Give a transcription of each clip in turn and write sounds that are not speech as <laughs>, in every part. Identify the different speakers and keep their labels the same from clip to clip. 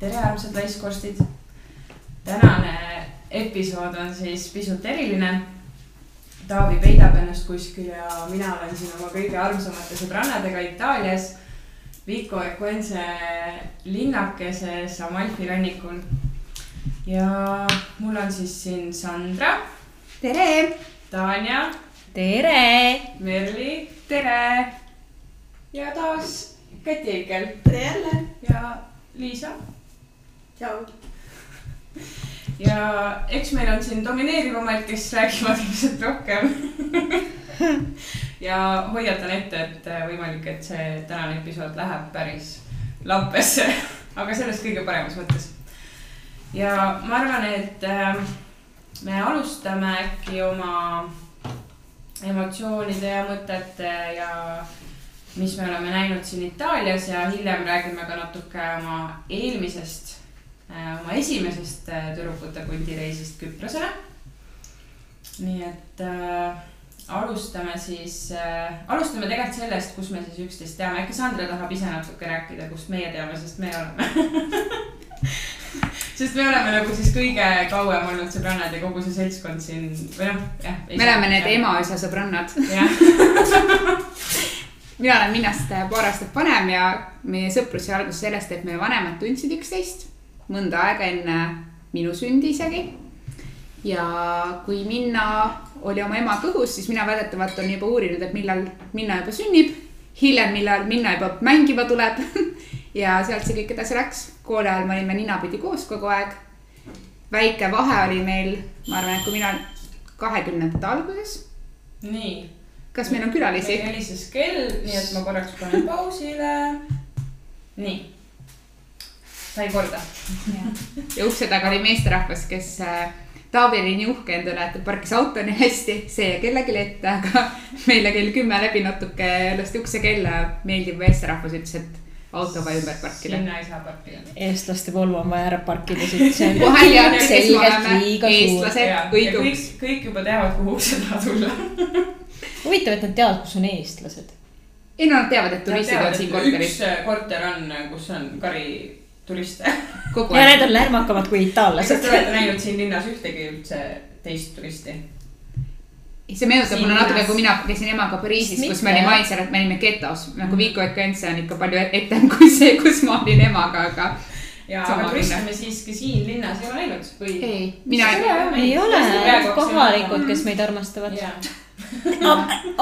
Speaker 1: tere, armsad naiskorstid. tänane episood on siis pisut eriline. Taavi peidab ennast kuskil ja mina olen siin oma kõige armsamate sõbrannadega Itaalias. Vico Equense linnakeses Amalfi rannikul. ja mul on siis siin Sandra,
Speaker 2: tere.
Speaker 1: Tanja,
Speaker 3: tere.
Speaker 1: Merli
Speaker 2: tere.
Speaker 1: ja taas Kati Eikel
Speaker 2: tere jälle.
Speaker 1: ja Liisa
Speaker 2: tšau.
Speaker 1: ja eks meil on siin domineerivamaid, kes räägivad ilmselt rohkem. ja hoiatan ette, et võimalik, et see tänane episood läheb päris lappesse, aga selles kõige paremas mõttes. ja ma arvan, et äh, me alustame äkki oma emotsioonide ja mõtete ja mis me oleme näinud siin Itaalias ja hiljem räägime ka natuke oma eelmisest oma esimesest äh, tüdrukute pundireisist Küprosele. nii et äh, alustame siis äh,, alustame tegelikult sellest, kus me siis üksteist teame, äkki Sandra tahab ise natuke rääkida, kust meie teame, sest me oleme <laughs> sest me oleme nagu siis kõige kauem olnud sõbrannad ja kogu see seltskond siin või noh, jah.
Speaker 2: me oleme need emaisa sõbrannad. <laughs> mina olen Minnast paar aastat vanem ja meie sõprus sai alguse sellest, et meie vanemad tundsid üksteist mõnda aega enne minu sündi isegi. ja kui Minna oli oma ema kõhus, siis mina väidetavalt olen juba uurinud, et millal Minna juba sünnib. hiljem, millal Minna juba mängima tuleb. <laughs> ja sealt see kõik edasi läks. kooli ajal me olime ninapidi koos kogu aeg. väike vahe oli meil, ma arvan, et kui mina kahekümnendate alguses,
Speaker 1: nii.
Speaker 2: kas meil on külalisi?
Speaker 1: meil helises kell, nii et ma korraks panen pausile. nii. Sai korda.
Speaker 2: ja ukse taga oli meesterahvas, kes äh, Taavi oli nii uhke endale, et ta parkis auto nii hästi, see jäi kellelegi ette, aga <laughs> meile kell kümme läbi natuke lasti ukse kella, meeldiv meesterahvas ütles, et auto vaja ümber parkida.
Speaker 1: sinna ei saa parkida.
Speaker 3: eestlaste Volvo on vaja ära parkida siit, <laughs>
Speaker 2: kohe teate, kes me oleme,
Speaker 3: liiga suur.
Speaker 2: eestlased, õige
Speaker 1: kõik
Speaker 2: uks.,
Speaker 1: kõik juba teavad, kuhu ukse taha tulla.
Speaker 3: huvitav, et nad teavad, kus on eestlased.
Speaker 2: ei no nad teavad, et turistid on siin korteris
Speaker 1: üks äh, korter on, kus on kari turiste.
Speaker 2: kogu
Speaker 3: ja need on lärmakamad kui
Speaker 1: kas
Speaker 3: itaallased
Speaker 1: te. olete näinud siin linnas ühtegi üldse teist turisti?
Speaker 2: see meenutab mulle natuke, kui mina käisin emaga Pariisis, kus me olime et me olime getos, nagu Vico Equense on ikka palju etem kui see, kus ma olin emaga, aga
Speaker 1: ja, aga turiste me siiski siin linnas ei ole näinud või?
Speaker 2: ei, mina
Speaker 1: see
Speaker 3: ei ole kohalikud, kes meid armastavad.
Speaker 1: jaa,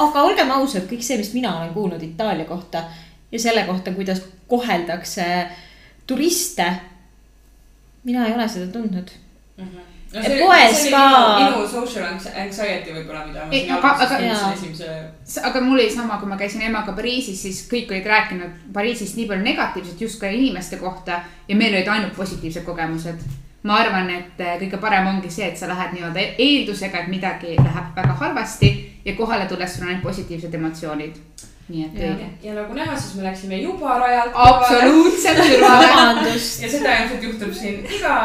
Speaker 3: aga olgem ausad, kõik see, mis mina olen kuulnud Itaalia kohta ja selle kohta, kuidas koheldakse turiste. mina ei ole seda tundnud.
Speaker 1: no
Speaker 3: Et poes
Speaker 1: see oli
Speaker 3: ka-
Speaker 1: minu, social anxiety võib-olla, mida ma siin
Speaker 2: aga-
Speaker 1: alguses esimese.
Speaker 2: aga mul oli sama, kui ma käisin emaga Pariisis, siis kõik olid rääkinud Pariisist nii palju negatiivset justkui inimeste kohta ja meil olid ainult positiivsed kogemused. ma arvan, et äh, kõige parem ongi see, et sa lähed nii-öelda eeldusega, et midagi läheb väga halvasti ja kohale tulles sul on ainult positiivsed emotsioonid. Nii et õige.
Speaker 1: ja nagu näha, siis me läksime juba rajalt.
Speaker 2: absoluutselt
Speaker 3: vabandust.
Speaker 1: ja seda ilmselt juhtub siin iga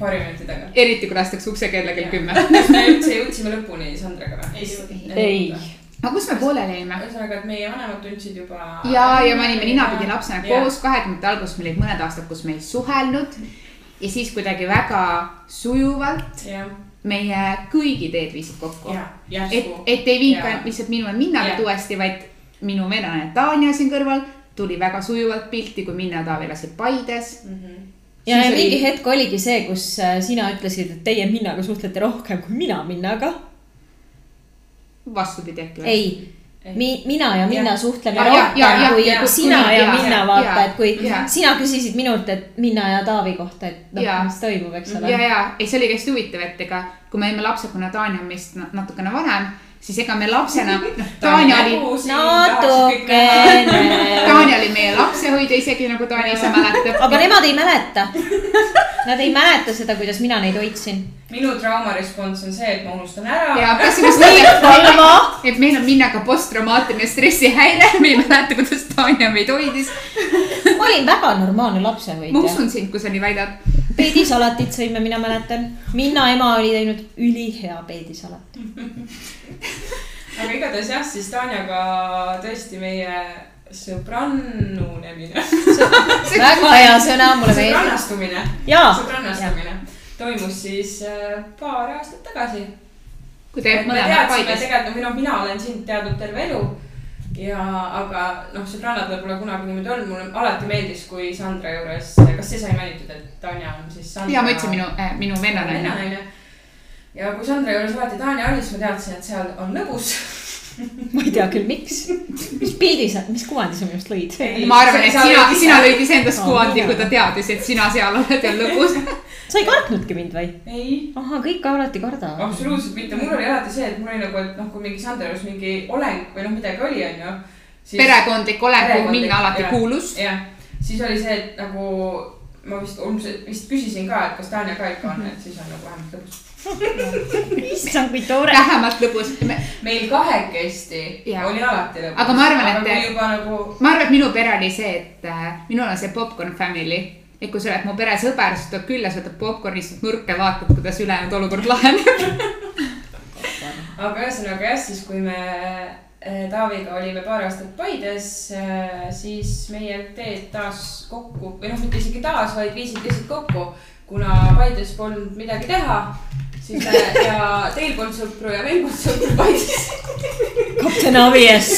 Speaker 1: paari minuti tagant.
Speaker 2: eriti kui lastakse ukse kella kell kümme.
Speaker 1: kas me üldse jõudsime lõpuni Sandraga või?
Speaker 3: ei.
Speaker 2: aga kus me pooleli jäime?
Speaker 1: ühesõnaga, et meie vanemad tundsid juba.
Speaker 2: ja, ja me olime ninapidi lapsena koos, kahekümnendate alguses meil olid mõned aastad, kus me ei suhelnud. ja siis kuidagi väga sujuvalt
Speaker 1: jah,
Speaker 2: meie kõigi teed viisid kokku.
Speaker 1: ja,
Speaker 2: et et ei viinud ainult lihtsalt minu ja Minna
Speaker 1: Jaa.
Speaker 2: nüüd uuesti, vaid minu venelane Tanja siin kõrval tuli väga sujuvalt pilti, kui Minna ja Taavi elasid Paides.
Speaker 1: Mhm.
Speaker 3: ja, ja
Speaker 2: oli-
Speaker 3: mingi hetk oligi see, kus äh, sina ütlesid, et teie Minnaga suhtlete rohkem kui mina Minnaga.
Speaker 2: vastupidi äkki või?
Speaker 3: ei
Speaker 1: Ei.
Speaker 3: Mi,, mina ja Minna
Speaker 2: Jah.
Speaker 3: suhtleme
Speaker 2: Ja- ja- ja-
Speaker 3: rohkem
Speaker 2: ja-
Speaker 3: kui
Speaker 2: ja-
Speaker 3: sina
Speaker 2: kui-
Speaker 3: ja
Speaker 2: ja-
Speaker 3: Minna
Speaker 2: ja-
Speaker 3: vaata,
Speaker 2: ja-
Speaker 3: et kui
Speaker 2: ja.
Speaker 3: sina küsisid minult, et Minna ja Taavi kohta, et noh
Speaker 2: Ja.,
Speaker 3: mis toimub, eks ole
Speaker 2: ja, ja ei, see oli hästi huvitav, et ega kui me olime lapsed, kuna Tanja on meist na- natukene vanem, siis ega me lapsena, <laughs> noh, Tanja oli,
Speaker 3: natukene.
Speaker 2: Tanja oli meie lapsehoidja isegi nagu Tanja ise mäletab.
Speaker 3: aga nemad ei mäleta. Nad ei mäleta seda, kuidas mina neid hoidsin.
Speaker 1: Minu traumarespons on see, et ma unustan ära.
Speaker 2: ja <laughs> kusjuures et meil on Minnaga posttraumaatiline stressihäire, me ei mäleta, kuidas Tanja meid hoidis.
Speaker 3: ma olin väga normaalne
Speaker 2: ma
Speaker 3: lapsehoidja.
Speaker 2: usun sind, kui sa nii väidad.
Speaker 3: peedisalatit sõime, mina mäletan. Minna ema oli teinud ülihea peedisalati. <laughs>
Speaker 1: aga igatahes jah, siis Tanjaga tõesti meie sõbrannunemine, <laughs>
Speaker 3: väga hea sõna, mulle meeldib.
Speaker 1: sõbrannastumine, sõbrannastumine toimus siis äh, paar aastat tagasi.
Speaker 2: kui
Speaker 1: me
Speaker 2: mõlemad Paides.
Speaker 1: tegelikult, või noh, mina olen sind teadnud terve elu. ja, aga noh, sõbrannadel pole kunagi niimoodi olnud, mulle alati meeldis, kui Sandra juures, kas see sai mainitud, et Tanja on siis Sandra.
Speaker 2: ja ma ütlesin minu äh,, minu vennanaine.
Speaker 1: ja kui Sandra juures alati Tanja oli, siis ma teadsin, et seal on lõbus. <laughs>
Speaker 3: ma ei tea küll, miks. mis pildi sa, mis kuvandi sa minust lõid?
Speaker 2: ma arvan, et sina sina lõid iseendast kuvandi, kui ta teadis, et sina seal oled ja lõbus.
Speaker 3: sa ei kartnudki mind või?
Speaker 1: ei,
Speaker 3: ahah, kõik alati kardavad.
Speaker 1: absoluutselt mitte, mul oli alati see, et mul oli nagu, et noh, kui mingi Sandra juures mingi oleng või noh, midagi oli, onju.
Speaker 2: perekondlik olek, kuhu minna alati
Speaker 1: jah.
Speaker 2: kuulus.
Speaker 1: jah, siis oli see, et nagu ma vist, vist küsisin ka, et kas Tanja ka ikka on, et siis on nagu vähemalt lõbus. <laughs>
Speaker 3: issand, kui tore. <laughs>
Speaker 2: vähemalt lõbus.
Speaker 1: meil kahekesti
Speaker 2: Jaa.
Speaker 1: oli alati lõbus.
Speaker 2: Aga ma arvan, et-
Speaker 1: juba nagu
Speaker 2: ma arvan, et minu pere oli see, et äh, minul on see popcorn family. et kui sa oled mu pere sõber, siis tuleb külla, sa võtad popcorni, istud nurka ja vaatad, kuidas ülejäänud olukord laheneb. <laughs>
Speaker 1: aga ühesõnaga jah, siis kui me eh, Taaviga olime paar aastat Paides, siis meie teed taas kokku või noh, mitte isegi taas, vaid viisid lihtsalt kokku, kuna Paides polnud midagi teha. Siis me ja teil polnud sõpru ja meil polnud sõpru Paides.
Speaker 3: kapten Avies.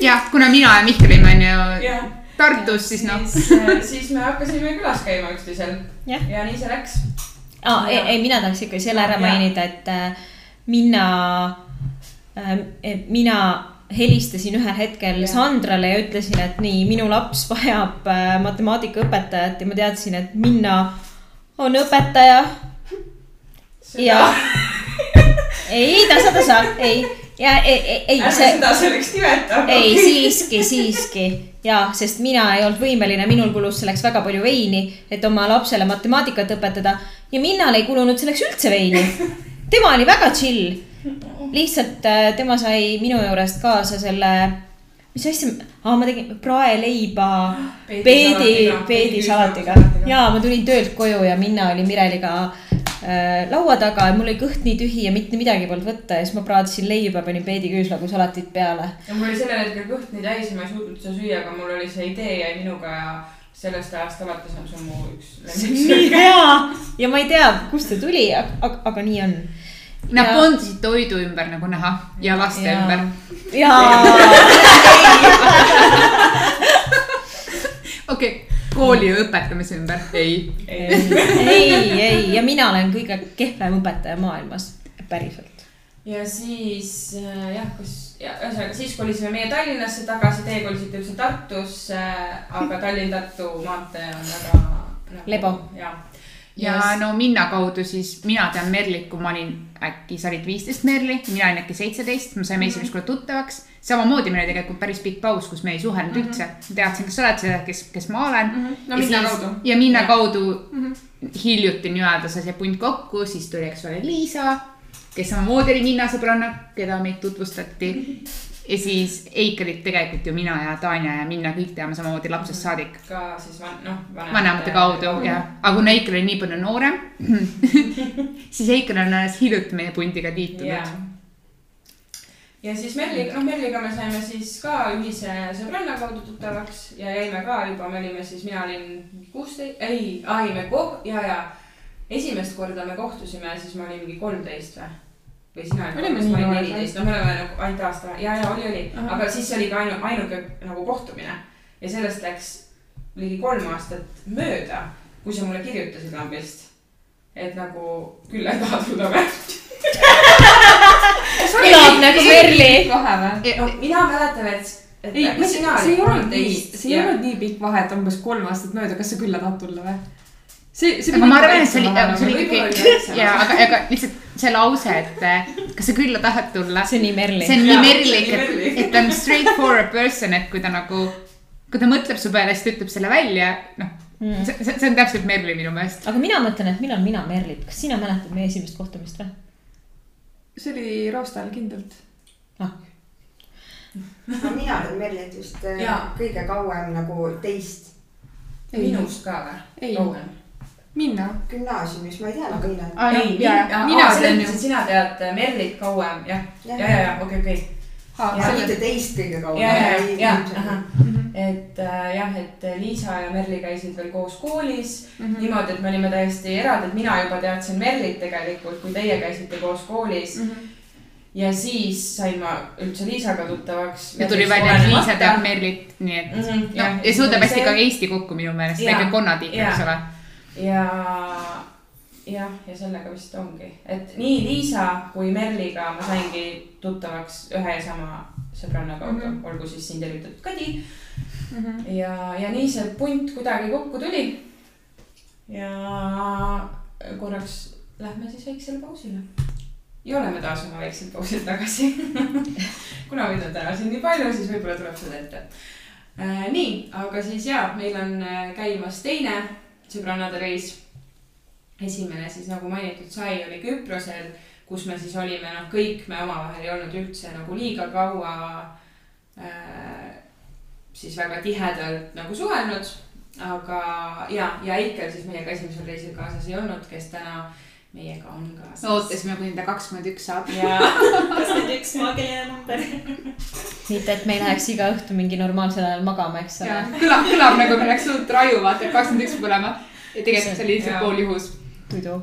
Speaker 2: jah, kuna mina ja Mihkel olime onju Tartus, siis noh,
Speaker 1: siis, siis me hakkasime külas käima üksteisel
Speaker 3: Jah.
Speaker 1: ja nii see läks.
Speaker 3: aa, ei, ei, mina tahaks ikka selle ära mainida, et äh, mina äh,, mina helistasin ühel hetkel
Speaker 1: Jah.
Speaker 3: Sandrale ja ütlesin, et nii, minu laps vajab äh, matemaatikaõpetajat ja ma teadsin, et Minna on õpetaja ja <laughs> ei, tasa, tasa, ei. Ja ei, ei, ei
Speaker 1: ärme
Speaker 3: see,
Speaker 1: seda selleks nimeta.
Speaker 3: ei siiski, siiski. Ja sest mina ei olnud võimeline, minul kulus selleks väga palju veini, et oma lapsele matemaatikat õpetada. Ja Minnal ei kulunud selleks üldse veini. tema oli väga chill, lihtsalt äh, tema sai minu juurest kaasa selle, mis asja, aa ma tegin praeleiba peedi, peedisalatiga. Ja ma tulin töölt koju ja Minna oli Mireliga laua taga ja mul oli kõht nii tühi ja mitte midagi polnud võtta ja siis ma praadisin leiba, panin peediküüslagu salatit peale
Speaker 1: ja mul oli sellel hetkel kõht nii täis ja ma ei suutnud seda süüa, aga mul oli see idee jäi minuga ja sellest ajast alates on see mu üks
Speaker 3: see <laughs> on nii hea ja ma ei tea, kust see tuli, aga, aga nii on.
Speaker 2: nad bondisid toidu ümber nagu näha ja laste
Speaker 3: Jaa.
Speaker 2: ümber.
Speaker 3: jaa, <laughs>
Speaker 2: okei kooli õpetamise ümber, ei.
Speaker 3: ei, ei ja mina olen kõige kehvem õpetaja maailmas, päriselt.
Speaker 1: ja siis äh, jah, kus, ühesõnaga siis kolisime meie Tallinnasse tagasi, teie kolisite üldse Tartusse, aga Tallinn-Tartu maantee on väga nagu,.
Speaker 3: Lebo.
Speaker 1: ja,
Speaker 2: ja no Minna kaudu siis mina tean Merlit, kui ma olin äkki, sa olid viisteist Merli, mina olin äkki seitseteist, me saime esimest korda tuttavaks. samamoodi meil oli tegelikult päris pikk paus, kus me ei suhelnud mm -hmm. üldse. teadsin, kes sa oled, sa tead, kes, kes ma olen mm.
Speaker 1: Mhm. no Minna kaudu.
Speaker 2: ja Minna
Speaker 1: Jah.
Speaker 2: kaudu hiljuti nii-öelda sai see punt kokku, siis tuli, eks ole, Liisa, kes samamoodi oli Minna sõbranna, keda meid tutvustati. Ja siis Eikerit tegelikult ju mina ja Tanja ja Minna kõik teame samamoodi lapsest saadik.
Speaker 1: Ka siis van, noh,
Speaker 2: vanemate kaudu jah, aga kuna Eikel oli nii palju noorem, <laughs> siis Eikel on alles hiljuti meie pundiga
Speaker 1: ja
Speaker 2: liitunud.,
Speaker 1: ja siis Merliga, noh Merliga me saime siis ka ühise sõbranna kaudu tuttavaks ja jäime ka juba, me olime siis, mina olin kuusteist, ei, ei me koh-, ja, ja esimest korda me kohtusime, siis ma olin mingi kolmteist või? Või sina
Speaker 4: Olime nii
Speaker 1: olin
Speaker 4: noored,
Speaker 1: neliteist, no me oleme nagu ainult aasta, ja, ja oli, oli, aga siis oli ka ainu-, ainuke nagu kohtumine ja sellest läks ligi kolm aastat mööda, kui sa mulle kirjutasid lambist, et nagu küll ei taha tulla või? <laughs>
Speaker 3: kõlab nagu Merli.
Speaker 4: vahe või?
Speaker 1: no mina mäletan, et, et
Speaker 4: ei,
Speaker 1: äkki sina
Speaker 4: see ei olnud nii, see ei olnud nii pikk vahe, et umbes kolm aastat mööda, kas sa külla tahad tulla või? see, see
Speaker 2: ma arvan, et see oli, see oli ikkagi
Speaker 1: väiksem. <laughs>
Speaker 2: ja, aga, aga lihtsalt see lause, et eh, kas sa külla tahad tulla.
Speaker 3: see on nii Merli
Speaker 2: see on nii merlik, et
Speaker 1: merlik.,
Speaker 2: et ta on straightforward person, et kui ta nagu, kui ta mõtleb su peale, siis ta ütleb selle välja, noh.
Speaker 3: Mm.
Speaker 2: see, see, on täpselt Merli minu meelest.
Speaker 3: aga mina mõtlen, et millal mina Merlit, kas sina mäletad meie esimest kohtumist või?
Speaker 4: see oli Rooste ajal kindlalt.
Speaker 3: ah,
Speaker 5: no mina olen Merlit just äh,
Speaker 1: Jaa.
Speaker 5: kõige kauem nagu teist
Speaker 1: minust ka või?
Speaker 4: Ei.
Speaker 1: kauem.
Speaker 4: minna.
Speaker 5: gümnaasiumis, ma ei tea nagu millal.
Speaker 2: aa,
Speaker 1: ei, mina
Speaker 4: tean ju.
Speaker 1: et sina tead Merlit kauem, jah. ja, ja, ja okei, okei.
Speaker 5: mitte teist kõige
Speaker 1: ja,
Speaker 5: kauem.
Speaker 1: ja, ja, et äh, jah, et Liisa ja Merli käisid veel koos koolis mm -hmm. niimoodi, et me olime täiesti eraldi, et mina juba teadsin Merlit tegelikult, kui teie käisite koos koolis mm. -hmm. ja siis sain ma üldse Liisaga tuttavaks.
Speaker 2: ja tuli välja, et Liisa teab Merlit, nii et
Speaker 1: mm. -hmm,
Speaker 2: no ja suudab hästi ka Eesti kokku minu meelest, ikka konnatiik, eks ole.
Speaker 1: Ja jah, ja sellega vist ongi, et nii Liisa kui Merliga ma saingi tuttavaks ühe ja sama sõbranna kaudu mm, -hmm. olgu siis siin tervitatud Kadi mm. -hmm. ja, ja nii see punt kuidagi kokku tuli. ja korraks lähme siis väiksele pausile. ja oleme taas oma väiksel pausil tagasi. <laughs> kuna meid on täna siin nii palju, siis võib-olla tuleb seda ette äh,. nii, aga siis ja meil on äh, käimas teine sõbrannade reis esimene siis nagu mainitud sai, oli Küprosel, kus me siis olime, noh, kõik me omavahel ei olnud üldse nagu liiga kaua äh, siis väga tihedalt nagu suhelnud. aga ja, ja Eikel siis meiega esimesel reisil kaasas ei olnud, kes täna meiega on kaasas.
Speaker 2: me ootasime, kuni ta kakskümmend üks saab.
Speaker 1: ja <laughs>
Speaker 6: kakskümmend üks maagiline number.
Speaker 3: mitte, et me ei läheks iga õhtu mingi normaalsel ajal magama, eks ole.
Speaker 2: kõlab, kõlab nagu me oleks suht raju, vaata, et kakskümmend üks peab olema. ja tegelikult see oli lihtsalt pooljuhus.
Speaker 3: muidu.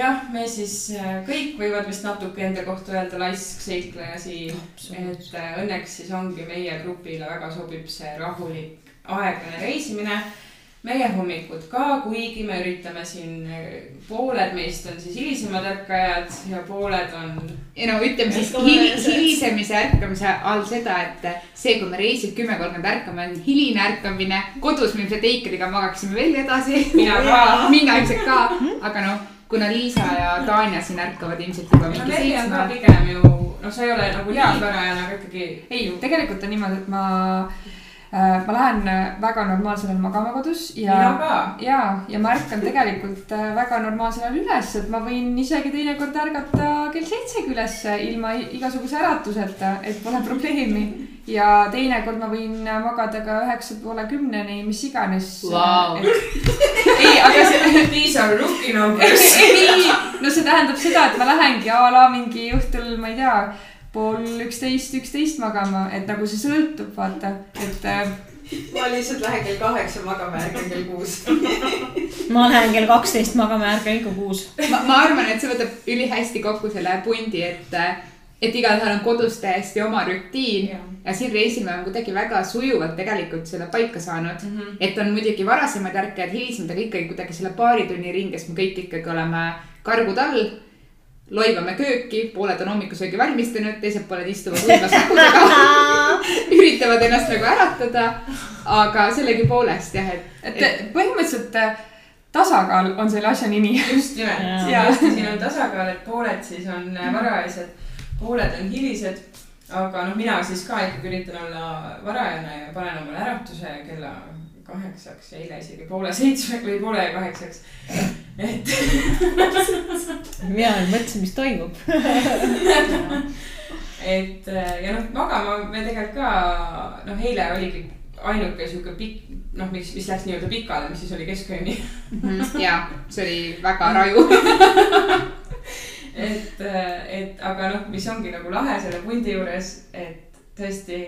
Speaker 1: jah, me siis äh, kõik võivad vist natuke enda kohta öelda laiskseikleja siin, et äh, õnneks siis ongi meie grupile väga sobib see rahulik aeglane reisimine. Meie hommikud ka, kuigi me üritame siin, pooled meist on siis hilisemad ärkajad ja pooled on
Speaker 2: ja no ütleme siis hili, hilisemise ärkamise all seda, et see, kui me reisil kümme kolmkümmend ärkame, on hiline ärkamine. kodus me ilmselt Eikeriga magaksime veel edasi.
Speaker 1: mina ka. <laughs>
Speaker 2: mina ilmselt ka, aga noh, kuna Liisa ja Tanja siin ärkavad ilmselt juba
Speaker 1: no
Speaker 2: mingi
Speaker 1: ka
Speaker 2: seitsme.
Speaker 1: pigem ju, noh, sa ei ole nagu liigvarajane, aga ikkagi.
Speaker 4: ei, tegelikult on niimoodi, et ma ma lähen väga normaalsel ajal magama kodus ja ja, ja ma ärkan tegelikult äh, väga normaalsel ajal üles, et ma võin isegi teinekord ärgata kell seitsegi ülesse ilma igasuguse äratuseta, et pole <laughs> probleemi. ja teinekord ma võin magada ka üheksa poole kümneni, mis iganes
Speaker 2: Vau. <laughs> <laughs>
Speaker 4: ei, aga see,
Speaker 1: These are rookie numbers.
Speaker 4: ei, no see tähendab seda, et ma lähengi a la mingi õhtul, ma ei tea, pool üksteist, üksteist magama, et nagu see sõltub, vaata, et äh,
Speaker 5: ma lihtsalt lähen kell kaheksa magama ja ärkan kell kuus. <laughs>
Speaker 3: ma lähen kell kaksteist magama ja ärkan ikka kuus.
Speaker 2: ma, ma arvan, et see võtab ülihästi kokku selle pundi, et, et igalühel on kodus täiesti oma rutiin ja siin reisil me oleme kuidagi väga sujuvalt tegelikult seda paika saanud mm. -hmm. et on muidugi varasemaid ärkajaid, hilisemaid, aga ikkagi kuidagi selle paari tunni ringes me kõik ikkagi oleme kargud all. Loivame kööki, pooled on hommikusöögi valmistanud, teised pooled istuvad uimas näppudega. üritavad ennast nagu äratada, aga sellegipoolest jah, et,
Speaker 4: et põhimõtteliselt äh, tasakaal on selle asja nimi.
Speaker 1: just nimelt ja hästi siin on tasakaal, et pooled siis on äh, varajased, pooled on hilised. aga noh, mina siis ka ikkagi üritan olla varajane ja panen omale äratuse kella kaheksaks ja eile isegi poole seitsme või poole kaheksaks. et <laughs>
Speaker 3: mina nüüd mõtlesin, mis toimub. <laughs>
Speaker 1: et äh, ja noh, magama me tegelikult ka, noh, eile oligi ainuke sihuke pikk, noh, mis, mis läks nii-öelda pikale, mis siis oli keskööni.
Speaker 2: ja see oli väga <laughs> raju.
Speaker 1: et, et aga noh, mis ongi nagu lahe selle pundi juures, et tõesti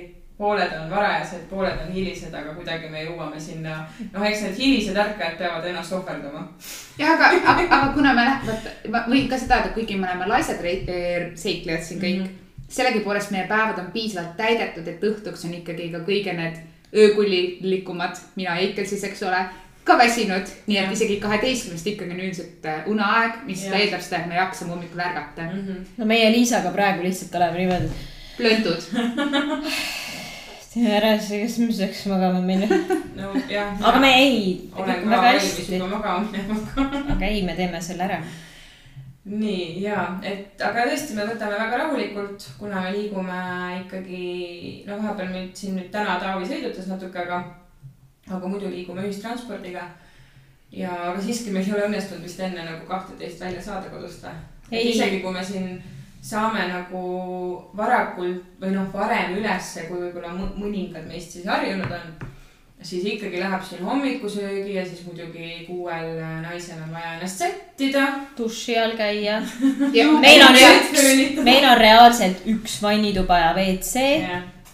Speaker 1: pooled on varajased, pooled on hilised, aga kuidagi me jõuame sinna, noh, eks need hilised ärkajad peavad ennast ohverdama.
Speaker 2: jah, aga, aga, aga kuna me läh-, vaata, ma võin ka seda öelda, kuigi me oleme laisad seiklejad siin kõik mm, -hmm. sellegipoolest meie päevad on piisavalt täidetud, et õhtuks on ikkagi ka kõige need öökullilikumad, mina ja Eikel siis, eks ole, ka väsinud, nii et isegi kaheteistkümnest ikkagi on üldiselt äh, uneaeg, mis eeldab seda, et me jaksame hommikul ärgata.
Speaker 3: no meie Liisaga praegu lihtsalt oleme niimoodi,
Speaker 2: plöntud, <laughs>
Speaker 3: teeme ära kas me saaks magama minna. <laughs>
Speaker 1: no jah.
Speaker 3: aga me ei,
Speaker 1: olen ka valmis juba magama minema.
Speaker 3: aga ei, me teeme selle ära.
Speaker 1: nii ja, et aga tõesti, me võtame väga rahulikult, kuna me liigume ikkagi, no vahepeal meid siin nüüd täna Taavi sõidutas natuke, aga, aga muidu liigume ühistranspordiga. ja, aga siiski meil ei ole õnnestunud vist enne nagu kahteteist välja saada kodust või? isegi kui me siin saame nagu varakult või noh, varem ülesse, kui võib-olla mõ- mõningad meist siis harjunud on. siis ikkagi läheb siin hommikusöögi ja siis muidugi kuuel naisel on vaja ennast sättida.
Speaker 3: duši all käia. <laughs> meil on üks, meil on reaalselt üks vannituba ja WC,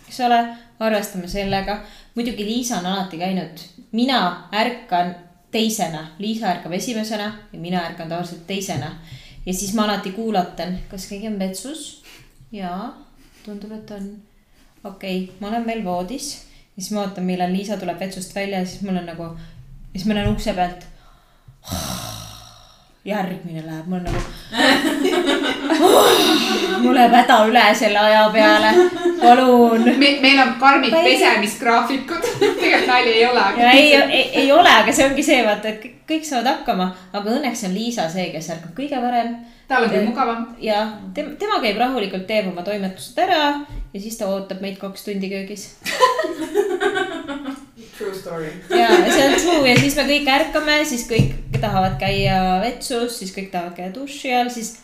Speaker 3: eks ole, arvestame sellega. muidugi Liisa on alati käinud, mina ärkan teisena, Liisa ärkab esimesena ja mina ärkan tavaliselt teisena. Ja siis ma alati kuulatan, kas keegi on vetsus. jaa, tundub, et on. okei okay,, ma olen veel voodis, siis ma ootan, millal Liisa tuleb vetsust välja ja siis mul on nagu, siis ma näen ukse pealt. <sighs> järgmine läheb, mul nagu <laughs> mul läheb häda üle selle aja peale, palun.
Speaker 2: me, meil on karmid pesemisgraafikud, <laughs> tegelikult nali ei ole.
Speaker 3: ei, ei, ei ole, aga see ongi see, vaata, et kõik- kõik saavad hakkama, aga õnneks on Liisa see, kes ärkab kõige varem
Speaker 2: tal on küll mugavam.
Speaker 3: ja tema, tema käib rahulikult, teeb oma toimetused ära ja siis ta ootab meid kaks tundi köögis. <laughs>
Speaker 5: True story.
Speaker 3: ja see on true ja siis me kõik ärkame, siis kõik tahavad käia vetsus, siis kõik tahavad käia duši all, siis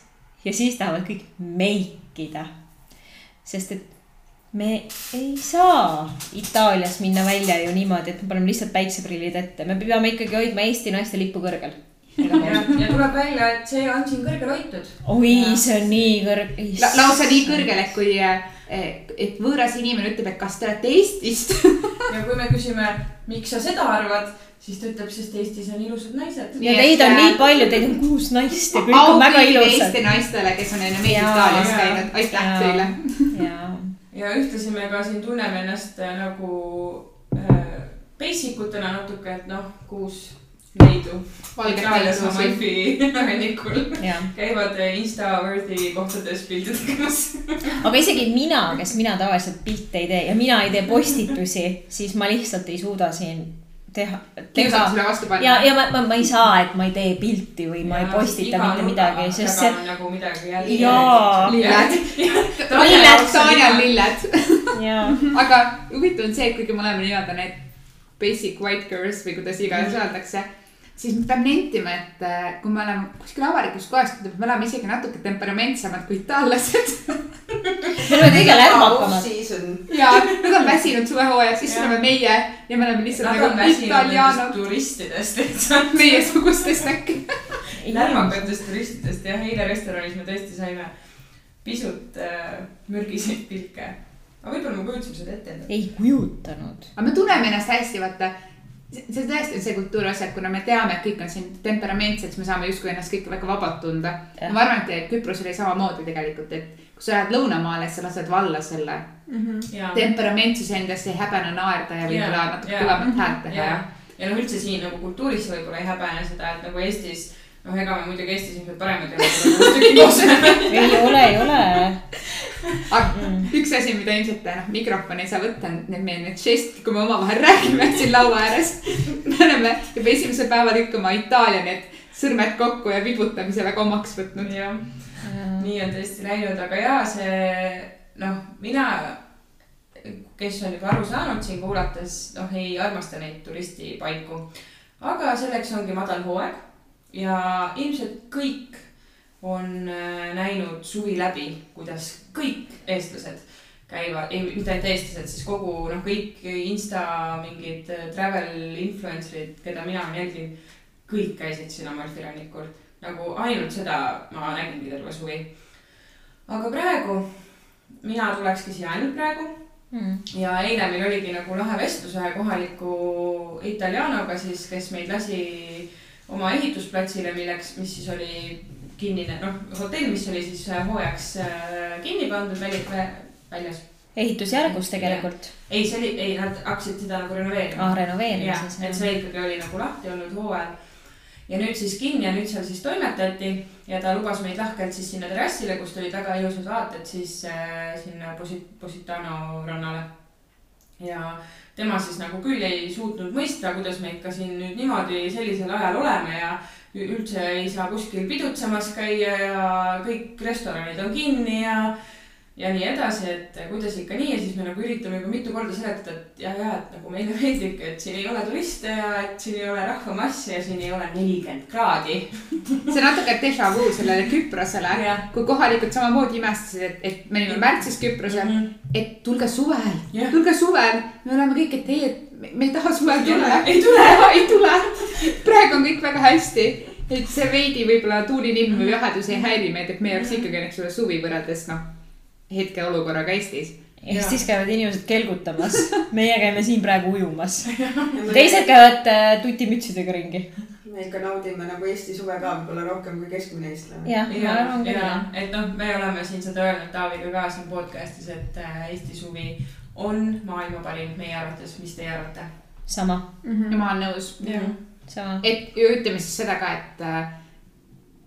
Speaker 3: ja siis tahavad kõik meikida. sest et me ei saa Itaalias minna välja ju niimoodi, et me paneme lihtsalt päikseprillid ette, me peame ikkagi hoidma Eesti naiste lippu kõrgel.
Speaker 1: ja, ja tuleb välja, et see on siin kõrgel hoitud.
Speaker 3: oi, see on nii kõrge
Speaker 2: La,. lausa nii kõrgel, et kui, et võõras inimene ütleb, et kas te olete Eestist. <laughs>
Speaker 1: ja kui me küsime, miks sa seda arvad, siis ta ütleb, sest Eestis on ilusad naised.
Speaker 3: ja teid on nii palju, teid on kuus naist ja kõik on väga ilusad
Speaker 2: Eesti. naistele, kes on enne meid. Itaalias käinud, aitäh teile.
Speaker 3: ja,
Speaker 1: ja ühtlasi me ka siin tunneme ennast äh, nagu äh, basic utena natuke, et noh, kuus neidu.
Speaker 2: Valget
Speaker 1: Itaalias
Speaker 2: neidu,
Speaker 1: Amalfi rannikul
Speaker 3: ja,
Speaker 1: käivad äh, Insta-worthy kohtades pildi tegemas. <laughs>
Speaker 3: aga isegi mina, kes mina tavaliselt pilte ei tee ja mina ei tee postitusi, siis ma lihtsalt ei suuda siin teha, teha ja, ja ma, ma, ma ei saa, et ma ei tee pilti või ma ei postita mitte midagi, sest see.
Speaker 1: nagu midagi jälle.
Speaker 3: jaa,
Speaker 2: lilled.
Speaker 3: Lilled.
Speaker 2: On lilled. <laughs> aga huvitav on see, et kuigi me oleme nii-öelda need basic white girls või kuidas iganes öeldakse, siis peab nentima, et äh, kui me oleme kuskil avalikus kohas, me oleme isegi natuke temperamentsemad kui itaallased.
Speaker 3: me oleme kõige lärmakamad.
Speaker 2: ja nad on väsinud suvehooajal, siis tuleme meie ja me oleme lihtsalt
Speaker 1: Nad on
Speaker 2: nagu italianod,
Speaker 1: turistidest lihtsalt.
Speaker 2: meiesugustest äkki.
Speaker 1: lärmakatest turistidest jah, eile restoranis me tõesti saime pisut äh, mürgiseid pilke. aga võib-olla me kujutasime seda ette endale.
Speaker 3: ei kujutanud.
Speaker 2: aga me tunneme ennast hästi, vaata. See tõesti on see kultuuri asi, et kuna me teame, et kõik on siin temperamentsed, siis me saame justkui ennast kõik väga vabalt tunda. Ma arvan, et Küprosel oli samamoodi tegelikult, et kui sa lähed lõunamaale, siis sa lased valla selle
Speaker 1: ja,
Speaker 2: temperamentsuse endasse, ei häbene naerda ja võib-olla
Speaker 1: Jaa,
Speaker 2: natuke
Speaker 1: jaa.
Speaker 2: kõvemat häält teha.
Speaker 1: Ja, ja noh, üldse siin nagu kultuuris võib-olla ei häbene seda, et nagu Eestis, noh, ega me muidugi Eestis ilmselt paremad ei ole, <laughs>
Speaker 3: ei ole, ei ole.
Speaker 2: aga üks asi, mida ilmselt noh, mikrofoni ei saa võtta, on need meie need žestid, kui me omavahel räägime siin laua ääres. me oleme juba esimesel päeval ikka oma Itaalia need sõrmed kokku ja vibutamise väga omaks võtnud.
Speaker 1: jah, nii on tõesti läinud, aga jaa, see noh, mina, kes on juba aru saanud siin kuulates, noh, ei armasta neid turistipaiku. aga selleks ongi madal hooaeg ja ilmselt kõik on äh, näinud suvi läbi, kuidas kõik eestlased käivad, ei mitte ainult eestlased, siis kogu noh, kõik Insta mingid äh, travel influencer'id, keda mina olen jälginud, kõik käisid siin Amalfi rannikul. nagu ainult seda ma nägingi terve suvi. aga praegu, mina tulekski siia ainult praegu
Speaker 3: Mm.
Speaker 1: ja eile meil oligi nagu lahe vestlus ühe kohaliku italianoga siis, kes meid lasi oma ehitusplatsile, milleks, mis siis oli kinnine, noh, hotell, mis oli siis äh, hooajaks äh, kinni pandud välja, väljas.
Speaker 3: ehitusjärgus tegelikult.
Speaker 1: ei, see oli, ei, nad hakkasid seda nagu renoveerima
Speaker 3: ah, renoveerima
Speaker 1: jah, et
Speaker 3: siis.
Speaker 1: see ikkagi oli nagu lahti olnud hooajal. ja nüüd siis kinni ja nüüd seal siis toimetati ja ta lubas meid lahkelt siis sinna terrassile, kust olid väga ilusad vaated siis äh, sinna Posi-, Positano rannale. Ja tema siis nagu küll ei suutnud mõista, kuidas me ikka siin nüüd niimoodi sellisel ajal oleme ja üldse ei saa kuskil pidutsemas käia ja kõik restoranid on kinni ja ja nii edasi, et kuidas ikka nii ja siis me nagu üritame juba mitu korda seletada, et ja, ja, et nagu meile meeldibki, et siin ei ole turiste ja et siin ei ole rahvamassi ja siin ei ole nelikümmend kraadi.
Speaker 2: see on natuke déjà vu sellele Küprosele <laughs>
Speaker 1: Jah.,
Speaker 2: kui kohalikud samamoodi imestasid, et, et me olime märtsis Küprosel,
Speaker 1: Mhm.
Speaker 2: et tulge suvel
Speaker 1: Jah.,
Speaker 2: tulge suvel, me oleme kõik, et ei, et me ei taha suvel tulla.
Speaker 1: ei tule.
Speaker 2: ei tule. <laughs> praegu on kõik väga hästi. et see veidi võib-olla tuulilinn või jahedus ei häiri meid, et meie jaoks ikkagi on, eks ole, suvi võrreldes noh, hetkeolukorraga Eestis.
Speaker 3: Eestis käivad inimesed kelgutamas, meie käime siin praegu ujumas. <laughs> teised käivad äh, tutimütsidega ringi.
Speaker 5: me ikka naudime nagu Eesti suve ka võib-olla rohkem kui keskmine eestlane.
Speaker 3: jah, ma
Speaker 1: ja
Speaker 3: arvan, küll
Speaker 1: et noh, me oleme siin seda öelnud Taaviga ka siin podcast'is, et äh, Eesti suvi on maailma parim meie arvates, mis teie arvate?
Speaker 3: sama,
Speaker 2: ja ma olen nõus.
Speaker 3: sama.
Speaker 2: et ja ütleme siis seda ka, et,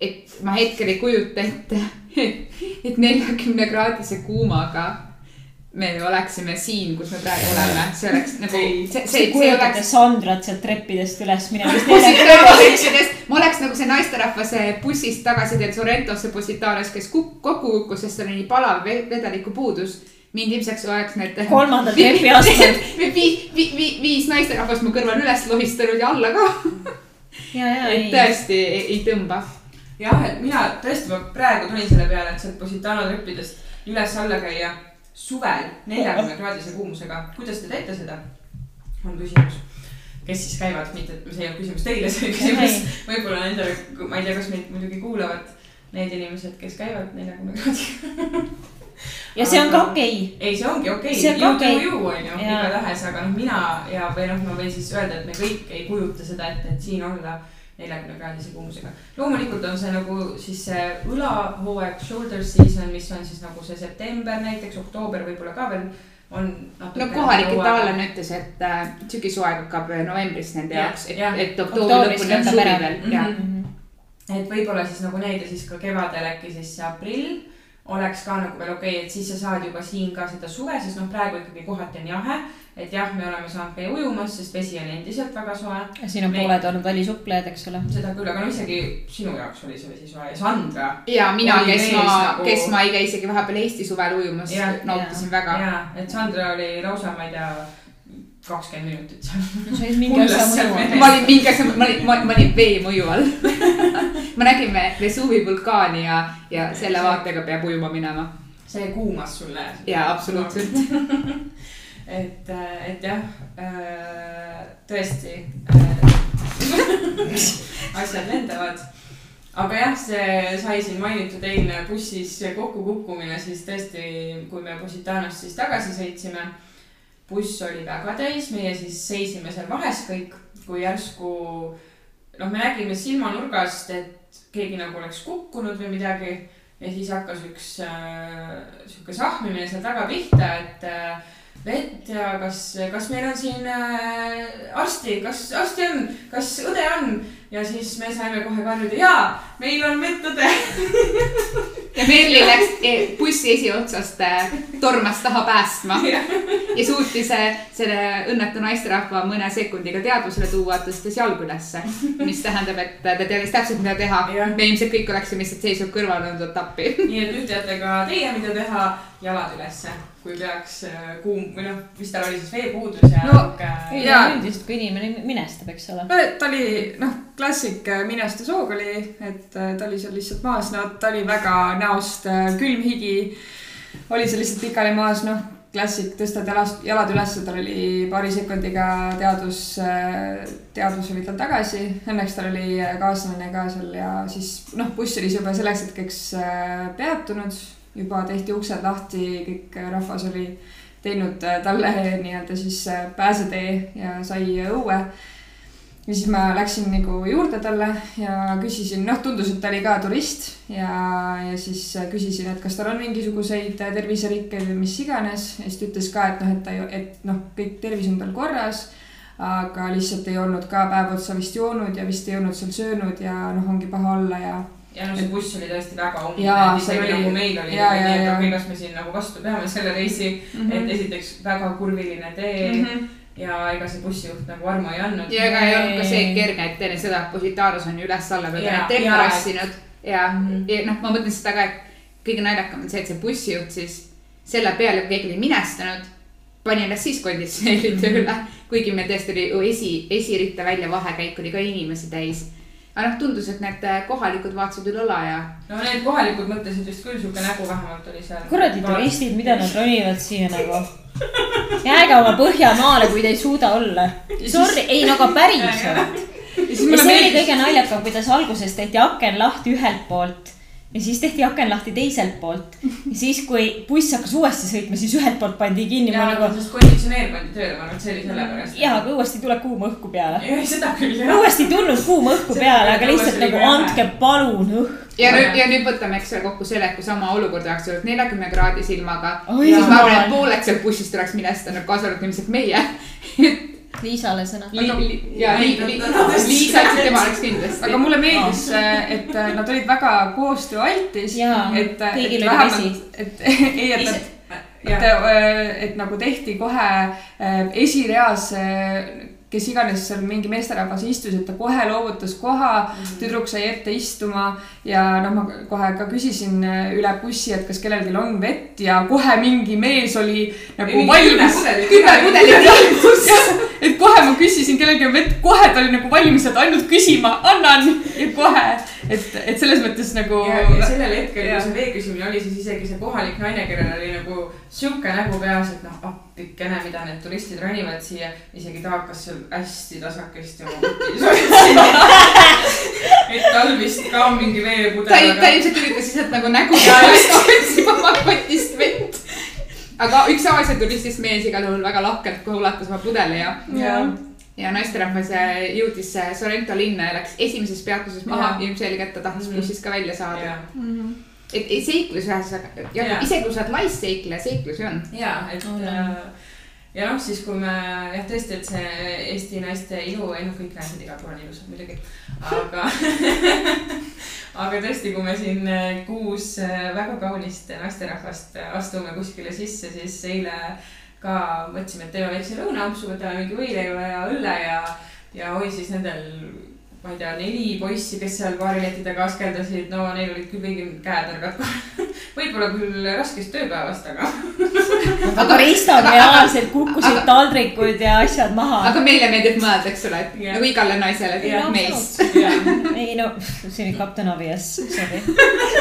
Speaker 2: et ma hetkel ei kujuta ette, et neljakümne kraadise kuumaga me oleksime siin, kus me praegu oleme, see oleks nagu, see, see, see oleks.
Speaker 3: Sandrat sealt treppidest üles minemas. <laughs>
Speaker 2: Ma oleks nagu see naisterahvas bussist tagasi teed Sorrentosse Positaanos, kes kuk- kokku kukkus, sest tal oli nii palav ve- vedeliku puudus. mind ilmseks oleks need.
Speaker 3: kolmandal <laughs> trepiastmel. <laughs>
Speaker 2: viis, viis, viis naisterahvast mu kõrval üles lohistanud ja alla ka.
Speaker 3: ja, ja,
Speaker 2: et
Speaker 3: ei.
Speaker 2: tõesti ei, ei tõmba.
Speaker 1: jah, et mina tõesti, ma praegu tulin selle peale, et sealt Positano treppidest üles-alla käia suvel neljakümne kraadise kuumusega. kuidas te teete seda? on küsimus. kes siis käivad, mitte, see ei olnud küsimus teile, see oli küsimus võib-olla nendele, ma ei tea, kas meid muidugi kuulavad need inimesed, kes käivad neljakümne kraadiga.
Speaker 3: ja see on ka okei okay..
Speaker 1: ei, see ongi okei okay.,
Speaker 3: ka
Speaker 1: you do
Speaker 3: okei.
Speaker 1: you on ju, igatahes, aga noh, mina ja, või noh, ma võin siis öelda, et me kõik ei kujuta seda ette, et siin olla neljakümne kraadise kuumusega. loomulikult on see nagu siis see õlahooaeg, shoulder season, mis on siis nagu see september näiteks, oktoober võib-olla ka veel on.
Speaker 2: no kohalik Itaallan ütles, et äh, sügishooaeg hakkab novembris nende
Speaker 1: Jah,
Speaker 2: jaoks, et
Speaker 1: jah.,
Speaker 2: et oktoobri lõpuni on suvi veel,
Speaker 1: Mhm.
Speaker 2: jah.
Speaker 1: et võib-olla siis nagu neid ja siis ka kevadel äkki siis see aprill oleks ka nagu veel okei okay,, et siis sa saad juba siin ka seda suve, sest noh, praegu ikkagi kohati on jahe. Et jah, me oleme saanud käia ujumas, sest vesi on endiselt väga soe
Speaker 3: siin on
Speaker 1: Me-
Speaker 3: pooled olnud välisuplejad, eks ole.
Speaker 1: seda küll, aga no isegi sinu jaoks oli see vesi soe ja Sandra.
Speaker 2: ja mina, kes ma
Speaker 1: nagu-,
Speaker 2: kes ma ei käi isegi vahepeal Eesti suvel ujumas nautisin väga.
Speaker 1: ja, et Sandra oli lausa, ma ei tea, kakskümmend minutit seal.
Speaker 3: sa olid mingi asja mõju all.
Speaker 2: ma olin mingi asja, ma olin, ma olin vee mõju all. <laughs> me nägime Vesuvi vulkaani ja, ja selle vaatega peab ujuma minema.
Speaker 1: see kuumas sulle.
Speaker 2: jaa, absoluutselt. <laughs>
Speaker 1: et, et jah, tõesti. <laughs> asjad lendavad. aga jah, see sai siin mainitud eilne bussis kokkukukkumine, siis tõesti, kui me Positanost siis tagasi sõitsime. buss oli väga täis, meie siis seisime seal vahes kõik, kui järsku noh, me nägime silmanurgast, et keegi nagu oleks kukkunud või midagi ja siis hakkas üks äh, sihuke sahmimine seal taga pihta, et äh, vett ja kas, kas meil on siin äh, arsti, kas arsti on, kas õde on? Ja siis me saime kohe karjuda, jaa, meil on medõde.
Speaker 2: ja Merli läks eh, bussi esiotsast, tormas taha päästma. <laughs> Ja suutis eh, selle õnnetu naisterahva mõne sekundiga teadvusele tuua, tõstes jalg ülesse. mis tähendab, et ta teadis täpselt, mida teha. Me ilmselt kõik oleksime lihtsalt seisnud kõrval olnud appi.
Speaker 1: nii et nüüd teate ka teie, mida teha, jalad ülesse, kui peaks äh, kuum või noh, mis tal oli siis veepuudus ja
Speaker 4: No,
Speaker 1: sihuke-
Speaker 4: Jaa.
Speaker 3: üldiselt, kui inimene minestab, eks ole.
Speaker 4: ta oli noh, klassik äh, minestushoog oli, et äh, ta oli seal lihtsalt maas, no ta oli väga näost külm higi. oli seal lihtsalt pikali maas, noh, klassik, tõstad jalast, jalad üles, tal oli paari sekundiga teadus, teadus oli tal tagasi. Õnneks tal oli kaaslane ka seal ja siis noh, buss oli juba selleks hetkeks peatunud, juba tehti uksed lahti, kõik äh, rahvas oli teinud äh, talle nii-öelda siis äh, pääsetee ja sai õue ja siis ma läksin nagu juurde talle ja küsisin, noh, tundus, et ta oli ka turist ja, ja siis küsisin, et kas tal on mingisuguseid terviserikkeid või mis iganes ja siis ta ütles ka, et noh, et ta, et noh, kõik tervis on tal korras. aga lihtsalt ei olnud ka päev otsa vist joonud ja vist ei olnud seal söönud ja noh, ongi paha olla ja
Speaker 1: ja no see buss oli tõesti väga umbne, et isegi
Speaker 4: oli-
Speaker 1: nagu meil oli nii, et okei, kas me siin nagu vastu peame selle reisi mm. -hmm. et esiteks väga kurviline tee mm. -hmm. ja ega see bussijuht nagu armu ei andnud.
Speaker 2: ja ega ei olnud ka see kerge, et enne seda Positaaros on ju üles-alla
Speaker 1: jaa.
Speaker 2: rassinud ja
Speaker 1: Mhm.
Speaker 2: ja noh, ma mõtlen seda ka, et kõige naljakam on see, et see bussijuht siis selle peale, kui keegi oli minestanud, pani ennast siis konditsioneeri <laughs> tööle. kuigi meil tõesti oli ju esi, esiritta välja vahekäik oli ka inimesi täis. Aga noh, tundus, et need kohalikud vaatasid üle õla ja
Speaker 1: no need kohalikud mõtlesid vist küll sihuke nägu vähemalt oli seal.
Speaker 3: kuradi turistid, mida nad ronivad siia nagu. jääge oma Põhjamaale, kui te ei suuda olla. Sorry, ei no aga päriselt.
Speaker 4: ja
Speaker 3: see oli kõige naljakam, kuidas alguses tehti aken lahti ühelt poolt ja siis tehti aken lahti teiselt poolt. ja siis, kui buss hakkas uuesti sõitma, siis ühelt poolt pandi kinni. ma nagu,
Speaker 1: sest konditsioneer pandi tööle, ma arvan, et see oli sellepärast.
Speaker 3: jaa, aga uuesti tuleb kuum õhku peale.
Speaker 1: ei, seda küll jah.
Speaker 3: uuesti ei tulnud kuum õhku
Speaker 1: Seda
Speaker 3: peale, aga lihtsalt nagu andke palun õhku.
Speaker 2: ja nüüd, ja nüüd võtame, eks ole, kokku selle, kui sama olukord oleks olnud neljakümne kraadise ilmaga. Siis ma arvan, et pooled sealt bussist oleks minestanud, kaasa arvatud ilmselt meie. <laughs>
Speaker 3: Liisale sõna.
Speaker 2: Li-, li- ja
Speaker 1: Ei,
Speaker 2: Li- Li- Liisa ütles, et tema oleks kindlasti.
Speaker 4: aga mulle meeldis, et nad olid väga koostööaltis. Et,
Speaker 3: kõigil
Speaker 4: et vähemalt, et <laughs> ei, et nad et, et nagu tehti kohe äh, esireas, kes iganes seal mingi meesterahvas istus, et ta kohe loovutas koha, tüdruk sai ette istuma ja noh, ma kohe ka küsisin äh, üle bussi, et kas kellelgi on vett ja kohe mingi mees oli nagu valmis. <laughs> et kohe ma küsisin kellelgi on vett, kohe ta oli nagu valmis, et ainult küsima, annan ja kohe, et, et selles mõttes nagu.
Speaker 1: ja, sellel hetkel, kui see vee küsimine oli, siis isegi see kohalik naine, kellel oli nagu sihuke nägu peas, et noh, appikene, mida need turistid ronivad siia, isegi ta hakkas seal hästi tasakesti oma kotis. <laughs> <laughs> et tal vist ka mingi
Speaker 2: ta,
Speaker 1: veepudel,
Speaker 2: ta
Speaker 1: aga
Speaker 2: ilmselt üritas lihtsalt nagu nägu otsib <laughs> oma kotist vett. aga üks Aasia turistist mees igal juhul väga lahkelt kohe ulatas oma pudeli ja,
Speaker 1: ja,
Speaker 2: ja naisterahvas äh, jõudis äh, Sorrento linna ja läks esimeses peatuses maha ilmselgelt ta tahtis
Speaker 1: Mhm.
Speaker 2: bussist ka välja saada
Speaker 1: ja,
Speaker 2: et ei, seiklus ühesõnaga, isegi kui sa oled laisseikleja, seiklusi on.
Speaker 1: ja, et
Speaker 3: On, on.
Speaker 1: äh, ja noh, siis kui me jah, tõesti, et see Eesti naiste ilu, ei noh, kõik naised igal pool on ilusad muidugi, aga <laughs> aga tõesti, kui me siin äh, kuus äh, väga kaunist naisterahvast äh, astume kuskile sisse, siis eile ka mõtlesime, et teeme väikse lõunaampsu, võtame mingi võileiva ja õlle ja, ja oi siis nendel ma ei tea, neli poissi, kes seal baarileti taga askeldasid, no neil olid küll kõigil käed nõrgad. <laughs> võib-olla küll raskest tööpäevast, aga <laughs>
Speaker 3: aga Ristoga reaalselt kukkusid taldrikud ja asjad maha.
Speaker 2: aga meile meeldib mõelda, eks ole, et nagu igale naisele
Speaker 1: Jah.
Speaker 2: meist.
Speaker 3: ei no, see oli kapten Avias, sorry.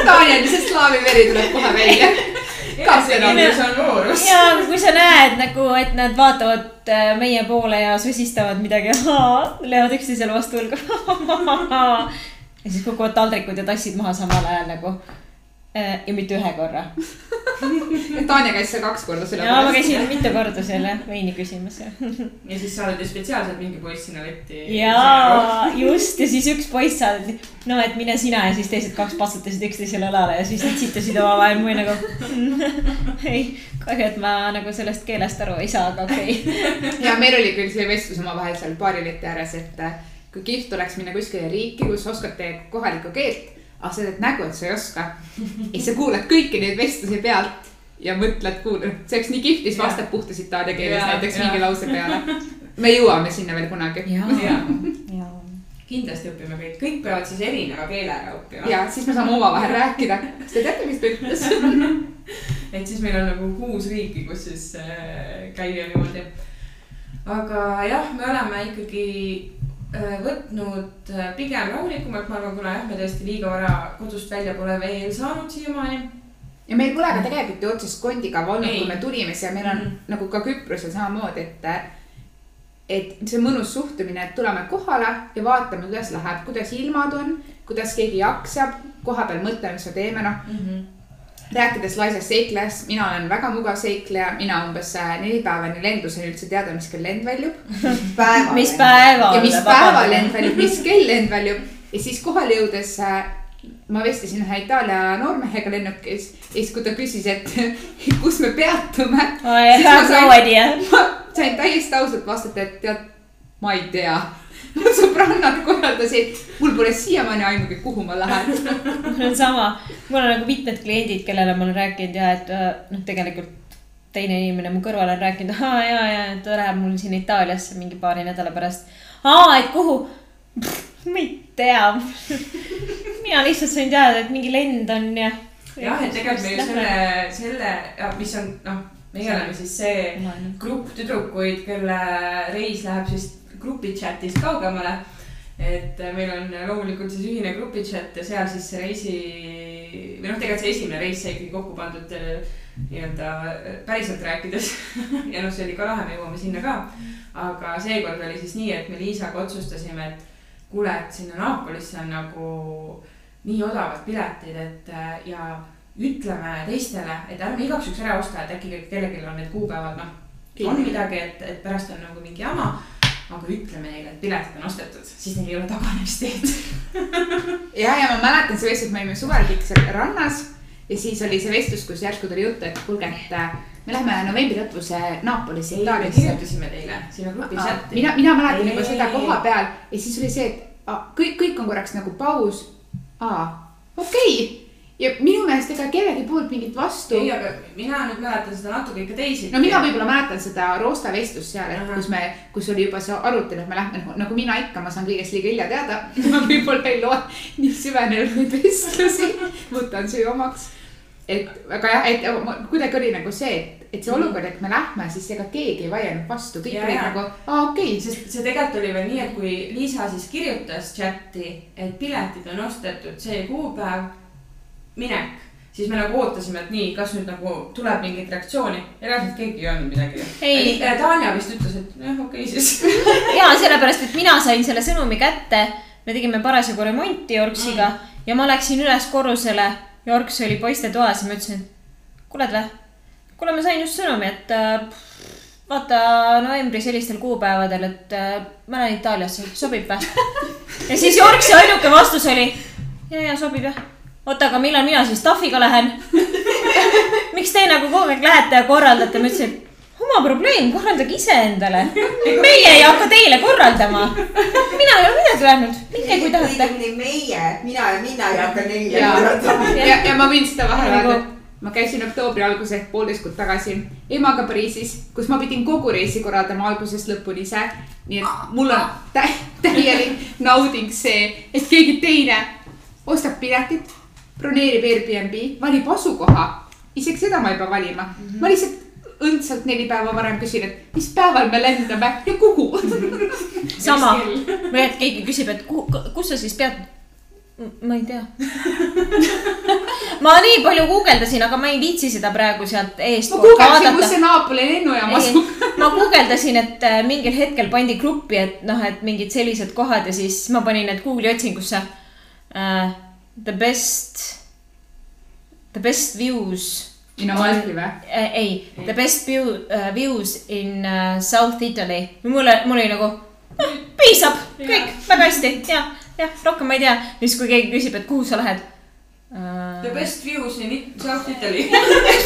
Speaker 2: Danieli see slaavi veri tuleb kohe välja. Kapten
Speaker 1: enesekindlus on voorus.
Speaker 3: ja kui sa näed nagu, et nad vaatavad äh, meie poole ja sosistavad midagi, löövad üksteisele vastu õlga. <laughs> ja siis kukuvad taldrikud ja tassid maha samal ajal nagu. Ja mitte ühe korra. <laughs>
Speaker 2: Tanja käis seal kaks korda selle
Speaker 3: ja ma käisin mitu korda selle veini küsimas ja.
Speaker 1: siis saadeti spetsiaalselt mingi poiss sinna letti.
Speaker 3: ja just ja siis üks poiss saadeti, no et mine sina ja siis teised kaks patsutasid üksteisele õlale ja siis nad sitasid omavahel, mul nagu <laughs> ei, kahju, et ma nagu sellest keelest aru ei saa, aga okei okay. <laughs>
Speaker 2: ja meil oli küll see vestlus omavahel seal baarileti ääres, et äh, kui kihvt oleks minna kuskile riiki, kus oskate kohalikku keelt, aga sa teed nägu, et sa ei oska. ja siis sa kuulad kõiki neid vestlusi pealt ja mõtled, kuule, see oleks nii kihvt, siis
Speaker 1: Jah.
Speaker 2: vastab puhtas itaalia keeles
Speaker 1: Jaa,
Speaker 2: näiteks
Speaker 1: jaa.
Speaker 2: mingi lause peale. me jõuame sinna veel kunagi.
Speaker 1: ja
Speaker 3: ja
Speaker 1: kindlasti õpime kõik, kõik peavad siis erineva keele ära õppima.
Speaker 2: ja siis me saame omavahel rääkida. kas te teate, mis ta ütles? <laughs>
Speaker 1: et siis meil on nagu kuus riiki, kus siis äh, käia niimoodi. aga jah, me oleme ikkagi võtnud äh, pigem rahulikumalt, ma arvan, kuna jah, me tõesti liiga vara kodust välja pole veel saanud siiamaani.
Speaker 2: ja meil pole ka tegelikult ju otsest kondikava olnud, kui me tulime siia, meil on
Speaker 1: Mhm.
Speaker 2: nagu ka Küprosel samamoodi, et. et see mõnus suhtumine, et tuleme kohale ja vaatame, kuidas läheb, kuidas ilmad on, kuidas keegi jaksab, kohapeal mõtleme, mis me teeme, noh. Rääkides laisast seiklejast, mina olen väga mugav seikleja, mina umbes äh, neli päeva enne lendu sain üldse teada, mis kell lend väljub. <laughs>
Speaker 3: mis päeval.
Speaker 2: ja mis päeval lend väljub, mis kell lend väljub ja siis kohale jõudes äh, ma vestlesin ühe Itaalia noormehega lennukis ja siis, kui ta küsis, et <laughs> kus me peatume, sain-
Speaker 3: no <laughs>
Speaker 2: ma sain täiesti ausalt vastata, et tead, ma ei tea. Mu <laughs> sõbrannad korraldasid, mul pole siiamaani aimugi, kuhu ma lähen. <laughs>
Speaker 3: mul on sama, mul on nagu mitmed kliendid, kellele ma olen rääkinud ja et äh, noh, tegelikult teine inimene mu kõrval on rääkinud, aa ja, ja et ta läheb mul siin Itaaliasse mingi paari nädala pärast. aa, et kuhu? ma ei tea. <laughs> mina lihtsalt sain teada, et mingi lend on ja.
Speaker 1: jah, et tegelikult meil selle, selle, mis on noh, meie oleme siis see grupp tüdrukuid, kelle reis läheb siis grupi chat'ist kaugemale. et meil on loomulikult siis ühine grupi chat ja seal siis see reisi või noh, tegelikult see esimene reis sai ikkagi kokku pandud äh, nii-öelda päriselt rääkides <laughs> ja noh, see oli ka lahe, me jõuame sinna ka. aga seekord oli siis nii, et me Liisaga otsustasime, et kuule, et sinna Naapolisse on nagu nii odavad piletid, et äh, ja ütleme teistele, et ärme igaks juhuks ära osta, et äkki kellelgi on need kuupäevad, noh, on midagi, et, et pärast on nagu mingi jama. Aga ütleme neile, et piletid on ostetud, siis neil ei ole taganemisteed. <laughs>
Speaker 2: ja, ja ma mäletan see vestlus, me olime suvel kõik seal rannas ja siis oli see vestlus, kus järsku tuli juttu, et kuulge, et äh, me läheme novembri lõpus äh, Napolisse,
Speaker 1: me
Speaker 2: Itaaliasse.
Speaker 1: kirjutasime teile sinna grupi chati.
Speaker 2: mina, mina mäletan juba
Speaker 1: Ei,
Speaker 2: seda
Speaker 1: ei, ei.
Speaker 2: koha peal ja siis oli see, et aa, kõik, kõik on korraks nagu paus. aa, okei okay. Ja minu meelest ega kellegi poolt mingit vastu.
Speaker 1: ei, aga mina nüüd mäletan seda natuke ikka teisiti.
Speaker 2: no mina võib-olla mäletan seda Roosta vestlust seal, et kus me, kus oli juba see arutelu, et me lähme nagu, nagu mina ikka, ma saan kõigest liiga hilja teada. <laughs> ma võib-olla ei loe nii süvenenud vestlusi, võtan süü omaks. et aga jah, et kuidagi oli nagu see, et, et see olukord, et me lähme, siis ega keegi ei vaielnud vastu, kõik olid nagu, aa okei okay.,
Speaker 1: sest see tegelikult oli veel nii, et kui Liisa siis kirjutas chati, et piletid on ostetud see kuupäev, minek, siis me nagu ootasime, et nii, kas nüüd nagu tuleb mingit reaktsiooni reaalselt keegi ei öelnud midagi.
Speaker 3: Ei.
Speaker 1: Tanja vist ütles, et jah, okei okay, siis. <laughs>
Speaker 3: ja sellepärast, et mina sain selle sõnumi kätte, me tegime parasjagu remonti Jorksiga mm. ja ma läksin üles korrusele. Jorks oli poistetoas ja ma ütlesin, kuuled vä, kuule, ma sain just sõnumi, et äh, vaata novembri sellistel kuupäevadel, et äh, ma lähen Itaaliasse, sobib vä? <laughs> ja siis Jorksi ainuke vastus oli ja, ja sobib jah. oota, aga millal mina siis Staffiga lähen? <laughs> miks te nagu kogu aeg lähete ja korraldate, ma ütlesin, et oma probleem, korraldage ise endale. meie ei hakka teile korraldama. mina ei ole midagi öelnud, minge kui tahate.
Speaker 5: meie, mina ja mina ei hakka neile
Speaker 2: ja,
Speaker 5: korraldama.
Speaker 2: ja, ja ma võin seda vahele
Speaker 3: Nagu-
Speaker 2: öelda, ma käisin oktoobri alguses ehk poolteist kuud tagasi emaga Pariisis, kus ma pidin kogu reisi korraldama algusest lõpuni ise. nii et mul on tä täielik nauding see, et keegi teine ostab piletit, broneerib Airbnb, valib asukoha. isegi seda ma ei pea valima mm, -hmm. ma lihtsalt õndselt neli päeva varem küsin, et mis päeval me lendame ja kuhu. <laughs>
Speaker 3: sama, või et keegi küsib, et kuhu, kus sa siis pead. ma ei tea. <laughs> ma nii palju guugeldasin, aga ma ei viitsi seda praegu sealt eest
Speaker 2: ma guugeldasin, kus see Napoli lennujaam asub.
Speaker 3: ma guugeldasin, et äh, mingil hetkel pandi gruppi, et noh, et mingid sellised kohad ja siis ma panin need Google'i otsingusse uh,. The best, the best views
Speaker 2: minu Malti või?
Speaker 3: äh,. ei, the best view uh,, views in uh, South Italy. mulle, mul oli nagu, noh, piisab, kõik väga hästi, jah, jah, rohkem ma ei tea. ja siis, kui keegi küsib, et kuhu sa lähed uh,
Speaker 1: The. best views in South Italy.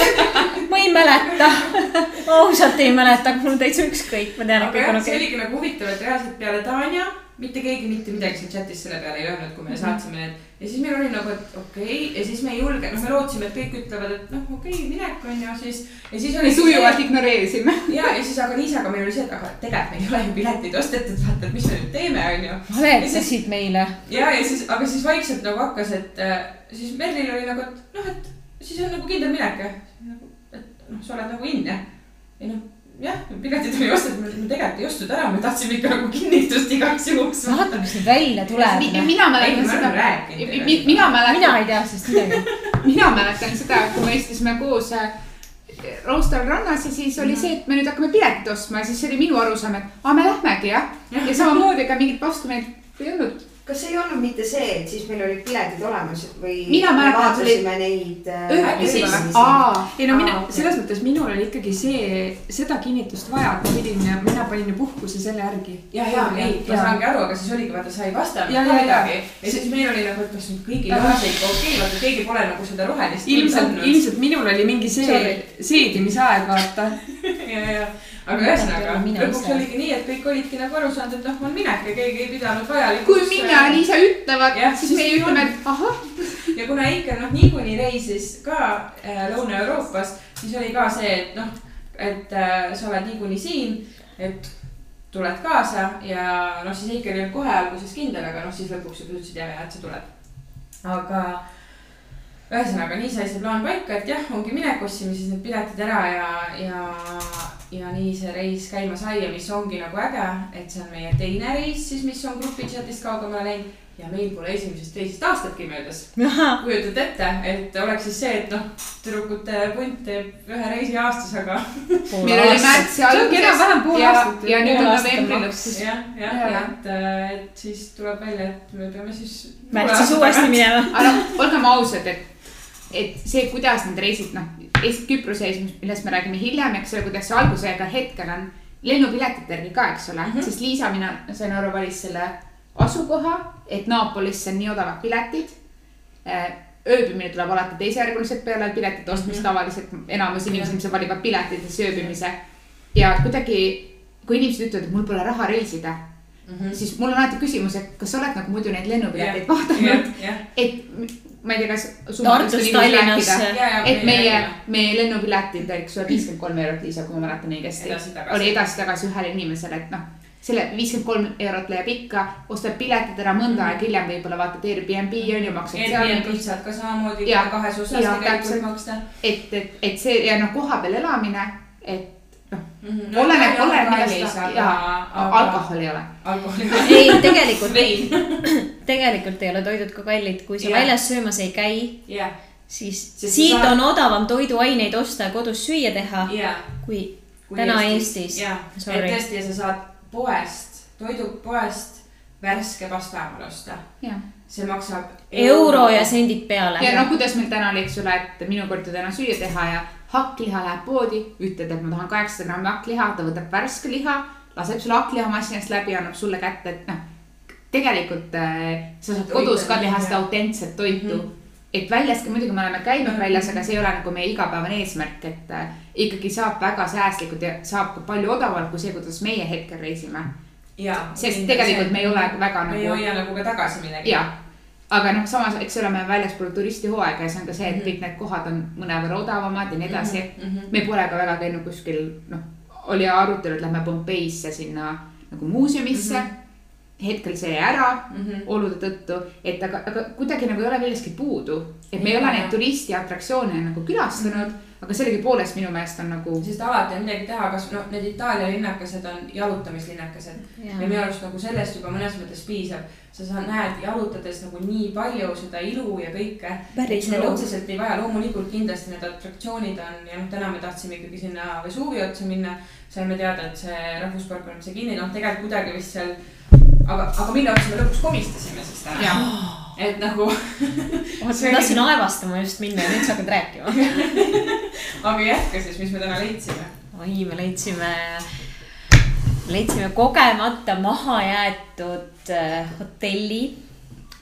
Speaker 1: <laughs>
Speaker 3: ma ei mäleta, <laughs> ausalt ei mäleta, mul on täitsa ükskõik, ma tean, et
Speaker 1: aga
Speaker 3: kõik on
Speaker 1: jah, see
Speaker 3: okei.
Speaker 1: oligi nagu huvitav, et reaalselt peale Tanja mitte keegi mitte midagi seal chatis selle peale ei öelnud, kui me saatsime need. ja siis meil oli nagu, et okei okay. ja siis me ei julge, noh, me lootsime, et kõik ütlevad, et noh, okei okay,, minek on ju siis. ja siis oli
Speaker 2: sujuvalt ignoreerisime. <laughs>
Speaker 1: ja, ja siis aga Liisaga meil oli see, et aga tegelikult meil ei ole ju piletid ostetud, vaata, et mis me nüüd teeme, on ju.
Speaker 3: valetasid meile.
Speaker 1: ja, ja siis, aga siis vaikselt nagu hakkas, et äh, siis Merlil oli nagu, et noh, et siis on nagu kindel minek ja nagu, et noh, sa oled nagu in jah. ei noh, jah, piletid oli ostetud, me me tegelikult ei ostnud ära, me tahtsime ikka nagu kinnitust igaks juhuks.
Speaker 3: vaata, mis nüüd välja tuleb.
Speaker 2: mina
Speaker 1: Ei,
Speaker 2: mäletan seda mina
Speaker 3: mina
Speaker 2: mäletan,
Speaker 3: ei tea sellest midagi. <laughs>
Speaker 2: mina mäletan seda, kui me istusime koos äh, Roostal rannas ja siis oli see, et me nüüd hakkame piletit ostma ja siis oli minu arusaam, et aa, me lähmegi jah. ja samamoodi ega mingit vastumeelt ei olnud.
Speaker 5: Kas ei olnud mitte see, et siis meil olid piletid olemas või?
Speaker 2: Mina mäletan, see oli-
Speaker 5: neid äh,
Speaker 2: aa,
Speaker 4: ei no mina selles mõttes minul oli ikkagi see, seda kinnitust vaja, et ma pidin, mina panin ju puhkuse selle järgi.
Speaker 1: ja, ja, ei, ma saangi aru, aga siis oligi, vaata, sa ei vastanud ka
Speaker 4: ja, ja.
Speaker 1: midagi. ja siis meil oli nagu, et kas nüüd kõigil on see ikka okei, vaata keegi pole nagu seda rohelist.
Speaker 4: ilmselt, ilmselt minul oli mingi see seedimisaeg, vaata.
Speaker 1: ja, ja, aga ühesõnaga
Speaker 3: Mina
Speaker 1: lõpuks oligi nii, et kõik olidki nagu aru saanud, et noh, on minek ja keegi ei pidanud vajalikuks.
Speaker 2: kui Minna ja Liisa ütlevad
Speaker 1: Jah,,
Speaker 2: siis meie ütleme, et ahah,
Speaker 1: ja kuna Eiker noh, niikuinii reisis ka äh, Lõuna-Euroopas, siis oli ka see, et noh, et äh, sa oled niikuinii siin, et tuled kaasa ja noh, siis Eiker ei olnud kohe alguses kindel, aga noh, siis lõpuks ütlesid ja, ja et sa tuled. aga ühesõnaga nii sai see plaan paika, et jah, ongi minek, ostsime siis need piletid ära ja, ja ja nii see reis käima sai ja mis ongi nagu äge, et see on meie teine reis siis, mis on grupi chat'ist kaugemale läinud ja meil pole esimesest teisest aastatki möödas. kujutad ette, et oleks siis see, et noh, tüdrukute punt teeb ühe reisi aastas, aga
Speaker 2: meil oli märtsi alguses ja ja nüüd on novembri lõpp.
Speaker 1: jah, jah,
Speaker 4: Jaa.
Speaker 1: et, et siis tuleb välja, et me peame siis.
Speaker 3: märtsis uuesti. minema.
Speaker 2: aga noh, olgem ausad, et, et see, kuidas need reisid, noh, Küprose reis, millest me räägime hiljem, eks ole, kuidas see algusega hetkel on lennupiletite järgi ka, eks ole mm. -hmm. sest Liisa, mina sain aru, valis selle asukoha, et Naapolisse on nii odavad piletid. ööbimine tuleb alati teisejärguliselt peale piletite ostmist mm. -hmm. tavaliselt enamus inimesi, mis valivad piletid ja siis ööbimise. ja kuidagi, kui inimesed ütlevad, et mul pole raha reisida,
Speaker 1: Mhm.
Speaker 2: siis mul on alati küsimus, et kas sa oled nagu muidu neid lennupileteid vaadanud
Speaker 1: jah, jah,
Speaker 2: et ma ei tea, kas.
Speaker 3: Tartust Tallinnasse.
Speaker 2: et meie, meie lennupiletid, eks ole, viiskümmend kolm eurot, Liisa, kui ma mäletan õigesti, oli edasi-tagasi ühele inimesele, et noh, selle viiskümmend kolm eurot leiab ikka, ostad piletid ära mõnda
Speaker 1: Mhm.
Speaker 2: aega hiljem võib-olla vaatad Airbnb on ju, maksad seal
Speaker 1: Airbnb saad ka samamoodi kahes osas tegelikult maksta.
Speaker 2: et, et, et see ja noh, kohapeal elamine, et
Speaker 1: Mhm.
Speaker 2: oleneb, oleneb millest ja alkohol ei ole.
Speaker 1: alkoholi. <laughs>
Speaker 3: ei, tegelikult, <clears throat> tegelikult ei ole toidud ka kallid, kui sa
Speaker 1: Jah.
Speaker 3: väljas söömas ei käi,
Speaker 1: jah,
Speaker 3: siis
Speaker 1: Sest
Speaker 3: siit
Speaker 1: sa saad-
Speaker 3: on odavam toiduaineid osta ja kodus süüa teha,
Speaker 1: ja.
Speaker 3: kui täna Eestis.
Speaker 1: jah, et tõesti ja sa saad poest, toidupoest värske pastaaimal osta.
Speaker 2: jah,
Speaker 1: see maksab.
Speaker 3: euro ja sendid peale.
Speaker 2: ja no kuidas meil täna oli, eks ole, et minu kord ju täna süüa teha ja hakkliha läheb poodi, ütled, et ma tahan kaheksasada grammi hakkliha, ta võtab värske liha, laseb sulle hakklihamasinast läbi, annab sulle kätte, et noh. tegelikult äh, sa saad kodus ka teha
Speaker 1: jah.
Speaker 2: seda autentset toitu mm. -hmm. et väljas ka muidugi me oleme käinud
Speaker 1: Mhm.
Speaker 2: väljas, aga see ei ole nagu meie igapäevane eesmärk, et äh, ikkagi saab väga säästlikult ja saab ka palju odavamalt kui see, kuidas meie hetkel reisime. sest tegelikult me ei ole väga
Speaker 1: me ei
Speaker 2: nagu
Speaker 1: hoia nagu ka tagasi midagi.
Speaker 2: ja, aga noh, samas, eks ole, me oleme väljaspool turistihooaega ja see on ka see, et
Speaker 1: Mhm.
Speaker 2: kõik need kohad on mõnevõrra odavamad ja nii edasi.
Speaker 1: Mhm.
Speaker 2: me pole ka väga käinud kuskil, noh, oli arutelu, et lähme Pompeisse sinna nagu muuseumisse mm. -hmm. hetkel see jäi ära
Speaker 1: Mhm.
Speaker 2: olude tõttu, et aga, aga kuidagi nagu ei ole millestki puudu. et me ei
Speaker 1: Jaa.
Speaker 2: ole neid turistiatraktsioone nagu külastanud mm, -hmm. Aga sellegipoolest minu meelest on nagu.
Speaker 1: sest alati on midagi teha, kas noh, need Itaalia linnakesed on jalutamislinnakesed ja minu arust nagu sellest juba mõnes mõttes piisab. sa saad, näed jalutades nagu nii palju seda ilu ja kõike. Sul otseselt ei vaja, loomulikult kindlasti need atraktsioonid on ja noh, täna me tahtsime ikkagi sinna Vesuvi otsa minna. saime teada, et see rahvuspark on see kinni, noh tegelikult kuidagi vist seal, aga, aga mille otsa me lõpuks komistasime siis täna. et nagu,
Speaker 3: ma tahtsin aevastama just minna ja nüüd sa hakkad rääkima. <laughs>
Speaker 1: aga jätka siis, mis me täna leidsime.
Speaker 3: oi, me leidsime, leidsime kogemata maha jäetud äh, hotelli.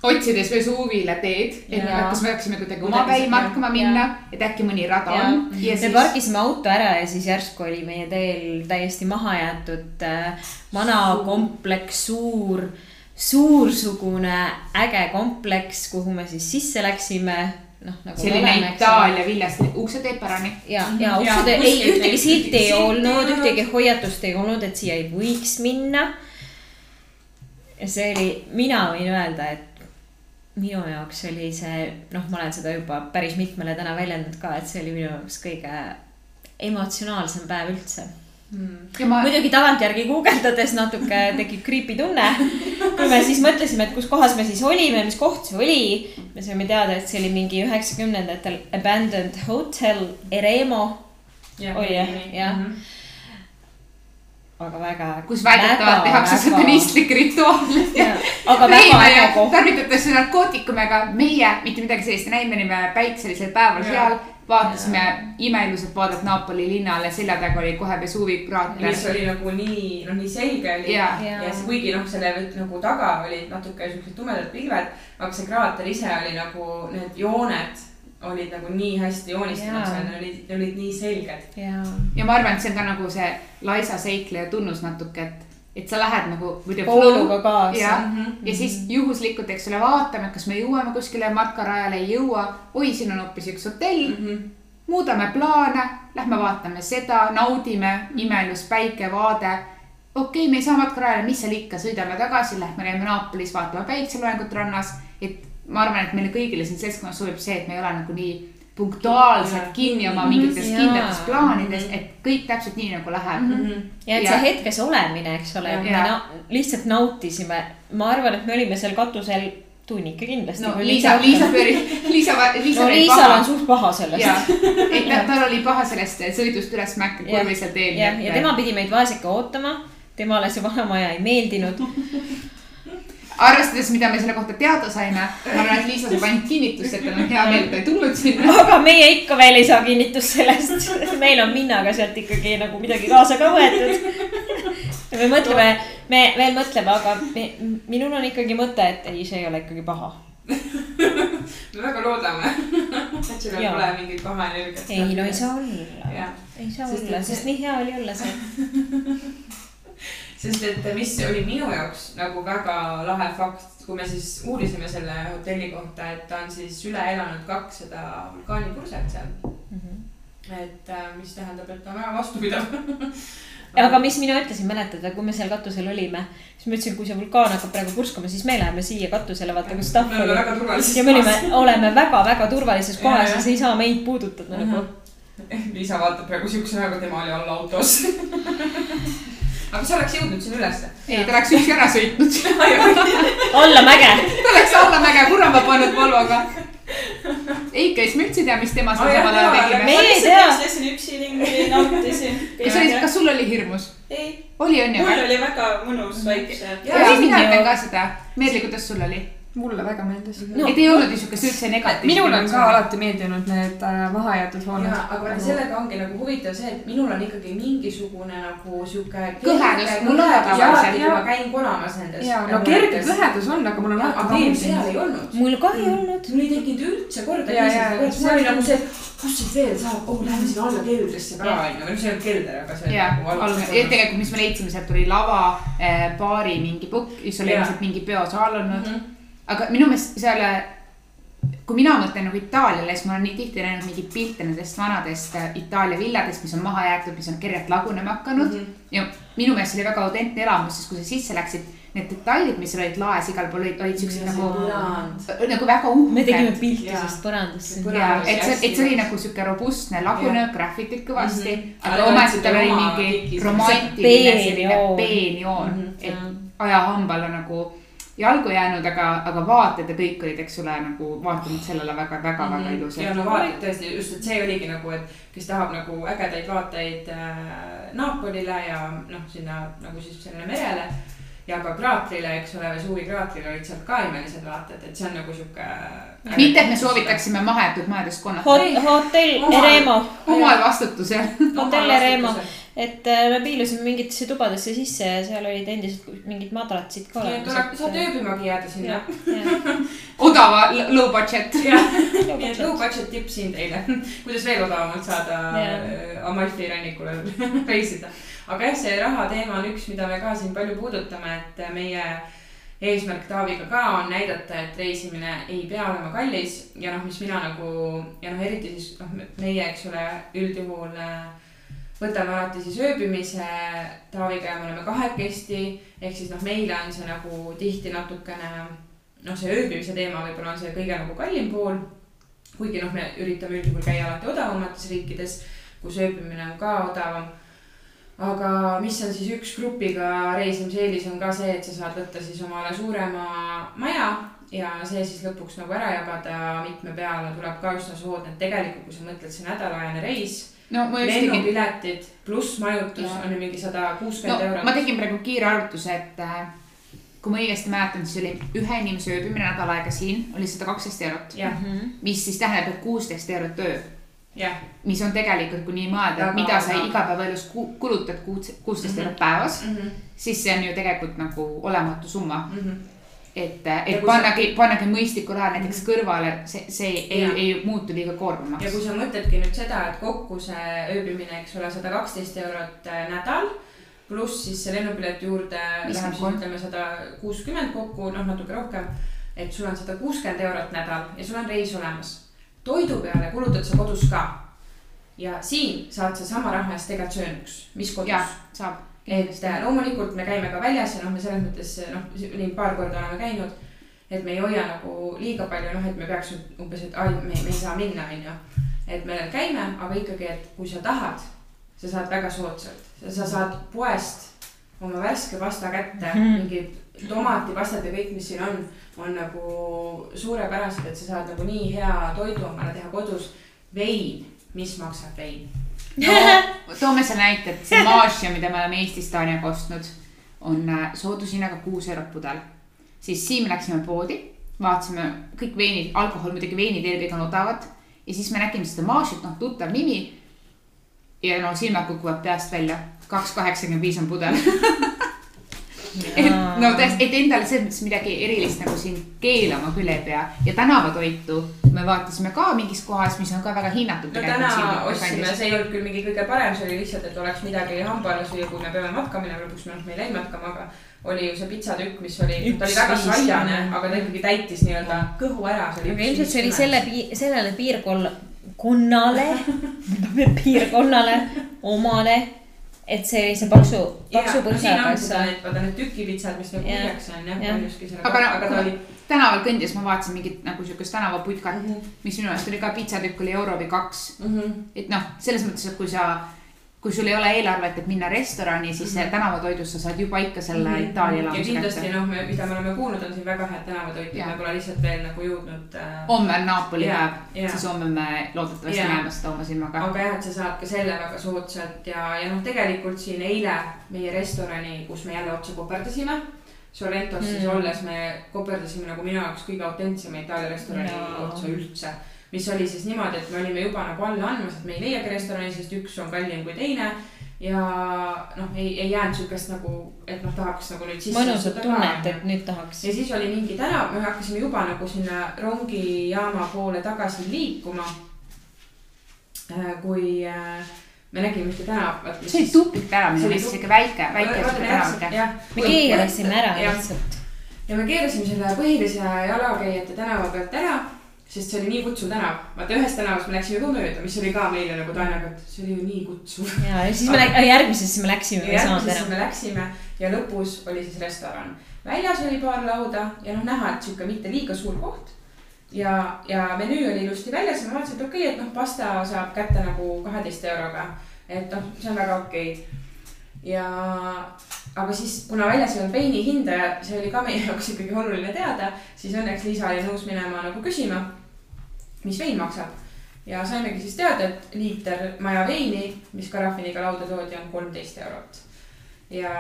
Speaker 2: Otsides Vesuvile teed, et
Speaker 3: Jaa.
Speaker 2: kas me peaksime kuidagi
Speaker 1: see-
Speaker 2: matkama
Speaker 1: jaa.
Speaker 2: minna, et äkki mõni rada
Speaker 3: Ja.
Speaker 2: on. ja
Speaker 3: me
Speaker 2: siis
Speaker 3: parkisime auto ära ja siis järsku oli meie teel täiesti maha jäetud äh, vana kompleks, suur, suursugune äge kompleks, kuhu me siis sisse läksime. noh, nagu.
Speaker 2: selline Itaalia viljast uksed eeperani.
Speaker 3: ja, ja
Speaker 1: Ja
Speaker 3: uksed, ei
Speaker 1: kuskilt
Speaker 3: ühtegi
Speaker 1: ei-
Speaker 3: silti ei
Speaker 1: ei
Speaker 3: olnud. ühtegi hoiatust ei olnud, et siia ei võiks minna. ja see oli, mina võin öelda, et minu jaoks oli see, noh, ma olen seda juba päris mitmele täna väljendanud ka, et see oli minu jaoks kõige emotsionaalsem päev üldse.
Speaker 2: ja ma,
Speaker 3: muidugi tagantjärgi guugeldades natuke tekib creepy tunne. kui me siis mõtlesime, et kus kohas me siis olime, mis koht see oli, me saime teada, et see oli mingi üheksakümnendatel abandoned hotel Eremo, Oli jah? Jah.
Speaker 1: Mhm.
Speaker 3: Aga väga.
Speaker 2: kus väidetavalt tehakse satanistlikke rituaale.
Speaker 3: aga väga äge <laughs>
Speaker 2: ja
Speaker 3: koht.
Speaker 2: tarvitatakse narkootikumiga, meie mitte midagi sellist ei näinud, me olime päikselisel päeval
Speaker 1: Jaa.
Speaker 2: seal, vaatasime imeilusat vaadet Napoli linnale, selja taga oli kohe Vesuvi kraater
Speaker 1: mis. oli nagu nii, noh, nii selge oli.
Speaker 2: ja,
Speaker 3: Jaa.
Speaker 1: ja siis kuigi noh, selle nagu taga olid natuke siuksed tumedad pilved, aga see kraater ise oli nagu need jooned olid nagu nii hästi joonistunud seal, need olid, olid nii selged.
Speaker 3: ja,
Speaker 2: ja ma arvan, et see on ka nagu see laisa seikleja tunnus natuke, et, et sa lähed nagu
Speaker 3: vooluga kaasa.
Speaker 2: jah,
Speaker 1: Mhm.
Speaker 2: ja siis juhuslikult, eks ole, vaatame, kas me jõuame kuskile matkarajale, ei jõua. oi, siin on hoopis üks hotell,
Speaker 1: Mhm.
Speaker 2: muudame plaane, lähme vaatame seda, naudime, imelus päikevaade. okei okay,, me ei saa matkarajale, mis seal ikka, sõidame tagasi, lähme käime Naapolis, vaatame päikseloojangut rannas. et ma arvan, et meile kõigile siin seltskonnas sobib see, et me ei ole nagu nii punktuaalselt kinni oma mingites
Speaker 3: Jaa.
Speaker 2: kindlates plaanides, et kõik täpselt nii nagu läheb.
Speaker 3: ja et
Speaker 2: Ja-
Speaker 3: see hetkes olemine, eks ole, me
Speaker 2: Ja.
Speaker 3: na lihtsalt nautisime. ma arvan, et me olime seal katusel tunnika kindlasti.
Speaker 2: no Liisa, Liisa pööri, Liisa, Liisa
Speaker 3: no Liisal on suht paha sellest.
Speaker 2: ja, et ta, tal oli paha <laughs> sellest sõidust üles Mäkki kurvisel teel.
Speaker 3: jah, ja tema pidi meid vaeseke ootama. temale see vanamaja ei meeldinud. <laughs>
Speaker 2: arvestades, mida me selle kohta teada saime, ma arvan, et Liisa saab ainult kinnitust, et tal on hea meel, et ta ei tulnud sinna.
Speaker 3: aga meie ikka veel ei saa kinnitust sellest. meil on minnaga sealt ikkagi nagu midagi kaasa ka võetud. me mõtleme, me veel mõtleme, aga me, minul on ikkagi mõte, et ei, see ei ole ikkagi paha.
Speaker 1: me väga loodame, et sellel
Speaker 3: Jaa.
Speaker 1: pole mingit paha energiat.
Speaker 3: ei, no ei saa olla. ei saa
Speaker 1: Sest
Speaker 3: olla, sest nii hea oli olla seal.
Speaker 1: Sest et mis oli minu jaoks nagu väga lahe fakt, kui me siis uurisime selle hotelli kohta, et ta on siis üle elanud kakssada vulkaanipurset seal. et äh, mis tähendab, et ta on väga vastupidav. <laughs>
Speaker 3: aga mis mina ütlesin, mäletad, kui me seal katusel olime, siis ma ütlesin, kui see vulkaan hakkab praegu purskama, siis me läheme siia katusele, vaata kus tahv oli. ja me olime, oleme väga-väga turvalises kohas
Speaker 1: jah.
Speaker 3: ja see ei saa meid puudutada nagu.
Speaker 1: Liisa <laughs> vaatab praegu siukse näoga, tema oli all autos. <laughs> aga sa oleks jõudnud sinna ülesse.
Speaker 2: ei, ta oleks üksi ära sõitnud. <laughs>
Speaker 3: alla mäge.
Speaker 2: ta oleks allamäge purama pannud Volvoga. Eike, siis ma üldse ei tea, mis tema seal samal ajal
Speaker 1: jaa,
Speaker 2: tegime.
Speaker 3: me-
Speaker 6: ma
Speaker 3: ei tea.
Speaker 6: jooksesin üksi ringi, nautisin.
Speaker 2: kas oli, kas sul oli hirmus?
Speaker 6: ei,
Speaker 2: oli on ju
Speaker 6: mul oli väga mõnus.
Speaker 1: Jaa,
Speaker 2: ja mina ütlen ka seda. Meerli, kuidas sul oli?
Speaker 4: Mulle väga meeldis.
Speaker 2: no. et ei olnud niisugust üldse negatiivset.
Speaker 4: minule on ka. alati meeldinud need äh, mahajäetud hooned.
Speaker 1: ja, aga vaata sellega ongi nagu huvitav see, et minul on ikkagi mingisugune nagu sihuke.
Speaker 2: Kõhedus, mul on ka
Speaker 1: alati, kui
Speaker 4: jaa.
Speaker 1: ma käin konamas nendes.
Speaker 4: ja, no kerge. kõhedus on, aga mulle on
Speaker 1: aga
Speaker 4: alati
Speaker 1: mul seal
Speaker 4: meeldinud.
Speaker 1: ei olnud.
Speaker 3: mul ka ei olnud.
Speaker 1: mul ei tekkinud üldse isegi,
Speaker 4: see
Speaker 1: oli
Speaker 4: on-
Speaker 1: nagu see, et kus siit veel saab, oh lähme sinna alla keldrisse ka onju, või no see ei olnud kelder, aga see
Speaker 2: ja,
Speaker 1: nagu
Speaker 2: tegelikult, mis me leidsime, sealt oli lava, baari mingi pukk, siis oli ilmselt mingi peosaal olnud.
Speaker 1: Mhm.
Speaker 2: Aga minu meelest seal, kui mina mõtlen nagu Itaaliale, siis ma olen nii tihti näinud mingeid pilte nendest vanadest äh, Itaalia villadest, mis on maha jäetud, mis on kergelt lagunema hakanud mm. -hmm. ja minu meelest see oli väga autentne elamus, sest kui sa sisse läksid, need detailid, mis seal olid laes igal pool olid, olid siuksed nagu, nagu väga
Speaker 3: me tegime
Speaker 2: uhked.
Speaker 3: pilti sellest põrandast.
Speaker 1: Põrand-
Speaker 2: ja, et see, et see oli nagu sihuke robustne, lagunev, graffitud kõvasti mm. -hmm. aga omaette tal oli
Speaker 1: oma
Speaker 2: mingi romantiline
Speaker 3: See
Speaker 2: selline
Speaker 3: peenjoon.
Speaker 2: peenjoon mm,
Speaker 1: Mhm,
Speaker 2: -hmm. et ajahambal on nagu jalgu jäänud, aga, aga vaated ja kõik olid, eks ole, nagu vaatamata sellele väga-väga-väga
Speaker 1: Mhm. ja
Speaker 2: ilusad.
Speaker 1: no vaatad tõesti just, et see oligi nagu, et kes tahab nagu ägedaid vaateid äh, Napolile ja noh, sinna nagu siis sellele merele. Ja ka kraatrile, eks ole, Vesuvi kraatrile olid seal ka imelised vaated, et see on nagu sihuke.
Speaker 2: mitte, et me soovitaksime mahajäetud majadest konnata,
Speaker 3: hotell
Speaker 1: Oma-
Speaker 3: Eremo,
Speaker 2: omal vastutusel.
Speaker 3: hotell Eremo, et äh, me piilusime mingitesse tubadesse sisse ja seal olid endiselt mingid madratsid ka
Speaker 1: tuleb, saad ööbimagi jääda sinna. <laughs>
Speaker 2: odava low budget.
Speaker 1: nii et low budget tipp siin teile, <laughs> kuidas veel odavamalt saada
Speaker 3: Jah.
Speaker 1: äh, Amalfi rannikule <laughs> reisida. Aga jah, see raha teema on üks, mida me ka siin palju puudutame, et meie eesmärk Taaviga ka on näidata, et reisimine ei pea olema kallis ja noh, mis mina nagu ja noh, eriti siis noh, meie, eks ole, üldjuhul äh, võtame alati siis ööbimise Taaviga ja me oleme kahekesti. ehk siis noh, meile on see nagu tihti natukene noh, see ööbimise teema võib-olla on see kõige nagu kallim pool. kuigi noh, me üritame üldjuhul käia alati odavamates riikides, kus ööbimine on ka odavam. Aga mis on siis üks grupiga reisimise eelis on ka see, et sa saad võtta siis omale suurema maja ja see siis lõpuks nagu ära jagada mitme peale tuleb ka üsna soodne, et tegelikult, kui sa mõtled, see nädalaajane reis,
Speaker 2: no just tegin,
Speaker 1: lennupiletid pluss majutus
Speaker 2: Jaa.
Speaker 1: on ju mingi sada
Speaker 2: no
Speaker 1: kuuskümmend eurot.
Speaker 2: ma tegin praegu kiire arvutuse, et äh, kui ma õigesti mäletan, siis oli ühe inimese ööbimine nädal aega siin oli sada kaksteist eurot, mis siis tähendab, et kuusteist eurot öö
Speaker 1: jah,
Speaker 2: mis on tegelikult, kui nii mõelda, et mida sa
Speaker 1: odav.
Speaker 2: igapäevaelus ku- kulutad kuus- kuusteist
Speaker 1: Mhm.
Speaker 2: eurot päevas,
Speaker 1: Mhm,
Speaker 2: siis see on ju tegelikult nagu olematu summa.
Speaker 1: mhm.
Speaker 2: et,
Speaker 1: Ja
Speaker 2: et
Speaker 1: kui
Speaker 2: pannagi, pannagi mõistlikul ajal näiteks kõrvale, see, see ei ei muutu liiga
Speaker 1: ja
Speaker 2: koormavaks
Speaker 1: kui. sa mõtledki nüüd seda, et kokku see ööbimine, eks ole, sada kaksteist eurot äh, nädal, pluss siis see lennupileti juurde läheb siis
Speaker 2: 53.
Speaker 1: ütleme sada kuuskümmend kokku, noh natuke rohkem. et sul on sada kuuskümmend eurot nädal ja sul on reis olemas. Toidu peale kulutad sa kodus ka. ja siin saad sa sama raha eest tegelikult söönuks, mis kodus
Speaker 2: saab.
Speaker 1: et äh, loomulikult me käime ka väljas ja noh, me selles mõttes noh, nii paar korda oleme käinud. et me ei hoia nagu liiga palju, noh, et me peaks umbes, et ai, me, me ei saa minna, onju. et me käime, aga ikkagi, et kui sa tahad, sa saad väga soodsalt, sa saad poest oma värske pasta kätte mm. -hmm. mingid tomatipastad ja kõik, mis siin on, on nagu suurepärased, et sa saad nagu nii hea toidu omale teha kodus. vein, mis maksab vein?
Speaker 2: no <laughs> toome selle näite, et see Maasja, mida me oleme Eestis Taaniaga ostnud, on äh, soodushinnaga kuus eurot pudel. siis Siim läksime poodi, vaatasime kõik veinid, alkohol muidugi veinid eelkõige on odavad ja siis me nägime seda Maasjat, noh tuttav nimi. ja no silmad kukuvad peast välja, kaks kaheksakümmend viis on pudel. <laughs> et no tõesti, et endale selles mõttes midagi erilist nagu siin keelama küll ei pea ja tänavatoitu me vaatasime ka mingis kohas, mis on ka väga hinnatud.
Speaker 1: no täna ostsime, see ei olnud küll mingi kõige parem, see oli lihtsalt, et oleks midagi hamba alla süüa, kui me peame matka minema, lõpuks me, me ei läinud matkama, aga oli ju see pitsatükk, mis oli, ta oli väga saiane, aga ta ikkagi täitis nii-öelda kõhu ära, see oli.
Speaker 3: aga ilmselt see oli selle, sellele piirkonnale, <laughs> piirkonnale omane, et see paksu, paksu põrsaga
Speaker 1: on seda,
Speaker 3: see.
Speaker 1: et vaata need tükipitsad, mis nagu lüüakse on jah, paljuski selle,
Speaker 2: Aga
Speaker 1: aga, ta oli.
Speaker 2: tänaval kõndides ma vaatasin mingit nagu siukest tänavaputkat,
Speaker 1: Mhm.
Speaker 2: mis minu meelest oli ka pitsatükk oli euro või kaks. et noh, selles mõttes, et kui sa, kui sul ei ole eelarvet, et minna restorani, siis mm -hmm. tänavatoidust sa saad juba ikka selle mm -hmm. Itaalia
Speaker 1: ja
Speaker 2: elamuse
Speaker 1: kindlasti
Speaker 2: kätte.
Speaker 1: noh, me, mida me oleme kuulnud, on siin väga head tänavatoitu, me pole lihtsalt veel nagu jõudnud äh,.
Speaker 2: homme on Napoli
Speaker 1: Jaa,
Speaker 2: päev,
Speaker 1: jaa.
Speaker 2: siis homme me loodetavasti
Speaker 1: Jaa.
Speaker 2: näeme seda oma silmaga.
Speaker 1: aga jah, et sa saad ka selle väga soodsalt ja, ja noh, tegelikult siin eile meie restorani, kus me jälle otsa koperdasime. Sorrentos mm. siis
Speaker 3: Mm.
Speaker 1: olles me koperdasime nagu minu jaoks kõige autentsema Itaalia restorani
Speaker 3: Jaa.
Speaker 1: otsa üldse. Mis oli siis niimoodi, et me olime juba nagu alla andmas, et me ei leiagi restorani, sest üks on kallim kui teine. ja noh, ei, ei jäänud siukest nagu, et noh, tahaks nagu nüüd sisse.
Speaker 3: mõnusat tunnet, et nüüd tahaks.
Speaker 1: ja siis oli mingi tänav, me hakkasime juba nagu sinna rongijaama poole tagasi liikuma. kui äh, me nägime ühte tänavat.
Speaker 2: see oli tupik tänav
Speaker 1: See oli
Speaker 2: siuke väike, väike tänav.
Speaker 3: me keerasime ära lihtsalt.
Speaker 1: ja me keerasime selle põhilise jalakäijate tänava pealt ära, sest see oli nii kutsuv tänav. vaata ühest tänavast me läksime ka mööda, mis oli ka meile nagu Taaniaga, et see oli ju nii kutsuv.
Speaker 3: ja, ja siis me läksime, järgmisesse me läksime,
Speaker 1: järgmisesse me läksime ja lõpus oli siis restoran. väljas oli paar lauda ja noh, näha, et sihuke mitte liiga suur koht. ja, ja menüü oli ilusti väljas ja ma vaatasin, et okei okay,, et noh, pasta saab kätte nagu kaheteist euroga. et noh, see on väga okei okay.. ja, aga siis, kuna väljas ei olnud veini hinda ja see oli ka meie jaoks ikkagi oluline teada, siis õnneks Liisa oli nõus minema nagu küsima, mis vein maksab ja saimegi siis teada, et liiter maja veini, mis karaffiniga lauda toodi, on kolmteist eurot. ja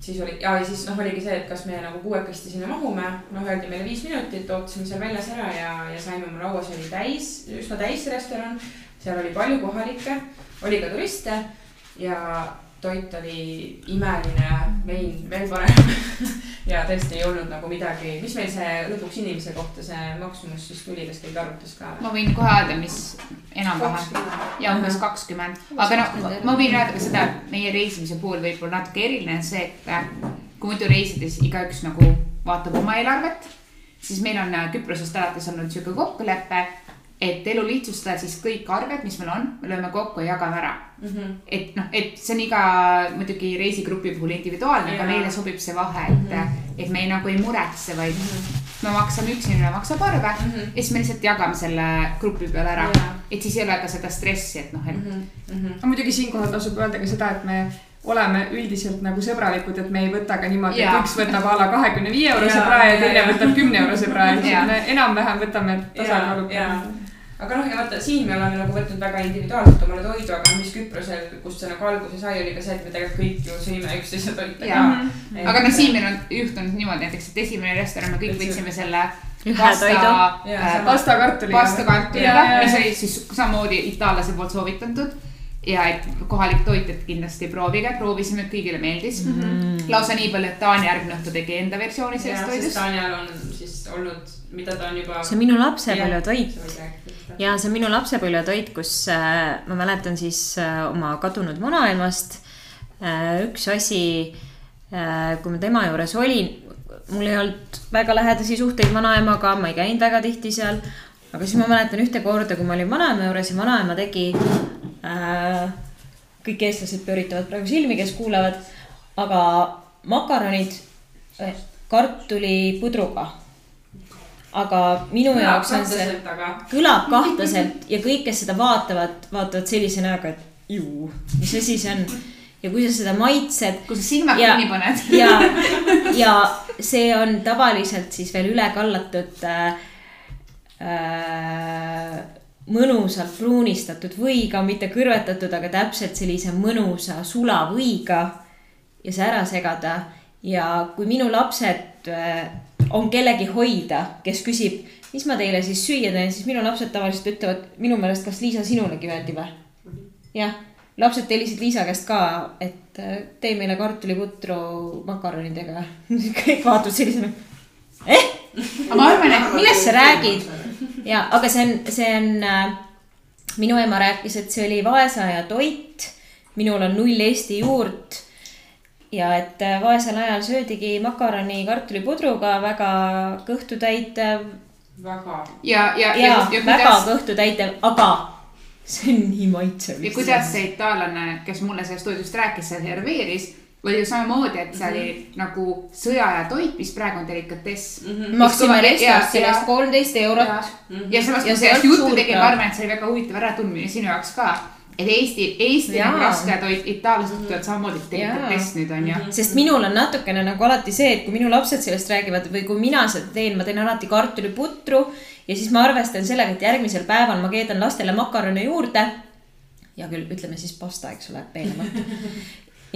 Speaker 1: siis oli, ja siis noh, oligi see, et kas me nagu kuuekesti sinna mahume, noh öeldi meile viis minutit, ootasime seal väljas ära ja, ja saime oma laua, see oli täis, üsna täis restoran. seal oli palju kohalikke, oli ka turiste ja toit oli imeline, vein veel parem. <laughs> ja tõesti ei olnud nagu midagi, mis meil see lõpuks inimese kohta see maksumus siis tuli, kas keegi arvutas ka?
Speaker 2: ma võin kohe öelda, mis enam-vähem ja umbes kakskümmend, aga no ma võin öelda ka seda, et meie reisimise puhul võib-olla natuke eriline on see, et äh, kui muidu reisides igaüks nagu vaatab oma eelarvet, siis meil on äh, Küprosest alates olnud sihuke kokkulepe, et elu lihtsustada, siis kõik arved, mis meil on, me lööme kokku ja jagame ära.
Speaker 1: Mhm.
Speaker 2: et noh, et see on iga muidugi reisigrupi puhul individuaalne, aga meile sobib see vahe, et, et me ei, nagu ei muretse, vaid me maksame, üks inimene maksab arve
Speaker 1: Mhm.
Speaker 2: ja siis me lihtsalt jagame selle grupi peale ära
Speaker 1: Jaa..
Speaker 2: et siis ei ole ka seda stressi, et noh, et
Speaker 1: Mhm.
Speaker 4: aga muidugi siinkohal tasub öelda ka seda, et me oleme üldiselt nagu sõbralikud, et me ei võta ka niimoodi, et üks võtab a la kahekümne viie eurose prae ja teine võtab kümne eurose prae,
Speaker 2: Jaa.
Speaker 4: siis me enam-vähem võtame tasakaalu
Speaker 1: jaa.. Aga noh, ja vaata siin me oleme nagu võtnud väga individuaalselt omale toidu, aga mis Küprosel, kust see nagu alguse sai, oli ka see, et me tegelikult kõik ju sõime üksteise toite ka.
Speaker 2: aga noh, siin meil on juhtunud niimoodi näiteks, et esimene restoran, me kõik võtsime selle
Speaker 3: Ühe
Speaker 2: pasta
Speaker 3: toidu.,
Speaker 1: Jaa, sama.
Speaker 4: pasta kartuliga.
Speaker 2: pasta kartuliga
Speaker 4: Jaa, jaa,,
Speaker 2: mis oli siis samamoodi itaallase poolt soovitatud. ja et kohalik toit, et kindlasti proovige, proovisime, et kõigile meeldis mm. -hmm. lausa nii palju, et Taani järgmine õhtu tegi enda versiooni sellest toidust.
Speaker 1: Tanjal on siis olnud, mida ta on juba.
Speaker 3: see on minu lapsepõlvetoit
Speaker 1: lapsepõlvetoit.
Speaker 3: Ja see on minu lapsepõlvetoit, kus äh, ma mäletan siis äh, oma kadunud vanaemast äh, üks asi kui ma tema juures olin, mul ei olnud väga lähedasi suhteid vanaemaga, ma ei käinud väga tihti seal. aga siis ma mäletan ühte korda, kui ma olin vanaema juures ja vanaema tegi äh,. kõik eestlased pööritavad praegu silmi, kes kuulavad, aga makaronid kartulipudruga aga minu jaoks on see, kõlab kahtlaselt ja kõik, kes seda vaatavad, vaatavad sellise näoga, et ju, mis asi see on. ja kui sa seda maitsed
Speaker 2: kui sa silmad kinni paned.
Speaker 3: ja, ja see on tavaliselt siis veel üle kallatud äh, äh, mõnusalt pruunistatud võiga, mitte kõrvetatud, aga täpselt sellise mõnusa sulavõiga ja see ära segada. ja kui minu lapsed äh, on kellegi hoida, kes küsib, mis ma teile siis süüa teen, siis minu lapsed tavaliselt ütlevad minu meelest, kas Liisa sinulegi öeldi või? jah, lapsed tellisid Liisa käest ka, et äh, tee meile kartuliputru makaronidega. <laughs> kõik vaatavad sellisena, eh,
Speaker 2: aga ma arvan, et
Speaker 3: millest sa räägid? ja, aga see on, see on äh,, minu ema rääkis, et see oli vaesaja toit. minul on null Eesti juurt. Ja et äh, vaesel ajal söödigi makaroni kartulipudruga väga kõhtutäitev
Speaker 1: väga.
Speaker 2: ja, ja, ja,
Speaker 3: ja,
Speaker 2: ja
Speaker 3: väga
Speaker 2: kuidas,
Speaker 3: kõhtutäitev, aga see on nii maitsev.
Speaker 2: ja kuidas see itaallane, kes mulle sellest toidust rääkis, seal serveeris, oli ju samamoodi, et see oli nagu sõjaaja toit, mis praegu on delikatess.
Speaker 3: maksime
Speaker 2: Ja-
Speaker 3: restorans
Speaker 2: ja-
Speaker 3: sellest kolmteist eurot.
Speaker 2: ja samas,
Speaker 3: Ja
Speaker 2: kui sellest juttu tegin,
Speaker 3: ka.
Speaker 2: ma arvan, et see oli väga huvitav äratundmine sinu jaoks ka. Et Eesti, Eesti
Speaker 3: Jaa.
Speaker 2: nagu raske toit, itaallased ütlevad samamoodi, delikatess nüüd on ju.
Speaker 3: sest minul on natukene nagu alati see, et kui minu lapsed sellest räägivad või kui mina seda teen, ma teen alati kartuliputru ja siis ma arvestan sellega, et järgmisel päeval ma keedan lastele makarone juurde. hea küll, ütleme siis pasta, eks ole, peenemalt.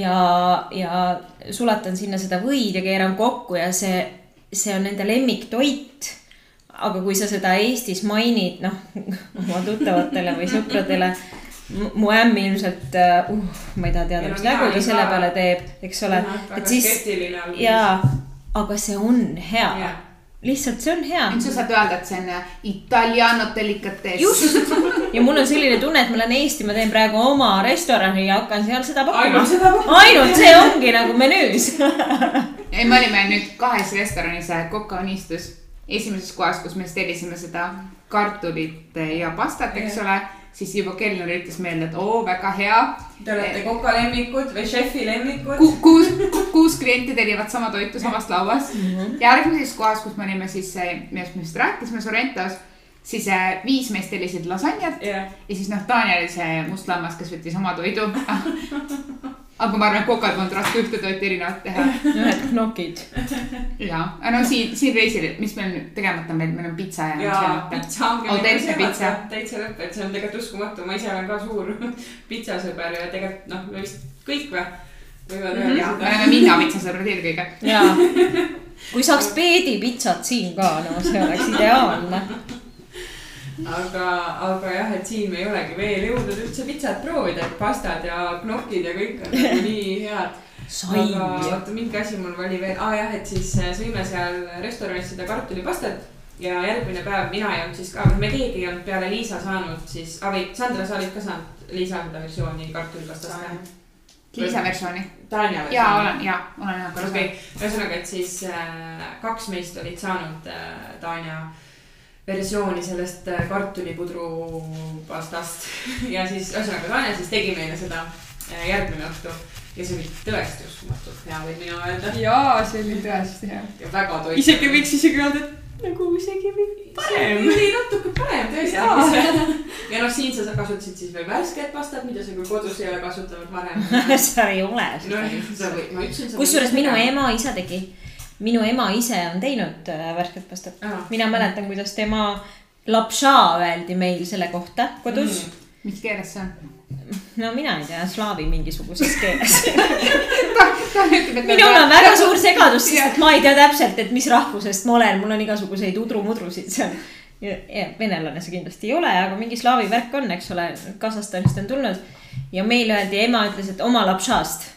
Speaker 3: ja, ja sulatan sinna seda võid ja keeran kokku ja see, see on nende lemmiktoit. aga kui sa seda Eestis mainid, noh, <laughs> oma tuttavatele või sõpradele, mu ämm ilmselt uh,, ma ei taha teada,
Speaker 1: Ja
Speaker 3: mis nägu ta selle peale teeb, eks ole. et siis jaa, aga see on hea
Speaker 1: Jaa.,
Speaker 3: lihtsalt see on hea.
Speaker 2: nüüd sa saad öelda, et see on äh, italiano delikatess.
Speaker 3: just, <laughs> ja mul on selline tunne, et ma lähen Eesti, ma teen praegu oma restorani ja hakkan seal seda pakkuma
Speaker 1: ainult.
Speaker 3: see ongi nagu menüüs. <laughs>
Speaker 2: ei, me olime nüüd kahes restoranis, Coca Unistus, esimeses kohas, kus me siis tellisime seda kartulit ja pastat, eks ole, siis juba kelner ütles meile, et oo, väga hea
Speaker 1: Te olete koka lemmikud või šefi lemmikud
Speaker 2: Ku,. kuus, kuus klienti tellivad sama toitu samast lauast mm. -hmm. järgmises kohas, kus me olime siis, millest me just rääkisime, Sorrentos, siis äh, viis meest tellisid lasanjat
Speaker 1: jah,
Speaker 2: ja siis noh, Tanja oli see must lammas, kes võttis oma toidu. <laughs> aga ma arvan, et Kokal polnud raske ühte toitu erinevat teha.
Speaker 3: ühed knokid.
Speaker 2: ja, aga no siin, siin reisil, mis meil nüüd tegemata on, meil, meil on pitsa ja.
Speaker 1: ja pitsa ongi.
Speaker 2: Autentne pitsa.
Speaker 1: täitsa lõpp, et see on tegelikult uskumatu, ma ise olen ka suur <laughs> pitsasõber ja tegelikult noh, me vist kõik või, võivad öelda
Speaker 2: ja, me oleme Minna pitsasõbrad eelkõige.
Speaker 3: jaa. kui saaks peedipitsat siin ka, no see oleks ideaalne.
Speaker 1: aga, aga jah, et siin me ei olegi veel jõudnud üldse pitsat proovida, et pastad ja knokid ja kõik on nagu nii head. aga. oota, mingi asi mul oli veel, ah, jah, et siis äh, sõime seal restoranis seda kartulipastat ja järgmine päev mina ei olnud siis ka, me keegi ei olnud peale Liisa saanud siis, aa või Sandra, sa olid ka saanud Liisa seda versiooni kartulipastast või?
Speaker 2: Liisa versiooni.
Speaker 1: Tanja versiooni.
Speaker 2: ja olen, ja olen jah korra
Speaker 1: okei, ühesõnaga, et siis äh, kaks meist olid saanud äh, Tanja versiooni sellest äh, kartulipudru pastast <laughs> ja siis ühesõnaga Tanja siis tegi meile seda äh, järgmine õhtu ja see oli tõesti uskumatult hea, võin mina öelda
Speaker 4: jaa, see oli tõesti hea.
Speaker 1: ja väga toitav.
Speaker 4: isegi võiks isegi öelda, et nagu isegi parem.
Speaker 1: oli natuke parem tõesti. <laughs> ja noh, siin sa kasutasid siis veel värsket pastat, mida sa küll kodus ei ole kasutanud varem. <laughs>
Speaker 3: seal ei ole
Speaker 1: no sa võid, ma ütlesin.
Speaker 3: kusjuures minu. ema isa tegi, minu ema ise on teinud äh, värsket pastat. mina mäletan, kuidas tema lapša öeldi meil selle kohta kodus mm..
Speaker 2: mis keeles see on?
Speaker 3: no mina ei tea, slaavi mingisuguses keeles. minul on väga suur segadus, sest et ma ei tea täpselt, et mis rahvusest ma olen, mul on igasuguseid udrumudrusid seal. venelane see kindlasti ei ole, aga mingi slaavi värk on, eks ole, Kasahstanist on tulnud. ja meile öeldi, ema ütles, et oma lapšast.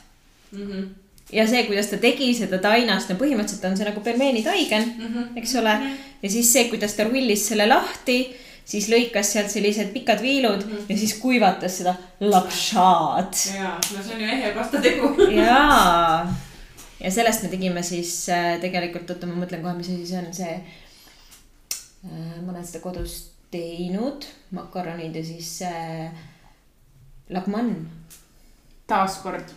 Speaker 1: Mhm.
Speaker 3: Ja see, kuidas ta tegi seda tainast, no põhimõtteliselt on see nagu pelmeeni taigen, eks ole. ja siis see, kuidas ta rullis selle lahti, siis lõikas sealt sellised pikad viilud ja siis kuivatas seda lapšaad
Speaker 1: ja, no see on ju ehe pasta tegu.
Speaker 3: jaa, <laughs> ja sellest me tegime siis äh, tegelikult, oota, ma mõtlen kohe, mis asi see on, see äh,. ma olen seda kodus teinud, makaronid ja siis äh, lagmann.
Speaker 2: taaskord,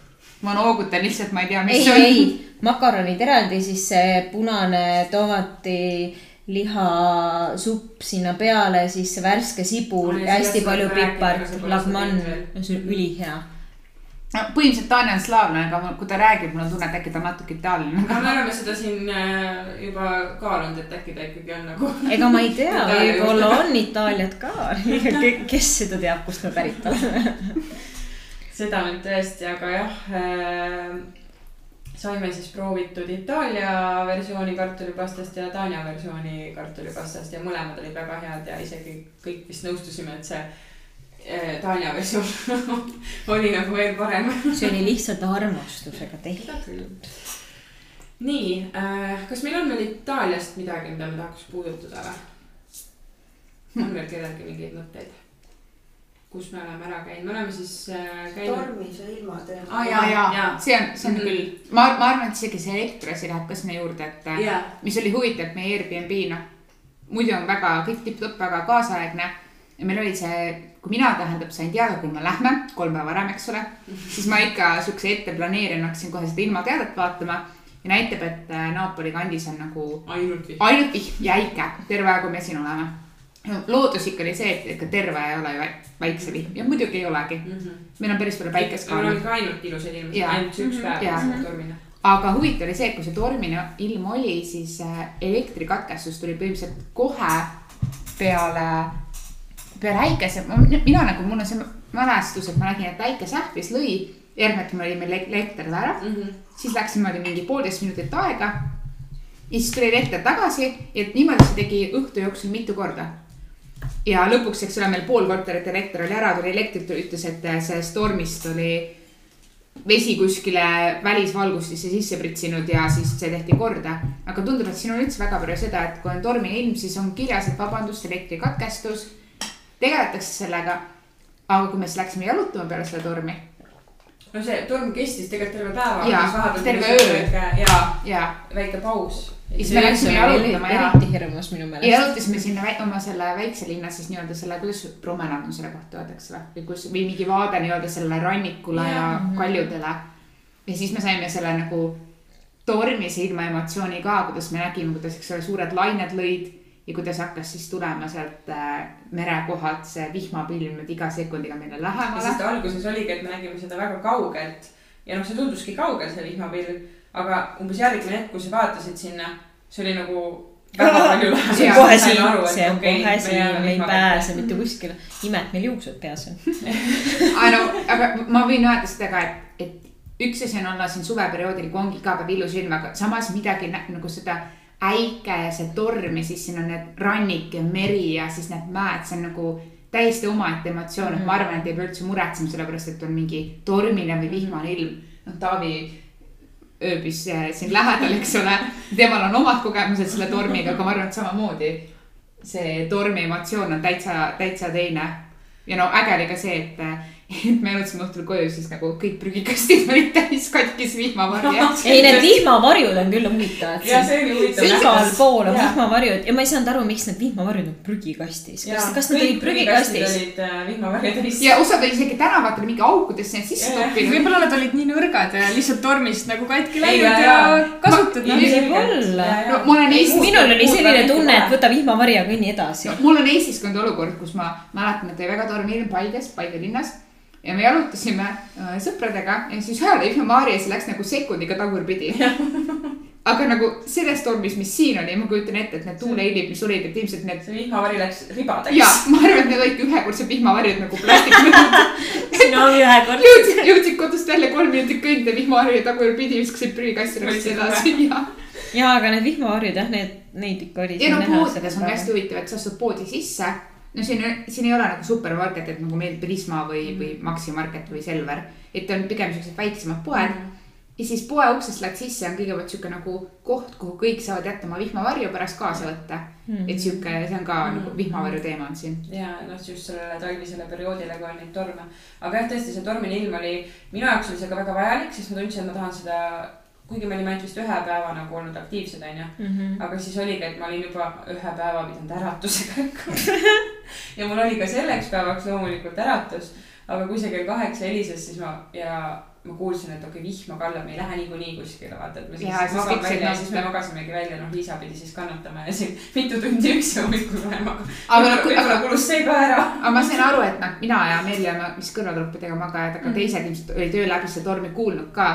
Speaker 2: ma noogutan lihtsalt, ma ei tea, mis
Speaker 3: ei,
Speaker 2: see on.
Speaker 3: ei, makaronid eraldi, siis see punane tomati lihasupp sinna peale, siis värske sibul hästi palju pipart
Speaker 1: teinud,
Speaker 3: see on ülihea.
Speaker 2: no põhimõtteliselt Tanja on slaavlane, aga kui ta räägib, mul on tunne, et äkki ta on natuke itaalane.
Speaker 1: aga me oleme seda siin äh, juba kaalunud, et äkki ta ikkagi on nagu. <laughs>
Speaker 3: ega ma ei tea, võib-olla on Itaaliat ka, <laughs> kes seda teab, kust me pärit oleme. <laughs>
Speaker 1: seda nüüd tõesti, aga jah äh,. saime siis proovitud Itaalia versiooni kartulipastast ja Tanja versiooni kartulipastast ja mõlemad olid väga head ja isegi kõik vist nõustusime, et see äh, Tanja versioon <laughs> oli nagu veel parem.
Speaker 3: see oli lihtsalt armastusega tehtud.
Speaker 1: nii äh,, kas meil on veel Itaaliast midagi, mida me tahaks puudutada või? on veel kellelgi mingeid mõtteid? Kus me oleme ära käinud, me oleme siis äh, käinud.
Speaker 5: tormis ja ilma teema
Speaker 1: Aa,
Speaker 2: ja, ja
Speaker 1: jaa.
Speaker 2: see on, see on
Speaker 1: Mhm.
Speaker 2: küll, ma, ma arvan, et isegi see elektriasi läheb ka sinna juurde, et äh,
Speaker 1: jaa,
Speaker 2: mis oli huvitav, et meie Airbnb noh, muidu on väga kõik tipp-topp, väga kaasaegne ja meil oli see, kui mina tähendab sain teada, kuhu me lähme kolm päeva varem, eks ole, siis ma ikka siukse ette planeerin, hakkasin kohe seda ilmateadet vaatama ja näitab, et äh, Napoli kandis on nagu
Speaker 1: ainult vihm.
Speaker 2: ainult vihm ja äike terve aeg, kui me siin oleme. Loodus ikka oli see, et ikka terve ei ole ju väik- väikse vihm ja muidugi ei olegi, meil on päris palju päikest ka
Speaker 1: meil
Speaker 2: olnud
Speaker 1: oli ka ainult ilusaid ilmasid,
Speaker 2: Jaa.
Speaker 1: ainult see üks päev selle tormina.
Speaker 2: aga huvitav oli see, et kui see tormine ilm oli, siis äh, elektrikatkestus tuli põhimõtteliselt kohe peale, peale äikese, mina nagu, mul on see mälestus, et ma nägin, et äike sähvis, lõi. järgmine hetk meil oli meil elekter ära, siis läks niimoodi mingi poolteist minutit aega. ja siis tuli elekter tagasi ja niimoodi see tegi õhtu jooksul mitu korda. Ja lõpuks, eks ole, meil pool korterit elekter oli ära, tuli elektrit, ütles, et sellest tormist oli vesi kuskile välisvalgustisse sisse pritsinud ja siis see tehti korda. aga tundub, et siin on üldse väga palju seda, et kui on tormine ilm, siis on kirjas, et vabandust, elektrikatkestus. tegeletakse sellega. aga kui me siis läksime jalutama peale seda tormi
Speaker 1: no see torm kestis tegelikult terve päeva.
Speaker 2: Jaa, terve öö.
Speaker 1: ja
Speaker 2: ja,
Speaker 1: väike paus.
Speaker 2: Ja siis me läksime jalutama ja,
Speaker 3: eriti hirmus minu
Speaker 2: ja
Speaker 3: meelest.
Speaker 2: jalutasime sinna oma selle väikse linna siis nii-öelda selle, kuidas promenaad on selle kohta öeldakse või, või kus või mingi vaade nii-öelda sellele rannikule ja, ja kaljudele. ja siis me saime selle nagu tormise ilma emotsiooni ka, kuidas me nägime, kuidas, eks ole, suured lained lõid ja kuidas hakkas siis tulema sealt äh, merekohalt see vihmapilv nüüd iga sekundiga meile
Speaker 1: ja
Speaker 2: lähemale
Speaker 1: siis. ta alguses oligi, et me nägime seda väga kaugelt. Ja noh, see tunduski kaugel, see vihmapilv, aga umbes järgmine hetk, kui sa vaatasid sinna, see oli nagu väga palju <laughs> lähemal.
Speaker 3: see on kohe siin, see on kohe siin, me ei pääse mitte kuskile. ime, et meil juuksed peas on.
Speaker 2: aga no, aga ma võin öelda seda ka, et, et üks asi on olla siin suveperioodil, kui ongi iga päev ilus ilm, aga samas midagi nagu seda äike ja see torm ja siis siin on need rannik ja meri ja siis need mäed, see on nagu täiesti omaette emotsioon, et ma arvan, et ei pea üldse muretsema, sellepärast et on mingi tormine või vihmane ilm. noh, Taavi ööbis siin lähedal, eks ole, temal on omad kogemused selle tormiga, aga ma arvan, et samamoodi see tormi emotsioon on täitsa, täitsa teine. ja no äge oli ka see, et <laughs> me jalutasime õhtul koju, siis nagu kõik prügikastid <laughs> olid täis katkis vihmavarje. <laughs>
Speaker 3: ei, need vihmavarjud on küll huvitavad.
Speaker 1: ja see oli huvitav.
Speaker 3: igal pool on vihmavarjud ja ma ei saanud aru, miks need vihmavarjud on prügikastis. kas, kas nad olid prügikastis?
Speaker 1: olid äh, vihmavarje täis.
Speaker 2: ja osad olid isegi tänavatele mingi aukudesse sisse toppinud.
Speaker 4: võib-olla nad olid nii nõrgad ja lihtsalt tormist nagu katki
Speaker 1: Ei,
Speaker 4: läinud ja kasutatud.
Speaker 3: võib-olla. minul oli selline tunne, et võta vihmavari ja kõnni edasi
Speaker 2: mul on Eestis ka olnud olukord, kus ma mäletan, et oli väga torm ilm Paides, Paide linnas. Ja me jalutasime äh, sõpradega ja siis ühele see läks nagu sekundiga tagurpidi. <laughs> aga nagu selles tormis, mis siin oli, ma kujutan ette, et need tuuleilid, mis olid, et ilmselt need
Speaker 1: see vihmavari läks ribadeks.
Speaker 2: ja ma arvan, et need olidki ühekordsed vihmavarjud nagu plastikmõõdud. <laughs>
Speaker 3: siin on ühekord.
Speaker 2: jõudsid, jõudsid kodust välja kolm minutit kõndida vihmavarju tagurpidi, viskasid prügikasti, läksid edasi ja.
Speaker 3: ja, aga need vihmavarjud jah, need, neid ikka oli.
Speaker 2: ja no poodides on hästi huvitav, et sa astud poodi sisse. No siin, siin ei ole nagu supermarket, et nagu meil Prisma või, või Maxi Market või Selver. et on pigem siuksed väiksemad poed. ja siis poe uksest lähed sisse, on kõigepealt sihuke nagu koht, kuhu kõik saavad jätta oma vihmavarju pärast kaasa võtta. et sihuke, see on ka nagu vihmavarju teema on siin.
Speaker 1: ja noh, just sellele talvisele perioodile, kui on neid torme. aga jah, tõesti, see tormine ilm oli, minu jaoks oli see ka väga vajalik, sest ma tundsin, et ma tahan seda, kuigi me olime ainult vist ühe päeva nagu olnud aktiivsed, onju.
Speaker 3: Mhm.
Speaker 1: aga siis oligi, et ma olin juba ühe päeva pidanud äratusega <laughs> ärkama. Ja mul oli ka selleks päevaks loomulikult äratus, aga kui see kell kaheksa helises, siis ma ja ma kuulsin, et okei okay,, vihma kallab, me ei lähe niikuinii kuskile, vaata, et me siis magame välja ja siis me magasimegi välja, noh, Liisa pidi siis kannatama ja siin mitu tundi üksi hommikul vahem, aga
Speaker 2: aga no,
Speaker 1: võib-olla kulus see ka ära.
Speaker 2: aga ma sain aru, et noh, mina ja Merli oleme vist kõrvatruppidega magajad, aga teised ilmselt olid öö läbi seda tormi kuulnud ka.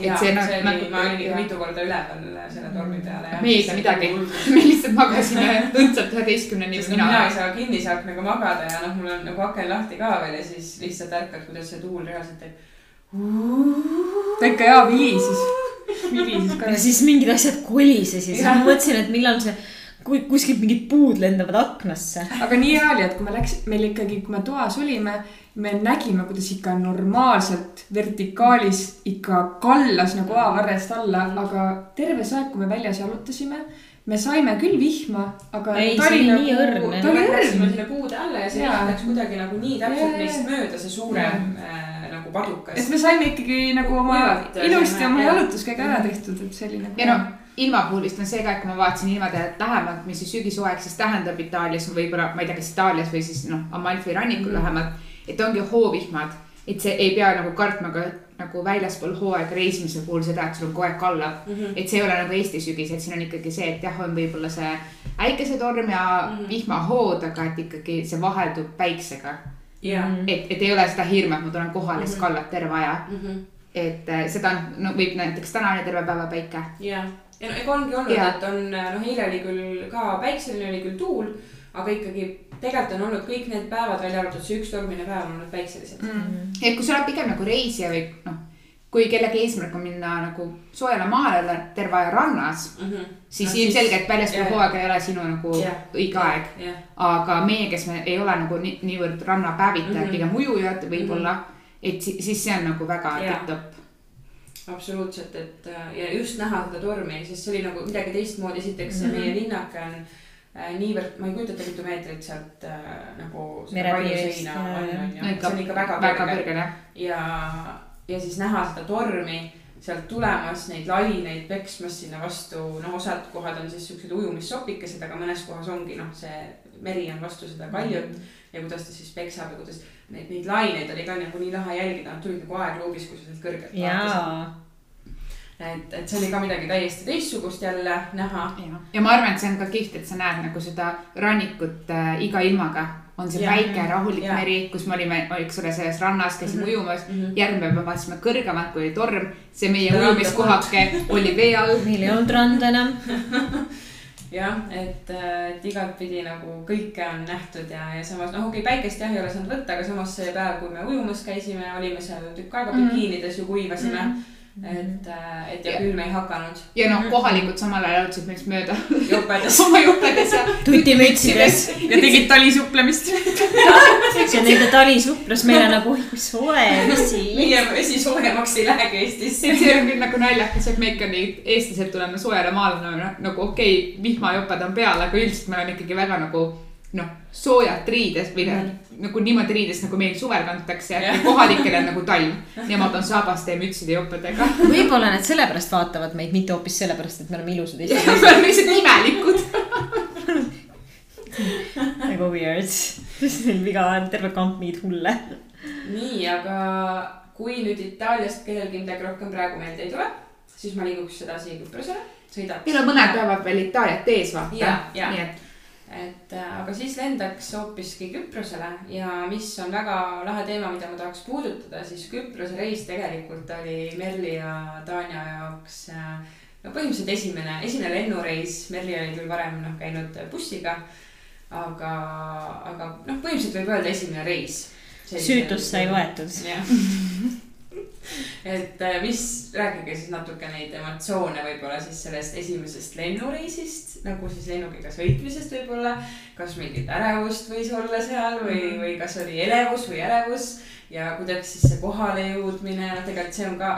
Speaker 2: Et see noh,
Speaker 1: see oli
Speaker 2: nagu-,
Speaker 1: ma olin ikka mitu korda üleval selle tormi peale.
Speaker 2: meie ei saa midagi, me lihtsalt magasime <laughs> õndsalt üheteistkümneni
Speaker 1: sest mina
Speaker 2: mina
Speaker 1: ei. saa kinnise aknaga magada ja noh, mul on nagu aken lahti ka veel ja siis lihtsalt ärkad, kuidas see tuul reaalselt teeb.
Speaker 4: ta ikka jaa vilises, vilises ka
Speaker 3: ja. siis mingid asjad kolisesid, siis ma mõtlesin, et millal see, kui kuskilt mingid puud lendavad aknasse.
Speaker 4: aga nii hea oli, et kui me läks, meil ikkagi, kui me toas olime, me nägime, kuidas ikka normaalselt vertikaalis ikka kallas nagu A-varrest alla, aga terve see aeg, kui me väljas jalutasime, me saime küll vihma, aga.
Speaker 3: Ei, see oli nii õrn.
Speaker 4: ta oli
Speaker 1: Läksime
Speaker 4: õrn.
Speaker 1: sinna puude alla ja see läks kuidagi nagu nii täpselt meist mööda, see suurem äh, nagu padukas
Speaker 4: et. me saime ikkagi nagu oma ilusti oma
Speaker 1: jah.
Speaker 4: jalutuskäigu ära tehtud, et see oli nagu.
Speaker 2: ja noh, ilma puhul vist on see ka, et kui ma vaatasin niimoodi, et lähemalt, mis see sügishooaeg siis tähendab Itaalias, võib-olla ma ei tea, kas Itaalias või siis noh, Amalfi rannikul vähemalt. et ongi hoovihmad, et see ei pea nagu kartma ka nagu väljaspool hooaega reisimise puhul seda, et sul on kogu aeg kallab mm. -hmm. et see ei ole nagu Eesti sügis, et siin on ikkagi see, et jah, on võib-olla see äikesetorm ja mm -hmm. vihmahood, aga et ikkagi see vaheldub päiksega.
Speaker 1: jaa.
Speaker 2: et, et ei ole seda hirmu, et ma tulen kohale, siis
Speaker 1: Mhm.
Speaker 2: kallab terve aja. et äh, seda no võib näiteks täna oli terve päeva päike
Speaker 1: ja, ja no ega ongi olnud,
Speaker 2: Jaa.
Speaker 1: et on noh, eile oli küll ka päikseline, oli küll tuul, aga ikkagi tegelikult on olnud kõik need päevad, välja arvatud see üks tormine päev on olnud päikselised mm..
Speaker 2: et kui sa oled pigem nagu reisija või noh, kui kellegi eesmärk on minna nagu soojale maale, olla terve aja rannas,
Speaker 1: Mm -hmm.
Speaker 2: siis ilmselgelt väljaspool hooaega ei ole sinu nagu
Speaker 1: Jah.
Speaker 2: õige aeg.
Speaker 1: jah,
Speaker 2: aga meie, kes me ei ole nagu nii, niivõrd rannapäevitajad mm. -hmm. pigem ujujad võib-olla mm, -hmm. et si siis see on nagu väga
Speaker 1: Jah.
Speaker 2: tipp-topp.
Speaker 1: absoluutselt, et äh, ja just näha seda tormi, sest see oli nagu midagi teistmoodi, esiteks see
Speaker 2: Mhm.
Speaker 1: meie linnake on niivõrd, ma ei kujuta ette, mitu meetrit sealt äh, nagu
Speaker 3: Merepiirist,
Speaker 1: see on ikka väga
Speaker 2: väga
Speaker 1: kõrge.
Speaker 2: kõrgel jah.
Speaker 1: ja, ja siis näha seda tormi sealt tulemas, neid laineid peksmas sinna vastu, noh, osad kohad on siis siuksed ujumissopikesed, aga mõnes kohas ongi noh, see meri on vastu seda kaljut ja kuidas ta siis peksab ja kuidas neid, neid laineid oli ka nagu nii lahe jälgida, nad tulid nagu aegluubis, kui sa sealt kõrgelt vaatasid. et, et see oli ka midagi täiesti teistsugust jälle näha.
Speaker 2: ja ma arvan, et see on ka kihvt, et sa näed nagu seda rannikut äh, iga ilmaga. on see
Speaker 1: Jah.
Speaker 2: väike rahulik
Speaker 1: Jah.
Speaker 2: meri, kus me olime, eks ole, selles rannas käisime
Speaker 1: Mhm.
Speaker 2: ujumas
Speaker 1: Mhm.
Speaker 2: järgmine päev me vaatasime kõrgemalt, kui oli torm. see meie ujumiskohake oli vee all. <laughs>
Speaker 3: meil ei olnud randa enam. <laughs>
Speaker 1: jah, et, et igatpidi nagu kõike on nähtud ja, ja samas noh, okei okay,, päikest jah ei ole saanud võtta, aga samas see päev, kui me ujumas käisime, olime seal tükk aega
Speaker 2: Mhm.
Speaker 1: bikiinides ju kuivasime mm. -hmm. et, et ja
Speaker 2: Ja-
Speaker 1: külm ei hakanud.
Speaker 2: ja noh, kohalikud samal ajal jalutasid meist mööda
Speaker 1: jopedas. <laughs>
Speaker 2: oma jupedes ja
Speaker 3: tutimütsides.
Speaker 4: ja tegid talisuuplemist. <laughs>
Speaker 3: see on nende talisuplus meile nagu, oi kui soe vesi. <laughs>
Speaker 1: meie vesi soojemaks ei lähegi Eestis.
Speaker 2: see on küll nagu naljakas, et me ikka nii eestlased tuleme soojale maale nagu okei okay,, vihmajoped on peal, aga üldiselt me oleme ikkagi väga nagu noh, soojad riides või noh, nagu niimoodi riides, nagu meil suvel kantakse ja kohalikel on nagu talv. Nemad on saabaste ja mütside ja joppedega. <laughs>
Speaker 3: võib-olla nad sellepärast vaatavad meid, mitte hoopis sellepärast, et me oleme ilusad <laughs>
Speaker 2: me oleme lihtsalt imelikud. <laughs>
Speaker 3: nagu weird. Neil viga on terve kamp mingeid hulle.
Speaker 1: nii, aga kui nüüd Itaaliast kellelgi midagi rohkem praegu meelde ei tule, siis ma liiguks edasi Küprosele, sõidaks.
Speaker 2: meil on mõned päevad veel Itaaliat ees, vaata nii et
Speaker 1: et äh, aga siis lendaks hoopiski Küprosele ja mis on väga lahe teema, mida ma tahaks puudutada, siis Küprose reis tegelikult oli Merli ja Tanja jaoks äh, no põhimõtteliselt esimene, esimene lennureis, Merli oli küll varem noh käinud bussiga. aga, aga noh, põhimõtteliselt võib öelda esimene reis.
Speaker 3: süütust sai võetud.
Speaker 1: jah. <laughs> et äh, mis, rääkige siis natuke neid emotsioone võib-olla siis sellest esimesest lennureisist, nagu siis lennukiga sõitmisest võib-olla. kas mingit ärevust võis olla seal või, või kas oli elevus või ärevus ja kuidas siis see kohale jõudmine, noh, tegelikult see on ka,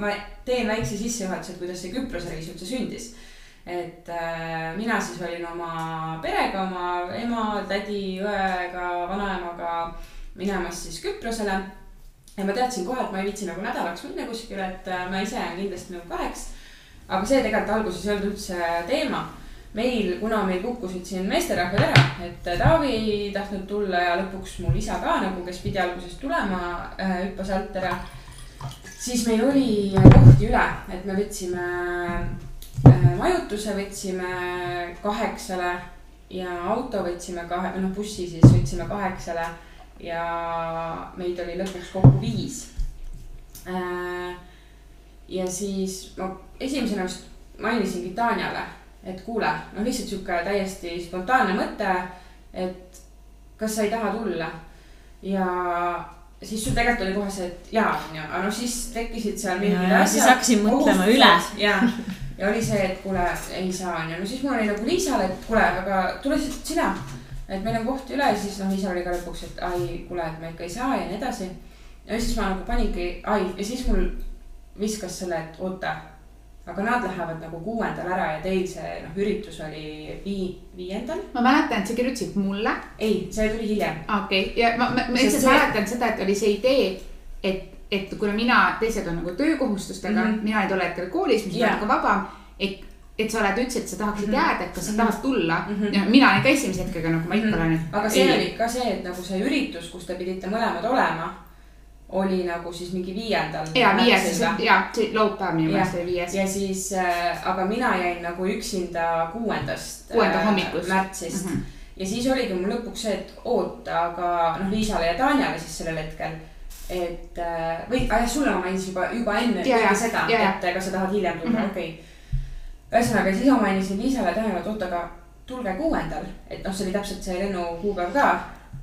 Speaker 1: ma teen väikse sissejuhatuse, et kuidas see Küprose reis üldse sündis et äh, mina siis olin oma perega, oma ema, tädi, õega, vanaemaga minemas siis Küprosele. Ja ma teadsin kohe, et ma ei viitsi nagu nädalaks minna kuskile, et äh, ma ise jään kindlasti nagu kaheks. aga see tegelikult alguses ei olnud üldse teema. meil, kuna meil kukkusid siin meesterahvad ära, et Taavi ei tahtnud tulla ja lõpuks mul isa ka nagu, kes pidi alguses tulema, hüppas alt ära. siis meil oli kohti üle, et me võtsime äh, majutuse võtsime kaheksale ja auto võtsime kahe, noh, bussi siis võtsime kaheksale ja meid oli lõpuks kokku viis. ja siis ma esimesena vist mainisingi Tanjale, et kuule, noh, lihtsalt sihuke täiesti spontaanne mõte, et kas sa ei taha tulla ja siis sul tegelikult oli kohe see, et jaa, onju, aga no siis tekkisid seal mingid
Speaker 3: Ja,
Speaker 1: asjad.
Speaker 3: siis hakkasin mõtlema üle..
Speaker 1: ja, ja oli see, et kuule, ei saa, onju, no siis mul oli nagu Liisale, et kuule, aga tule sina. Et meil on kohti üle siis noh, Liisa oli ka lõpuks, et ai, kuule, et ma ikka ei saa ja nii edasi. ja siis ma nagu paningi, ai, ja siis mul viskas selle, et oota, aga nad lähevad nagu kuuendal ära ja teil see noh, üritus oli vii-, viiendal.
Speaker 2: ma mäletan, et sa kirjutasid mulle,
Speaker 1: ei, see tuli hiljem.
Speaker 2: okei okay., ja ma, ma, ma lihtsalt
Speaker 1: see-
Speaker 2: mäletan seda, et oli see idee, et, et kuna mina, teised on nagu töökohustustega mm. -hmm. mina olin tol hetkel koolis, mis on natuke vabam, et, et sa oled, ütlesid, et sa tahaksid mm. -hmm. jääda, et kas sa
Speaker 1: Mhm.
Speaker 2: tahad tulla mm. -hmm. ja mina olin ka esimese hetkega nagu ma ikka
Speaker 1: Mhm.
Speaker 2: olen, et
Speaker 1: aga see oli ka see, et nagu see üritus, kus te pidite mõlemad olema, oli nagu siis mingi viiendal.
Speaker 2: ja viies, ja laupäev minu meelest oli viies.
Speaker 1: ja siis äh,, aga mina jäin nagu üksinda kuuendast.
Speaker 2: Kuuenda hommikust.
Speaker 1: märtsist mm. -hmm. ja siis oligi mul lõpuks see, et oota, aga noh, Liisale ja Tanjale siis sellel hetkel. et äh, või, jah, sulle ma mainisin juba, juba enne
Speaker 2: Ja, ja,
Speaker 1: seda, et kas sa tahad hiljem tulla
Speaker 2: Mhm.
Speaker 1: mm, -hmm. okei okay.. ühesõnaga, siis ma mainisin Liisale Tanjale, et oota, aga tulge kuuendal, et noh, see oli täpselt see lennukuupäev ka.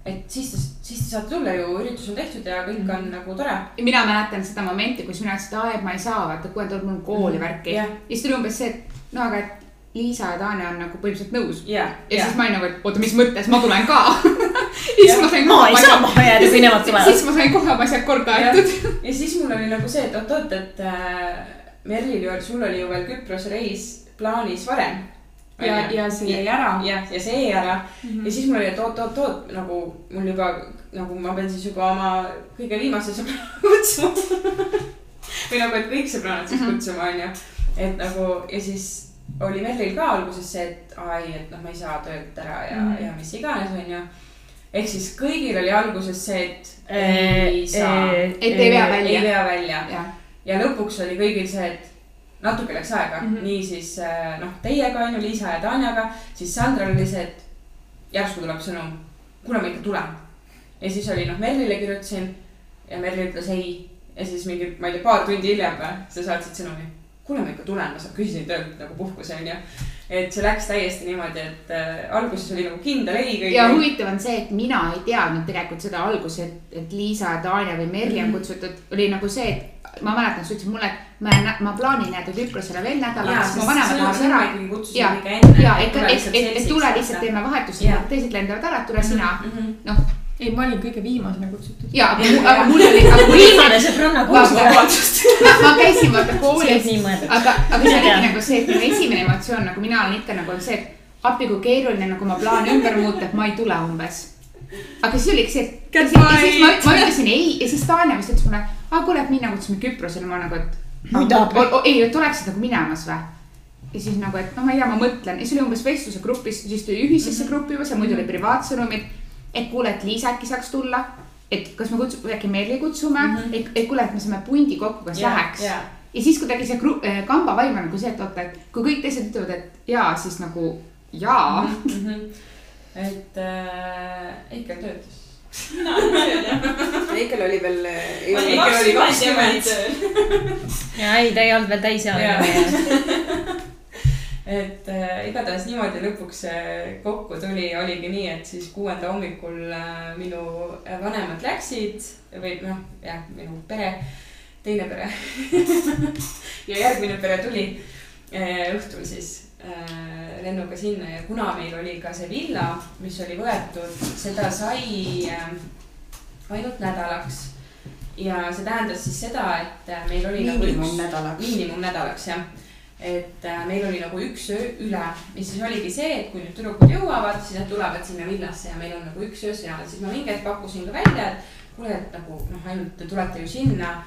Speaker 1: et siis te, siis te saate tulla ju, üritus on tehtud ja kõik on nagu tore.
Speaker 2: ja mina mäletan seda momenti, kus mina ütlesin, et aa, et ma ei saa, vaata, kuuendal mul on kooli
Speaker 1: Mhm.
Speaker 2: värki.
Speaker 1: Jah.
Speaker 2: ja siis tuli umbes see, et no aga, et Liisa ja Tanja on nagu põhimõtteliselt nõus.
Speaker 1: ja,
Speaker 2: ja
Speaker 1: ja
Speaker 2: siis ma olin nagu, et oota, mis mõttes, ma tulen ka. <laughs> siis ma sain
Speaker 3: ma ei saa maha jääda, nemad tulevad. <laughs>
Speaker 2: siis ma sain kohe oma asjad korda aetud.
Speaker 1: ja siis mul oli nagu see, et oot-oot, et äh, Merlil ju, sul oli ju veel Küprose reis plaanis varem.
Speaker 4: ja, ja see jäi ära.
Speaker 1: jah, ja see jäi ära mm -hmm. ja siis mul oli, et oot-oot-oot nagu mul juba nagu ma pean siis juba oma kõige viimase sõbra <laughs> kutsuma. või nagu, et kõik sõbrannad siis
Speaker 2: Mhm.
Speaker 1: kutsuma, onju. et nagu ja siis oli Merlil ka alguses see, et ai, et noh, ma ei saa töölt ära ja mm. -hmm. ja mis iganes, onju. ehk siis kõigil oli alguses see, et
Speaker 3: Äh,
Speaker 1: ei saa,
Speaker 2: et ei vea
Speaker 1: ei
Speaker 2: välja.
Speaker 1: vea välja ja lõpuks oli kõigil see, et natuke läks aega mm. -hmm. niisiis äh, noh, teiega on ju, Liisa ja Tanjaga, siis Sandral oli see, et järsku tuleb sõnum, kuule ma ikka tulen. ja siis oli noh, Merlile kirjutasin ja Merli ütles ei ja siis mingi, ma ei tea, paar tundi hiljem või, sa saatsid sõnumi, kuule ma ikka tulen, ma küsisin töölt nagu puhkuse onju. et see läks täiesti niimoodi, et äh, alguses oli nagu kindel ei kõigil.
Speaker 2: ja huvitav on see, et mina ei teadnud tegelikult seda alguses, et, et Liisa ja Tanja või Merli on kutsutud, oli nagu see, et ma mäletan, sa ütlesid mulle, et ma, ma plaanin jääda Küprosele veel nädalaks, mu vanemad lähevad ära. ja, ja et, et, et, et tule lihtsalt teeme vahetust teised lendavad ära, tule sina.
Speaker 1: -hmm.
Speaker 2: noh,
Speaker 4: ei, ma olin kõige viimasena kutsutud.
Speaker 2: ja, aga mu- aga mul oli, aga mul
Speaker 3: viimane sõbranna koostöö.
Speaker 2: ma, ma käisin vaata koolis aga, aga see oligi nagu see, et minu esimene emotsioon nagu mina olen ikka nagu on see, et appi kui keeruline nagu oma plaane ümber muuta, et ma ei tule umbes. aga siis oligi see, et ja siis ma, ma ütlesin ei ja siis Tanja vist ütles mulle, aa kuule, et mina kutsusime Küprosele, ma nagu, et.
Speaker 3: Mida?
Speaker 2: ei, et oleksid nagu minemas või? ja siis nagu, et no ma ei tea, ma mõtlen ja siis oli umbes vestluse grupis, siis tuli ühisesse
Speaker 1: Mhm.
Speaker 2: gruppi juba, seal muidu oli privaatsõnumid. et kuule, et Liisa äkki saaks tulla, et kas me kutsume, äkki Merli kutsume mm,
Speaker 1: Mhm.
Speaker 2: -hmm. et, et kuule, et me saame pundi kokku, kas yeah, läheks
Speaker 1: ja,
Speaker 2: ja siis kuidagi see gru- äh, kamba vaim on nagu see, et oota, et kui kõik teised ütlevad, et jaa, siis nagu jaa mm.
Speaker 1: mm. -hmm. et äh, Eikel töötas.
Speaker 6: Mina olen tööl jah.
Speaker 5: Eikel oli veel, ei
Speaker 6: ma olin
Speaker 1: Eikel oli
Speaker 6: kakskümmend ja ma olin
Speaker 1: 20.
Speaker 6: tööl.
Speaker 3: ja ei, ta ei olnud veel täisealine. <laughs>
Speaker 1: et äh, igatahes niimoodi lõpuks see kokku tuli, oligi nii, et siis kuuenda hommikul äh, minu vanemad läksid või noh, jah, minu pere, teine pere <laughs> ja järgmine pere tuli äh, õhtul siis lennuga sinna ja kuna meil oli ka see villa, mis oli võetud, seda sai äh, ainult nädalaks. ja see tähendas siis seda, et äh, meil oli nagu üks
Speaker 5: miinimumnädalaks.
Speaker 1: miinimumnädalaks jah. et äh, meil oli nagu üks öö üle, mis siis oligi see, et kui nüüd tüdrukud jõuavad, siis nad tulevad sinna villasse ja meil on nagu üks öö seal, siis ma mingi hetk pakkusin ka välja, et kuule, et nagu noh, ainult te tulete ju sinna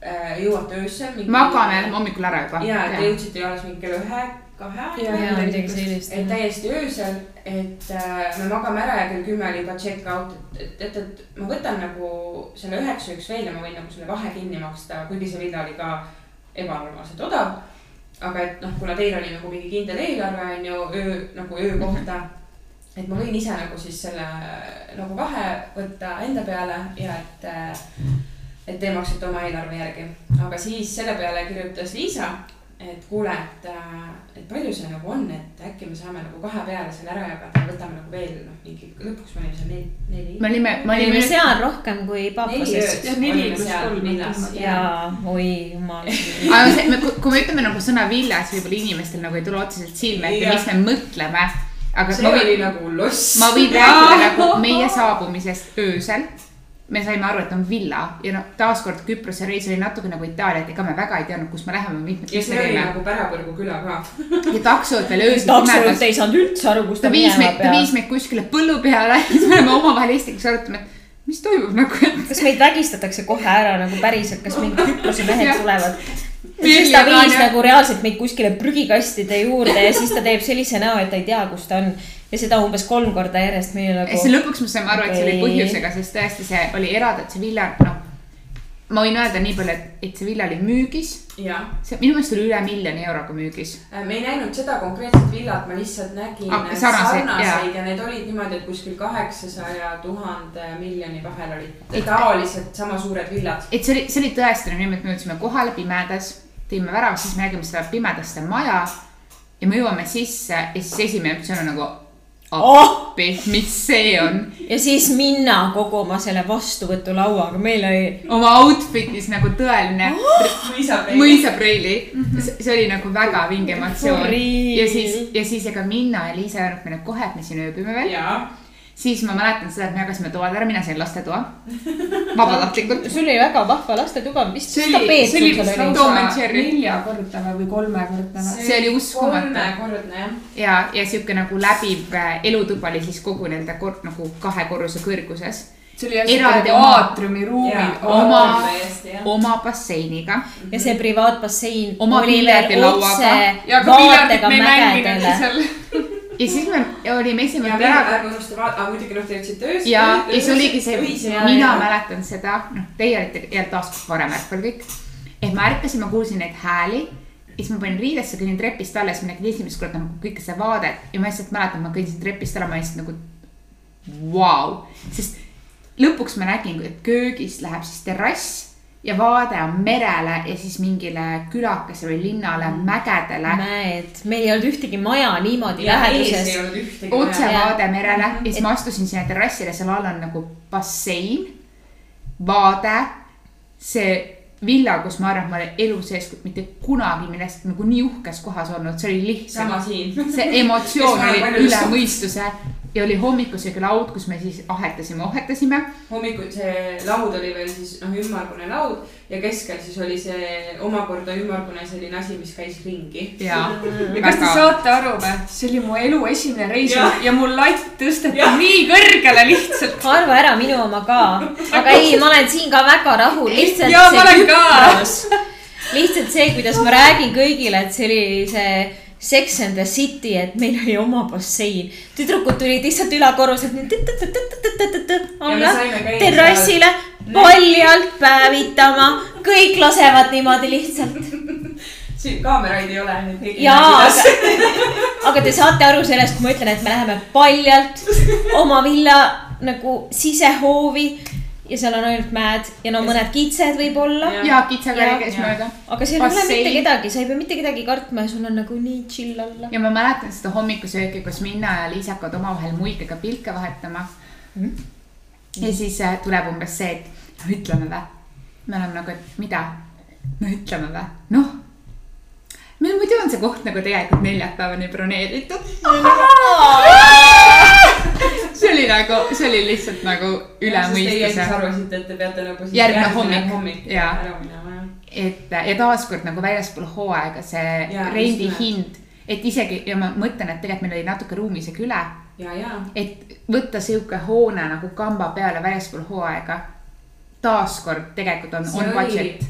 Speaker 1: äh,, jõuate öösel.
Speaker 2: magame hommikul ära juba.
Speaker 1: ja te jõudsite ju alles mingi kella ühe
Speaker 6: kahe
Speaker 3: sellist.
Speaker 1: et täiesti öösel, et äh, me magame ära ja kell kümme oli juba check out, et, et, et ma võtan nagu selle üheksa üks veel ja ma võin nagu selle vahe kinni maksta, kuigi see villa oli ka ebanormaalselt odav. aga et noh, kuna teil oli nagu mingi kindel eelarve on ju öö nagu öö kohta. et ma võin ise nagu siis selle nagu vahe võtta enda peale ja et, et te maksate oma eelarve järgi, aga siis selle peale kirjutas Liisa et kuule, et, et palju see nagu on, et äkki me saame nagu kahe peale selle ära jagada ja võtame nagu veel noh, mingi lõpuks me olime seal neli, neli.
Speaker 2: me olime, me
Speaker 3: me olime seal rohkem kui
Speaker 4: Jah, neli pluss kolm,
Speaker 1: villas ja
Speaker 3: jaa, oi jumal. <laughs>
Speaker 2: aga see, me, kui me ütleme nagu sõna villas, võib-olla inimestel nagu ei tule otseselt silme ette, mis me mõtleme. aga
Speaker 1: see
Speaker 2: ma võin,
Speaker 1: oli nagu loss.
Speaker 2: ma võin rääkida nagu meie saabumisest öösel. Me saime aru, et on villa ja noh, taaskord Küprose reis oli natuke nagu Itaalia, et ega me väga ei teadnud, kus me läheme, mitmed
Speaker 1: ja
Speaker 2: mis
Speaker 1: see oli nagu Pärapõrgu küla ka. <laughs>
Speaker 2: ja taksod veel öösel pimedas.
Speaker 3: ei saanud üldse aru, kus
Speaker 2: ta
Speaker 3: ta
Speaker 2: viis
Speaker 3: minema
Speaker 2: meid, ta viis
Speaker 3: peab.
Speaker 2: meid kuskile põllu peale, <laughs> siis me oleme omavahel eesti keeles arutame, et mis toimub nagu, et
Speaker 3: kas meid vägistatakse kohe ära nagu päriselt, kas mingid Küprose mehed tulevad? Siis ta
Speaker 2: ja
Speaker 3: viis nagu reaalselt meid kuskile prügikastide juurde ja siis ta teeb sellise näo, et ta ei tea, kus ta on. Ja seda umbes kolm korda järjest, meil
Speaker 2: ja siis
Speaker 3: nagu.
Speaker 2: lõpuks me saime aru, et see oli põhjusega, sest tõesti see oli eratäitsa villa, noh. ma võin öelda nii palju, et, et see villa oli müügis,
Speaker 1: ja
Speaker 2: see minu meelest oli üle miljoni euroga müügis.
Speaker 1: Äh, me ei näinud seda konkreetset villat, ma lihtsalt nägin
Speaker 2: Ah,
Speaker 1: ah,
Speaker 2: sarnaseid,
Speaker 1: sarnaseid ja need olid niimoodi, et kuskil kaheksasaja tuhande miljoni vahel olid tavaliselt sama suured villad.
Speaker 2: et see oli, see oli tõesti nagu niimoodi, et me jõudsime kohale pimedas, tõime värava, siis me nägime seda pimedaste maja. ja me jõuame sisse ja siis esimene optsioon on nagu
Speaker 3: Oh!
Speaker 2: appi, mis see on.
Speaker 3: ja siis minna kogu oma selle vastuvõtulauaga, meil oli
Speaker 2: oma outfit'is nagu tõeline
Speaker 1: mõisapreili.
Speaker 2: mõisapreili. see oli nagu väga vinge emotsioon ja siis, ja siis ega Minna ja Liisa ei öelnud meile kohe, et me siin ööbime veel. Siis ma mäletan seda, et me jagasime toad ära, mina sain lastetoa. vabatahtlikult. <laughs>
Speaker 3: sul oli väga vahva lastetuba, mis, tapeet sul seal oli?
Speaker 4: Neljakordne või, kolmekordne või?
Speaker 2: See oli uskumatu.
Speaker 1: kolmekordne jah.
Speaker 2: ja, ja sihuke nagu läbiv äh, elutuba oli siis kogu nende kor-, nagu kahe korruse kõrguses.
Speaker 4: see oli jah,
Speaker 2: Eraldi
Speaker 4: siuke
Speaker 2: oma- oma- basseiniga.
Speaker 3: ja see privaatbassein
Speaker 2: Oma piljardilauaga.
Speaker 3: otse
Speaker 4: ja ka
Speaker 3: vaatega
Speaker 4: me ei mänginud
Speaker 3: mägedele. <laughs>
Speaker 2: ja siis me olime esimene päev
Speaker 1: ärge unustage vaadata, aga muidugi noh, te jõudsite öösel.
Speaker 2: ja, ja see oligi see, mina
Speaker 3: ja-
Speaker 2: mäletan seda, noh, teie olite jälle taas varem ärkvel kõik. et ma ärkasin, ma kuulsin neid hääli ja siis ma panin riidesse, kõnnin trepist alla, siis ma nägin esimest korda nagu kõike seda vaadet ja ma lihtsalt mäletan, ma kõndisin trepist alla, ma lihtsalt nagu vau, sest lõpuks ma nägin, et köögist läheb siis terrass ja vaade on merele ja siis mingile külakesele või linnale, mägedele.
Speaker 3: mäed, meil ei olnud ühtegi maja niimoodi läheduses.
Speaker 2: otsevaade merele.
Speaker 3: Mhm.
Speaker 2: ja siis ma astusin sinna terrassile, seal all on nagu bassein, vaade, see villa, kus ma arvan, et ma olen elu sees mitte kunagi millestki nagu nii uhkes kohas olnud, see oli lihtsalt
Speaker 1: sama siin.
Speaker 2: see <laughs> emotsioon oli üle mõistuse ja oli hommikusöögi laud, kus me siis ahetasime, ohetasime.
Speaker 1: hommikul see laud oli veel siis noh, ümmargune laud ja keskel siis oli see omakorda ümmargune selline asi, mis käis ringi.
Speaker 2: ja
Speaker 4: ja kas te saate aru või, see oli mu elu esimene reis ja, ja mul latt tõsteti
Speaker 1: Jah.
Speaker 4: nii kõrgele lihtsalt.
Speaker 3: arva ära minu oma ka, aga ei, ma olen siin ka väga rahul, lihtsalt
Speaker 4: Jaa, ma
Speaker 3: see
Speaker 4: olen ka.
Speaker 3: Lihtsalt see, kuidas ma räägin kõigile, et see oli see Sex and the City, et meil oli oma bassein. tüdrukud tulid lihtsalt ülakorruselt terrassile paljalt päevitama, kõik lasevad niimoodi lihtsalt.
Speaker 1: siin kaameraid ei ole,
Speaker 3: jaa, aga aga te saate aru sellest, kui ma ütlen, et me läheme paljalt oma villa nagu sisehoovi ja seal on ainult mäed ja no mõned kitsed võib-olla.
Speaker 1: Jah.
Speaker 2: ja kitsaga
Speaker 3: Ja-
Speaker 2: käis
Speaker 1: ja.
Speaker 2: mööda.
Speaker 3: aga seal ei ole mitte kedagi, sa ei pea mitte kedagi kartma ja sul on nagu nii chill olla.
Speaker 2: ja ma mäletan seda hommikusööki, kus Minna ja Liisa hakkavad omavahel muikega pilke vahetama
Speaker 3: Mhm.
Speaker 2: ja siis äh, tuleb umbes see, et no ütleme vä. me oleme nagu, et mida? no ütleme vä, noh. meil muidu on see koht nagu tegelikult neljapäevani broneeritud. <laughs> <laughs> <laughs> see oli nagu, see oli lihtsalt nagu üle mõistuse.
Speaker 1: arvasite, et te peate nagu
Speaker 2: Järgmine hommik.
Speaker 1: hommik minema jah.
Speaker 2: et ja taaskord nagu väljaspool hooaega see
Speaker 1: Jaa,
Speaker 2: rendi
Speaker 1: just nimelt.
Speaker 2: hind, et isegi ja ma mõtlen, et tegelikult meil oli natuke ruumi isegi üle
Speaker 1: ja, ja
Speaker 2: et võtta sihuke hoone nagu kamba peale väljaspool hooaega. taaskord tegelikult on, on
Speaker 1: oli-
Speaker 2: budget.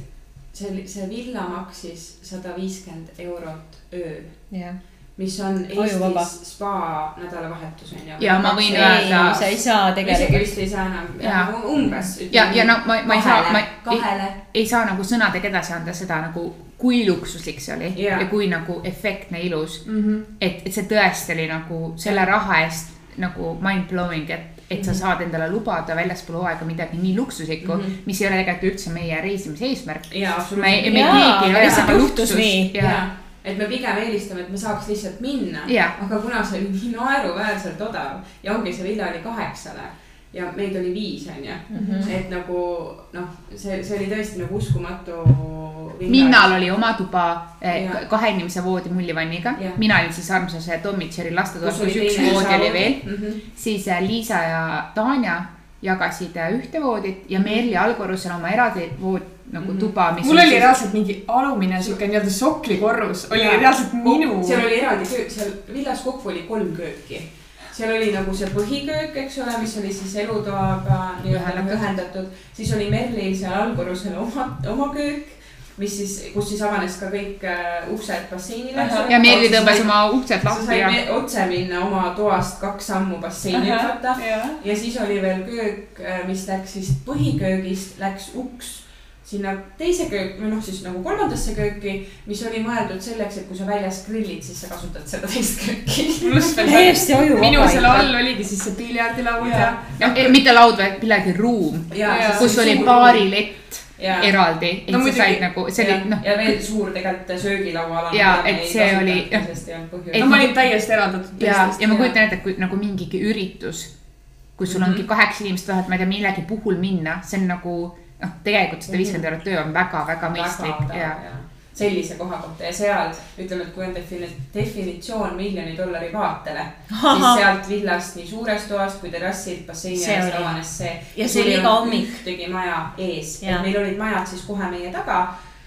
Speaker 1: see, see villa maksis sada viiskümmend eurot öö
Speaker 3: jah,
Speaker 1: mis on. Eestis spa nädalavahetus on ju.
Speaker 2: Ja ma võin
Speaker 3: ei
Speaker 2: öelda-,
Speaker 3: sa ei saa
Speaker 1: isegi
Speaker 3: tegelikult.
Speaker 1: vist ei saa enam
Speaker 2: Jaa.,
Speaker 1: umbes.
Speaker 2: ja, ja no ma, ma ei saa, ma ei,
Speaker 1: kahele.
Speaker 2: ei saa nagu sõnadega edasi anda seda nagu, kui luksuslik see oli
Speaker 1: Jaa.
Speaker 2: ja kui nagu efektne, ilus.
Speaker 1: Mhm.
Speaker 2: et, et see tõesti oli nagu selle raha eest nagu mind blowing, et, et sa saad endale lubada väljaspool hooaega midagi nii luksuslikku mm. -hmm. mis ei ole tegelikult üldse meie reisimise eesmärk.
Speaker 1: jaa,
Speaker 2: me,
Speaker 1: absoluutselt.
Speaker 2: me keegi ei ole
Speaker 3: lihtsalt juhtus nii.
Speaker 2: ja
Speaker 1: jaa, et me pigem eelistame, et me saaks lihtsalt minna.
Speaker 2: Jaa.
Speaker 1: aga kuna see oli nii naeruväärselt odav ja ongi see villa oli kaheksale ja meid oli viis, onju.
Speaker 3: Mhm.
Speaker 1: et nagu noh, see, see oli tõesti nagu uskumatu.
Speaker 2: Minnal oli oma tuba eh, kahe inimese voodi mullivanniga mina olin siis armsas Tommy Cherry lastetoas,
Speaker 1: kus
Speaker 2: üks voodi oli veel.
Speaker 1: veel.
Speaker 2: siis äh, Liisa ja Tanja jagasid äh, ühte voodit ja
Speaker 1: Mhm.
Speaker 2: Merli allkorrusel oma eraldi vood nagu
Speaker 1: Mhm.
Speaker 2: tuba, mis.
Speaker 4: mul oli reaalselt mingi alumine siuke nii-öelda soklikorrus oli
Speaker 1: Jaa.
Speaker 4: reaalselt minu.
Speaker 1: seal oli eraldi köök, seal villas kokku oli kolm kööki. seal oli nagu see põhiköök, eks ole, mis oli siis elutoaga nii-öelda ühendatud. siis oli Merlil seal allkorrusel oma, oma köök, mis siis, kus siis avanes ka kõik äh, uksed basseinile.
Speaker 2: ja Merli tõmbas oma uksed
Speaker 1: sa
Speaker 2: lahti
Speaker 1: said
Speaker 2: ja
Speaker 1: me- otse minna oma toast kaks sammu basseini hüpata
Speaker 4: jah,
Speaker 1: ja siis oli veel köök, mis läks siis põhiköögist läks uks sinna teise köök või noh, siis nagu kolmandasse kööki, mis oli mõeldud selleks, et kui sa väljas grillid, siis sa kasutad seda teist kööki. <laughs>
Speaker 3: täiesti ajuvaba.
Speaker 4: minu selle all oligi siis see piljardilaud ja, ja.
Speaker 2: mitte laud, vaid pillardiruum,
Speaker 1: ja
Speaker 2: kus oli baarilett
Speaker 1: ja,
Speaker 2: eraldi, et
Speaker 4: No
Speaker 2: sa said nagu, see
Speaker 1: ja
Speaker 2: oli, noh,
Speaker 1: ja veel suur tegelikult söögilauaala.
Speaker 2: Jaa, et see oli-
Speaker 4: no ma olin täiesti eraldatud
Speaker 2: ja, ja ma kujutan ette, et kui nagu mingigi üritus, kus sul ongi
Speaker 1: Mhm.
Speaker 2: kaheksa inimest, tahad, ma ei tea, millegi puhul minna, see on nagu noh, tegelikult sada viiskümmend eurot töö on väga-väga mõistlik ja
Speaker 1: sellise koha kohta ja seal ütleme, et kui on defini-, definitsioon miljoni dollari vaatele, siis sealt villast nii suurest toast kui terrassilt basseini
Speaker 3: See
Speaker 1: ääres avanes see.
Speaker 3: Ja see oli iga hommik.
Speaker 1: ühtegi maja ees, et meil olid majad siis kohe meie taga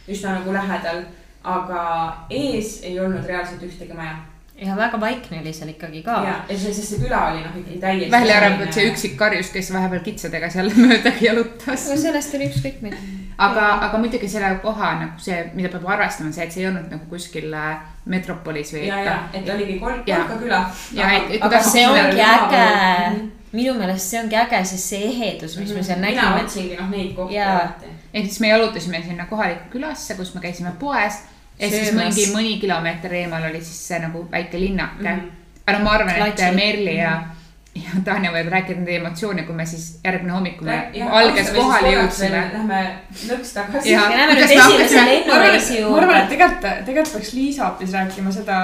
Speaker 1: üsna nagu lähedal, aga ees ei olnud reaalselt ühtegi maja.
Speaker 3: ja väga vaikne oli seal ikkagi ka.
Speaker 1: ja, ja see, sest see küla oli noh, ikkagi täiesti.
Speaker 2: välja arvatud see. üksik karjus, kes vahepeal kitsadega seal <laughs> mööda jalutas.
Speaker 3: aga sellest oli ükskõik meil.
Speaker 2: aga, aga muidugi selle koha nagu see, mida peab arvestama, see, et see ei olnud nagu kuskil äh, metropolis või.
Speaker 1: ja, ja, et oligi kolm,
Speaker 2: Jaa.
Speaker 1: kolmkaküla.
Speaker 2: Ja et- et
Speaker 3: aga
Speaker 2: kuidas
Speaker 3: see ongi äge
Speaker 1: maha-.
Speaker 3: minu meelest see ongi äge, sest see ehedus, mis me seal
Speaker 1: mina
Speaker 3: nägime.
Speaker 1: otsingi noh neid kohti alati.
Speaker 2: ehk siis me jalutasime sinna kohalikku külasse, kus me käisime poes. ja siis mingi mõni kilomeeter eemal oli siis see nagu väike linnake mm.
Speaker 1: Mhm.
Speaker 2: -hmm. aga no ma arvan, et
Speaker 3: Platsil.
Speaker 2: Merli ja, ja Tanja võivad rääkida nende emotsioone, kui me siis järgmine hommik, kui me alges kohale jõudsime.
Speaker 1: Lähme nõks tagasi.
Speaker 4: Ma arvan, et, ma arvan, et
Speaker 3: juurde.
Speaker 4: tegelikult, tegelikult peaks Liisa hoopis rääkima seda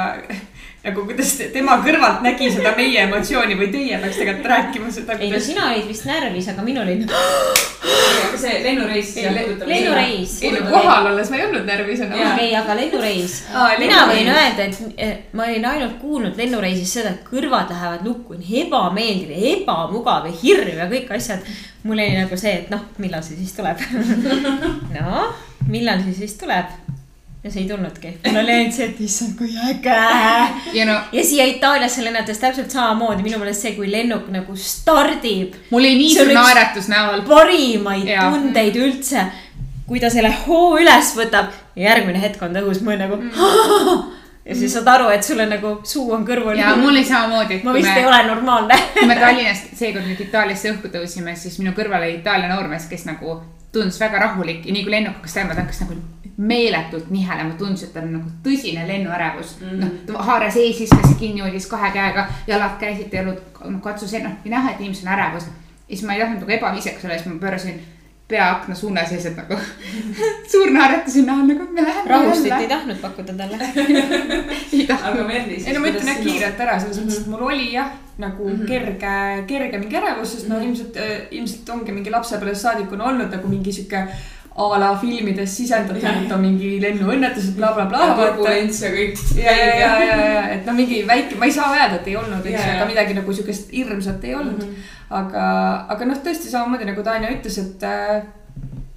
Speaker 4: nagu kuidas te- tema kõrvalt nägi seda meie emotsiooni või teie peaks tegelikult rääkima seda,
Speaker 3: ei no
Speaker 4: kuidas.
Speaker 3: sina olid vist närvis, aga minul olid.
Speaker 1: aga see lennureis
Speaker 3: lennureis.
Speaker 4: ei no kohal olles ma ei olnud närvis.
Speaker 1: Jaa.
Speaker 3: ei, aga lennureis.
Speaker 4: Aa,
Speaker 3: mina võin öelda, et ma olin ainult kuulnud lennureisis seda, et kõrvad lähevad lukku, on ebameeldiv ja ebamugav ja hirm ja kõik asjad. mul oli nagu see, et noh, millal see siis tuleb. noh, millal see siis tuleb ja see ei tulnudki. mul oli ainult see, et issand, kui äge.
Speaker 2: ja no
Speaker 3: ja siia Itaaliasse lennates täpselt samamoodi, minu meelest see, kui lennuk nagu stardib,
Speaker 2: mul oli nii suur naeratus näol.
Speaker 3: parimaid
Speaker 2: Jaa.
Speaker 3: tundeid üldse. kui ta selle hoo üles võtab ja järgmine hetk on ta õhus, ma olin nagu ja siis saad aru, et sul on nagu suu on kõrvul.
Speaker 2: ja mul oli samamoodi,
Speaker 3: ma vist ei
Speaker 2: me,
Speaker 3: ole normaalne.
Speaker 2: kui me Tallinnast seekord nüüd Itaaliasse õhku tõusime, siis minu kõrval oli Itaalia noormees, kes nagu tundus väga rahulik ja nii kui lennuk hakkas käima, ta hakkas nagu meeletult nihelema, tundus, et tal on nagu tõsine lennuärevus mm.. noh, ta haaras ees, viskas kinni, hoidis kahe käega, jalad käisid teelud, katsus, noh, näha, et inimesel on ärevus. ja siis ma ei tahtnud nagu ebaviisakas olla, siis ma pöörasin pea akna suunas ja siis nagu <laughs> suur naeratus näol nagu me läheme.
Speaker 3: rahustit ei tahtnud pakkuda talle. <laughs>
Speaker 2: ei tahtnud.
Speaker 1: aga Merli siis.
Speaker 4: ei no ma ütlen jah kiirelt ära, selles mõttes, et mul oli jah, nagu
Speaker 1: Mhm.
Speaker 4: kerge, kerge mingi ärevus, sest no ilmselt, ilmselt ongi mingi lapsepõlvest saadik on olnud nagu mingi sihuke a la filmides sisendatud, on mingi lennuõnnetused bla,, blablabla.
Speaker 1: turbulents ja kõik.
Speaker 4: ja, ja, ja, ja, ja, et no mingi väike, ma ei saa öelda, et ei olnud, eks ju, aga midagi nagu siukest hirmsat ei olnud mm. -hmm. aga, aga noh, tõesti samamoodi nagu Tanja ütles, et äh,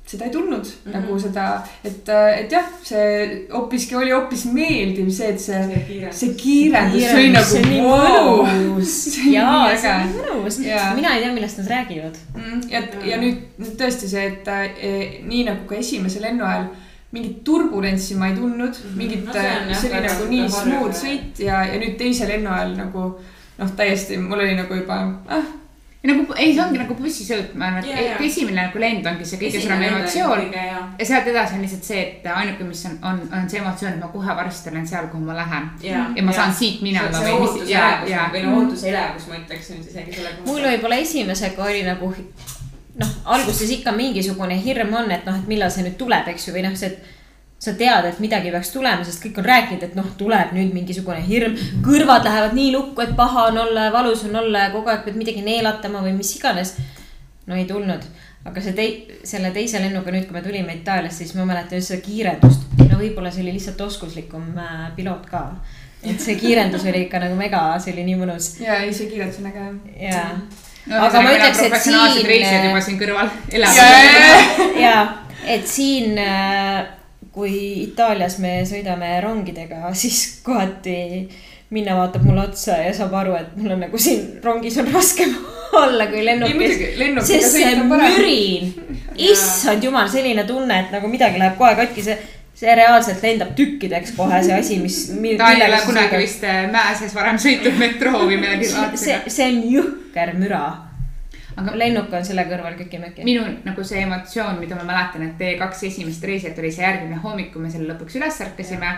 Speaker 4: seda ei tulnud mm. -hmm. nagu seda, et, et jah, see hoopiski oli hoopis meeldiv see, et see, see kiirendus, see oli
Speaker 3: see on nii
Speaker 4: nagu
Speaker 3: mõnus. <laughs> Jaa, see nii mõnus mina ei tea, millest nad räägivad.
Speaker 4: Mm, ja, ja nüüd, nüüd tõesti see, et äh, nii nagu ka esimese lennu ajal
Speaker 7: mingit turbulentsi ma ei tundnud, mingit
Speaker 1: No see
Speaker 7: see oli nagu nii smooth sõit ja, ja nüüd teise lennu ajal nagu noh, täiesti mul oli nagu juba ah,
Speaker 2: nagu ei, see ongi nagu bussisõit, ma arvan, et
Speaker 1: jaa.
Speaker 2: et esimene nagu lend ongi see kõige suurem emotsioon. ja sealt edasi on lihtsalt see, et ainuke, mis on, on, on see emotsioon, et ma kohe varsti olen seal, kuhu ma lähen.
Speaker 1: ja
Speaker 2: ja ma saan siit minema
Speaker 1: see
Speaker 2: või mis,
Speaker 1: ootuse
Speaker 2: ja,
Speaker 1: elevus
Speaker 2: ja
Speaker 1: või no ootuse elevus, ma ütleksin siis isegi selle
Speaker 3: mul võib-olla esimesega oli nagu noh, alguses ikka mingisugune hirm on, et noh, et millal see nüüd tuleb, eks ju, või noh, see, et sa tead, et midagi peaks tulema, sest kõik on rääkinud, et noh, tuleb nüüd mingisugune hirm, kõrvad lähevad nii lukku, et paha on olla ja valus on olla ja kogu aeg pead midagi neelatama või mis iganes. no ei tulnud, aga see tei-, selle teise lennuga nüüd, kui me tulime Itaaliasse, siis ma mäletan just seda kiirendust. no võib-olla see oli lihtsalt oskuslikum äh, piloot ka. et see kiirendus oli ikka nagu mega, see oli nii mõnus
Speaker 7: ja ei, see kiirendus on äge jah.
Speaker 3: ja
Speaker 2: no,
Speaker 3: Aga ma ütleks, et
Speaker 2: professionaalsed
Speaker 3: siin-
Speaker 2: reisijad juba siin kõrval elavad.
Speaker 7: ja,
Speaker 3: et siin, kui Itaalias me sõidame rongidega, siis kohati Minna vaatab mulle otsa ja saab aru, et mul on nagu siin rongis on raskem <laughs> olla kui lennukis. sest see mürin, <laughs> issand jumal, selline tunne, et nagu midagi läheb kohe katki, see, see reaalselt lendab tükkideks kohe see asi, mis. <laughs>
Speaker 2: ta ei ole kunagi vist äh, mäe sees varem sõitnud metroo või midagi
Speaker 3: see, see on jõhker müra.
Speaker 2: Aga-
Speaker 3: lennuk on selle kõrval köki-möki.
Speaker 2: minu nagu see emotsioon, mida ma mäletan, et teie kaks esimest reisit oli see järgmine hommik, kui me selle lõpuks üles ärkasime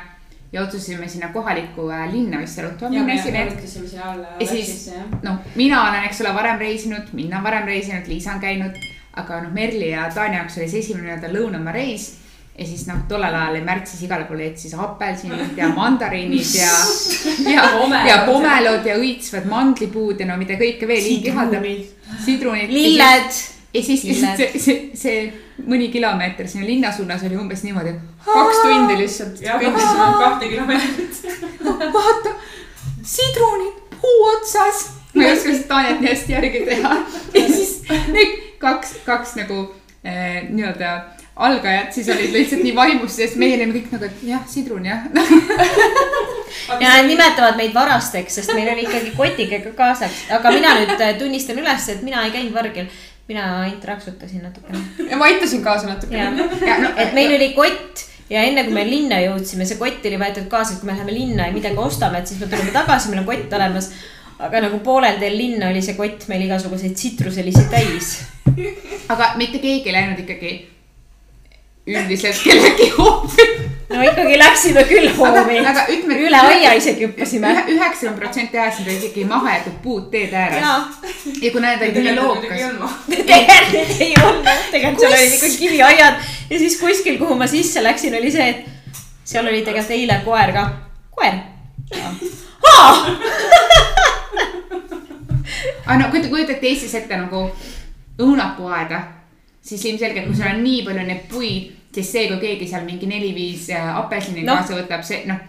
Speaker 2: ja otsustasime sinna kohalikku äh, linna vist
Speaker 1: ja
Speaker 2: minna esile. Ja siis- noh, mina olen, eks ole, varem reisinud, Minna on varem reisinud, Liisa on käinud, aga noh, Merli ja Taani jaoks oli see esimene nii-öelda lõunamaa reis ja siis noh, tollel ajal oli märtsis igale poole jäid siis apelsinid ja mandariinid ja, <laughs> ja, ja pomelod ja õitsvad mandlipuud ja no mida kõike veel ihaldab. sidrunid.
Speaker 3: lilled.
Speaker 2: ja siis lihtsalt
Speaker 3: Lilled.
Speaker 2: see, see, see mõni kilomeeter sinna linna suunas oli umbes niimoodi, kaks tundi lihtsalt
Speaker 1: ja
Speaker 2: kõndisime.
Speaker 1: kahte kilomeetrit. <laughs>
Speaker 2: vaata, sidrunid puu otsas. ma ei oska seda Taaniat nii hästi järgi teha. ja siis need kaks, kaks nagu eh, nii-öelda algajad siis olid lihtsalt nii vaimus, sest meie olime kõik nagu, et jah, sidrun jah. <laughs>
Speaker 3: ja nad nimetavad meid varasteks, sest meil oli ikkagi kotikega kaasas, aga mina nüüd äh, tunnistan üles, et mina ei käinud vargil. mina ainult raksutasin natukene.
Speaker 7: ja ma aitasin kaasa natuke.
Speaker 3: ja,
Speaker 2: ja no
Speaker 3: et meil oli kott ja enne kui me linna jõudsime, see kott oli võetud kaasa, et kui me läheme linna ja midagi ostame, et siis me tuleme tagasi, meil on kott olemas. aga nagu poolel teel linna oli see kott meil igasuguseid tsitruselisi täis.
Speaker 2: aga mitte keegi ei läinud ikkagi üldiselt kellegi hoovi.
Speaker 3: no ikkagi läksime küll hoovi üle aia isegi hüppasime.
Speaker 2: üheksakümmend protsenti ajast olid ikkagi mahajäetud puud teed ääres. ja kuna need olid lookas.
Speaker 3: tegelikult ei olnud, tegelikult seal olid ikka kiviaiad ja siis kuskil, kuhu ma sisse läksin, oli see, et seal oli tegelikult eile koer ka. koer.
Speaker 2: aga no kui te kujutate Eestis ette nagu õunapuuaeda, siis ilmselgelt, kui sul on nii palju neid puid, siis see, kui keegi seal mingi neli-viis äh, apelsini
Speaker 3: Noh.
Speaker 2: kaasa võtab, see noh,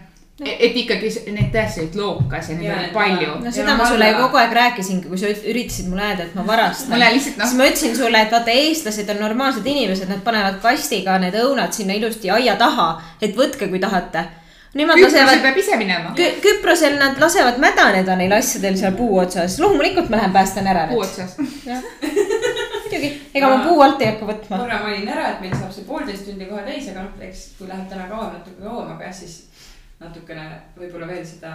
Speaker 2: et ikkagi neid tõesti olid lookas ja neid oli palju.
Speaker 3: no seda ma sulle ju kogu aeg rääkisingi, kui sa üritasid mulle öelda, et ma varastan.
Speaker 2: mulle lihtsalt noh
Speaker 3: siis, ma ütlesin sulle, et vaata, eestlased on normaalsed inimesed, nad panevad kastiga need õunad sinna ilusti aia taha, et võtke, kui tahate. Nemad
Speaker 2: Küprosel
Speaker 3: lasevad
Speaker 2: peab ise minema.
Speaker 3: Kü, Küprosel nad lasevad mädaneda neil asjadel seal puu otsas, loomulikult ma lähen päästan ära
Speaker 2: puu
Speaker 3: need.
Speaker 2: otsas. <laughs>
Speaker 3: muidugi, ega ma puu alt ei hakka võtma.
Speaker 1: korra mainin ära, et meil saab see poolteist tundi kohe täis, aga noh, eks kui läheb täna kauem, natuke kauem, aga jah, siis natukene võib-olla veel seda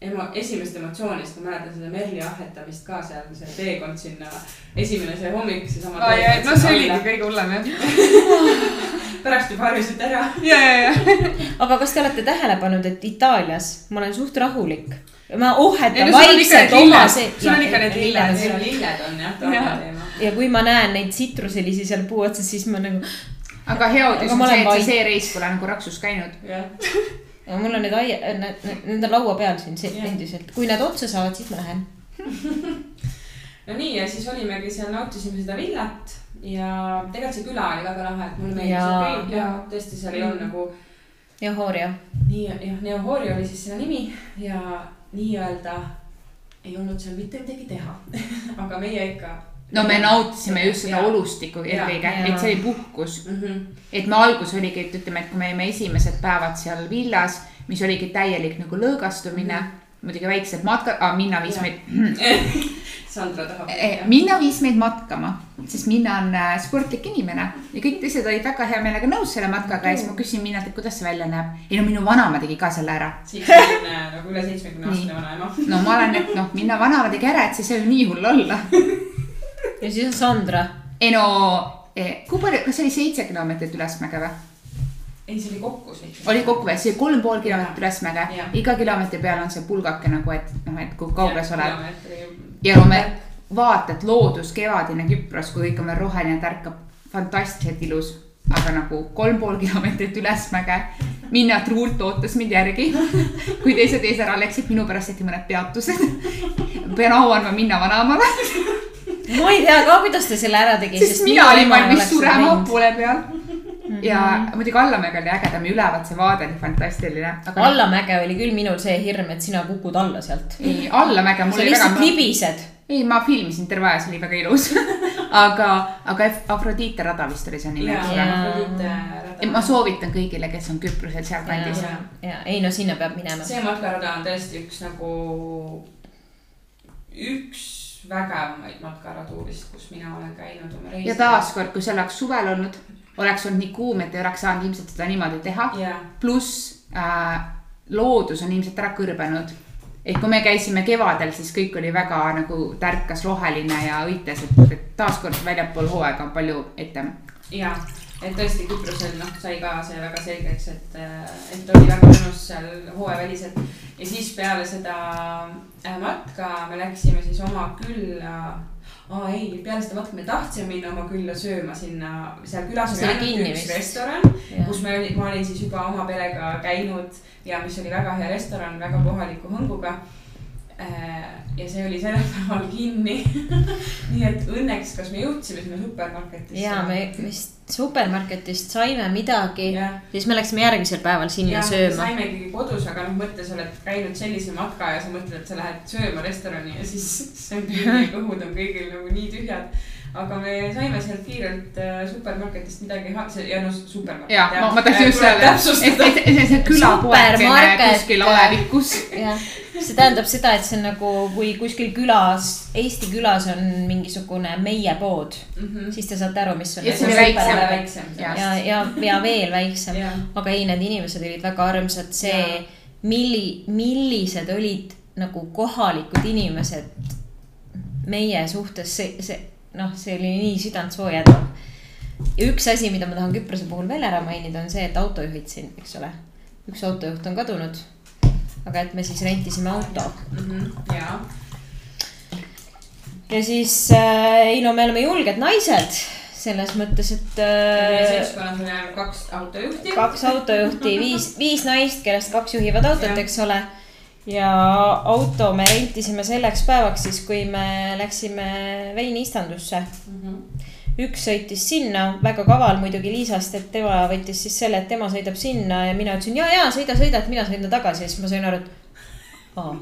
Speaker 1: emo-, esimest emotsiooni, sest ma mäletan seda Merli ahhetamist ka seal, see teekond sinna, esimene see hommik, seesama.
Speaker 7: no see oligi kõige hullem jah. <laughs>
Speaker 1: pärast juba harjusite ära. <laughs>
Speaker 7: ja, ja, ja. <laughs>
Speaker 3: aga kas te olete tähele pannud, et Itaalias ma olen suht rahulik? ma
Speaker 7: Ei,
Speaker 3: ohhetan
Speaker 7: no
Speaker 3: vaikselt oma see.
Speaker 7: Sul on ikka need lilled.
Speaker 1: Lilled on jah, tavaline teema.
Speaker 3: Ja kui ma näen neid tsitruselisi seal puu otsas, siis ma nagu,
Speaker 2: aga hea uudis on
Speaker 3: ma
Speaker 2: see,
Speaker 3: olen
Speaker 2: et sa see reis pole nagu Raksus käinud. <laughs>
Speaker 3: ja mul on need aia, need, need on laua peal siin see- endiselt, kui nad otsa saavad, siis ma lähen. <laughs>
Speaker 1: no nii ja siis olimegi seal, nautisime seda villat ja tegelikult see küla oli väga lahe, et mulle meeldis see kõik ja tõesti seal ei olnud nagu
Speaker 3: ja Hooria.
Speaker 1: nii jah, Neohori oli siis selle nimi ja nii-öelda ei olnud seal mitte midagi teha. <laughs> aga meie ikka.
Speaker 2: No me nautisime just seda
Speaker 1: Jaa.
Speaker 2: olustikku eelkõige, et see oli puhkus.
Speaker 1: mm. -hmm.
Speaker 2: et me algus oligi, et ütleme, et kui me jäime esimesed päevad seal villas, mis oligi täielik nagu lõõgastumine mm, -hmm. muidugi väiksed matkad, minna viis meid, <laughs>
Speaker 1: Sandra tahab.
Speaker 2: Eh, Minna viis meid matkama, sest Minna on äh, sportlik inimene ja kõik teised olid väga hea meelega nõus selle matkaga ja siis ma küsisin Minnalt, et kuidas see välja näeb. ei no minu vanaema tegi ka selle ära.
Speaker 1: äh, nagu üle seitsmekümne <laughs> aastane vanaema.
Speaker 2: no ma olen, et noh, Minna vanaema tegi ära, et siis ei saa ju nii hull olla. <laughs>
Speaker 3: ja siis on Sandra.
Speaker 2: ei no, kui palju, kas oli seitse kilomeetrit ülesmäge või?
Speaker 1: ei, see oli kokku seitse.
Speaker 2: oli kokku veel, see oli kolm pool kilomeetrit ülesmäge iga kilomeetri peal on see pulgake nagu, et noh, et kui kaugel sa oled.
Speaker 1: oled.
Speaker 2: ja no me vaatad loodus, kevadine Küpros, kui kõik on veel roheline, tärkab fantastiliselt ilus. aga nagu kolm pool kilomeetrit ülesmäge, Minna truult ootas mind järgi. <laughs> kui teised ees ära läksid, minu pärast tehti mõned peatused. pean au andma Minna vanaemale, <laughs>
Speaker 3: ma ei tea ka, kuidas ta selle ära tegi.
Speaker 2: sest mina olin valmis surema. poole peal. ja muidugi Allamäge oli ägedam ja ülevalt see vaade oli fantastiline. aga
Speaker 3: allamäge oli küll minul see hirm, et sina kukud alla sealt.
Speaker 2: ei, Allamäge mul
Speaker 3: sa
Speaker 2: oli
Speaker 3: lihtsalt
Speaker 2: väga
Speaker 3: libised.
Speaker 2: ei, ma filmisin terve aja, see oli väga ilus. <laughs> aga, aga Afrodite rada vist oli see nimi, eks ole. ma soovitan kõigile, kes on Küprosel sealkandis.
Speaker 3: ja, ja ei no sinna peab minema.
Speaker 1: see matkarada on tõesti üks nagu, üks vägevamaid matkaradu vist, kus mina olen käinud oma reisil.
Speaker 2: ja taaskord, kui see oleks suvel olnud, oleks olnud nii kuum, et ei oleks saanud ilmselt seda niimoodi teha.
Speaker 1: jah,
Speaker 2: pluss äh, loodus on ilmselt ära kõrbenud. et kui me käisime kevadel, siis kõik oli väga nagu tärkas roheline ja õites, et et taaskord väljapool hooaega on palju etem.
Speaker 1: ja, et tõesti Küprosel noh, sai ka see väga selgeks, et, et oli väga mõnus seal hooajaväliselt. ja siis peale seda äh, matka me läksime siis oma külla aa ei, peale seda matka me tahtsime minna oma külla sööma sinna, seal külas oli ainult üks
Speaker 3: vist.
Speaker 1: restoran, kus me ma olin siis juba oma perega käinud ja mis oli väga hea restoran, väga kohaliku hõnguga. Ja see oli sellel <laughs> päeval kinni. nii et õnneks, kas me jõudsime sinna supermarketisse?
Speaker 3: ja me vist supermarketist saime midagi, siis me läksime järgmisel päeval sinna
Speaker 1: jah,
Speaker 3: sööma.
Speaker 1: saime ikkagi kodus, aga noh, mõtle, sa oled käinud sellise matka ja sa mõtled, et sa lähed sööma restorani ja siis <laughs> see on <laughs> ja kõhud on kõigil nagu nii tühjad. Aga me saime sealt kiirelt äh, supermarketist midagi ja noh, supermarket.
Speaker 2: ja ma, ma tahtsin just öelda, et, et, et see, see külapoekene
Speaker 3: Supermarket.
Speaker 2: kuskil alevikus.
Speaker 3: jah, see tähendab seda, et see on nagu, kui kuskil külas, Eesti külas on mingisugune meie pood,
Speaker 1: Mhm.
Speaker 3: siis te saate aru, mis on.
Speaker 2: Ja
Speaker 3: ja, ja, ja veel väiksem, aga ei, need inimesed olid väga armsad, see milli-, millised olid nagu kohalikud inimesed meie suhtes, see, see noh, see oli nii südantsoojendav. ja üks asi, mida ma tahan Küprose puhul veel ära mainida, on see, et autojuhid siin, eks ole, üks autojuht on kadunud. aga et me siis rentisime auto
Speaker 1: ja,
Speaker 3: ja siis äh, ei no me oleme julged naised selles mõttes, et äh,
Speaker 1: seltskonnas oli ainult kaks autojuhti.
Speaker 3: kaks autojuhti, viis, viis naist, kellest kaks juhivad autot, eks ole. Ja auto me rentisime selleks päevaks siis, kui me läksime veiniistandusse. üks sõitis sinna, väga kaval muidugi Liisast, et tema võttis siis selle, et tema sõidab sinna ja mina ütlesin ja, ja sõida, sõida, et mina sõidan tagasi ja siis ma sain aru, et aa,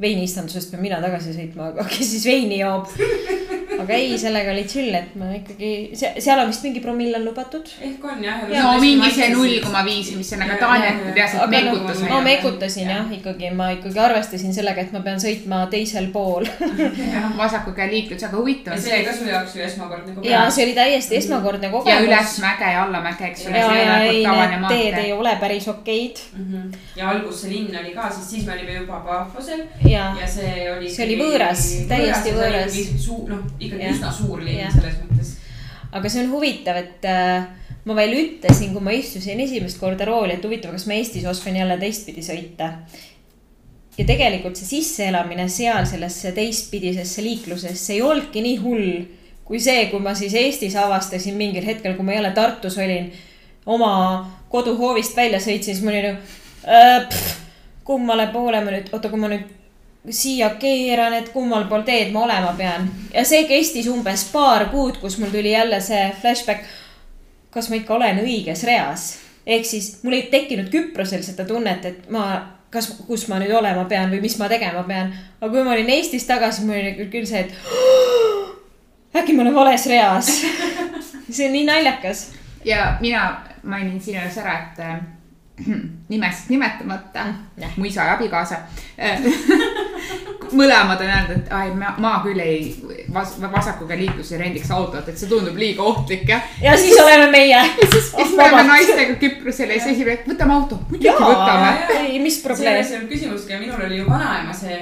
Speaker 3: veiniistandusest pean mina tagasi sõitma, aga kes siis veini joob. <laughs> aga ei, sellega oli chill, et ma ikkagi, seal on vist mingi promill on lubatud
Speaker 1: ehk on jah.
Speaker 2: no mingi see null koma viis, mis on, aga Taanet peaasi, et
Speaker 3: aga noh,
Speaker 2: mekutas
Speaker 3: ma mekutasin jah, ikkagi ma ikkagi arvestasin sellega, et ma pean sõitma teisel pool. <laughs>
Speaker 2: vasaku käe liiklus, aga huvitav
Speaker 1: ja see oli ka su jaoks ju esmakordne
Speaker 3: ja
Speaker 1: kogemus.
Speaker 3: see oli täiesti esmakordne
Speaker 2: ja
Speaker 3: kogemus.
Speaker 2: ülesmäge ja allamäge, eks ole,
Speaker 3: ja,
Speaker 2: see ei
Speaker 3: ja
Speaker 2: ole
Speaker 3: ei,
Speaker 2: nagu
Speaker 3: need teed ei ole päris okeid
Speaker 1: ja algus see linn oli ka, sest siis me olime juba Pafosel
Speaker 3: ja,
Speaker 1: ja see oli.
Speaker 3: See oli võõras, täiesti võõras.
Speaker 1: suur, noh, ikkagi üsna suur linn selles mõttes.
Speaker 3: aga see on huvitav, et äh, ma veel ütlesin, kui ma istusin esimest korda rooli, et huvitav, kas ma Eestis oskan jälle teistpidi sõita. ja tegelikult see sisseelamine seal sellesse teistpidisesse liiklusesse ei olnudki nii hull kui see, kui ma siis Eestis avastasin mingil hetkel, kui ma jälle Tartus olin, oma koduhoovist välja sõitsin, siis mul oli nagu äh,, kummale poole ma nüüd, oota, kui ma nüüd siia keeran, et kummal pool teed ma olema pean. ja see kestis umbes paar kuud, kus mul tuli jälle see flashback. kas ma ikka olen õiges reas? ehk siis mul ei tekkinud Küprosel seda tunnet, et ma, kas, kus ma nüüd olema pean või mis ma tegema pean. aga kui ma olin Eestis tagasi, mul oli küll see, et äkki ma olen vales reas. <laughs> see on nii naljakas.
Speaker 2: ja mina mainin sinu jaoks ära, et äh, <clears throat> nimest nimetamata
Speaker 3: jah.
Speaker 2: mu isa ja abikaasa. <laughs> mõlemad on öelnud, et ai, ma, ma küll ei vas,, vasakuga liikluses ei rendiks autot, et see tundub liiga ohtlik ja.
Speaker 3: ja siis oleme meie. <laughs>
Speaker 2: ja siis me oleme naistega Küprosel ja siis esimene, et võtame auto, muidugi võtame.
Speaker 3: ei, mis probleem
Speaker 1: selles. ei olnud küsimustki ja minul oli ju vanaema see,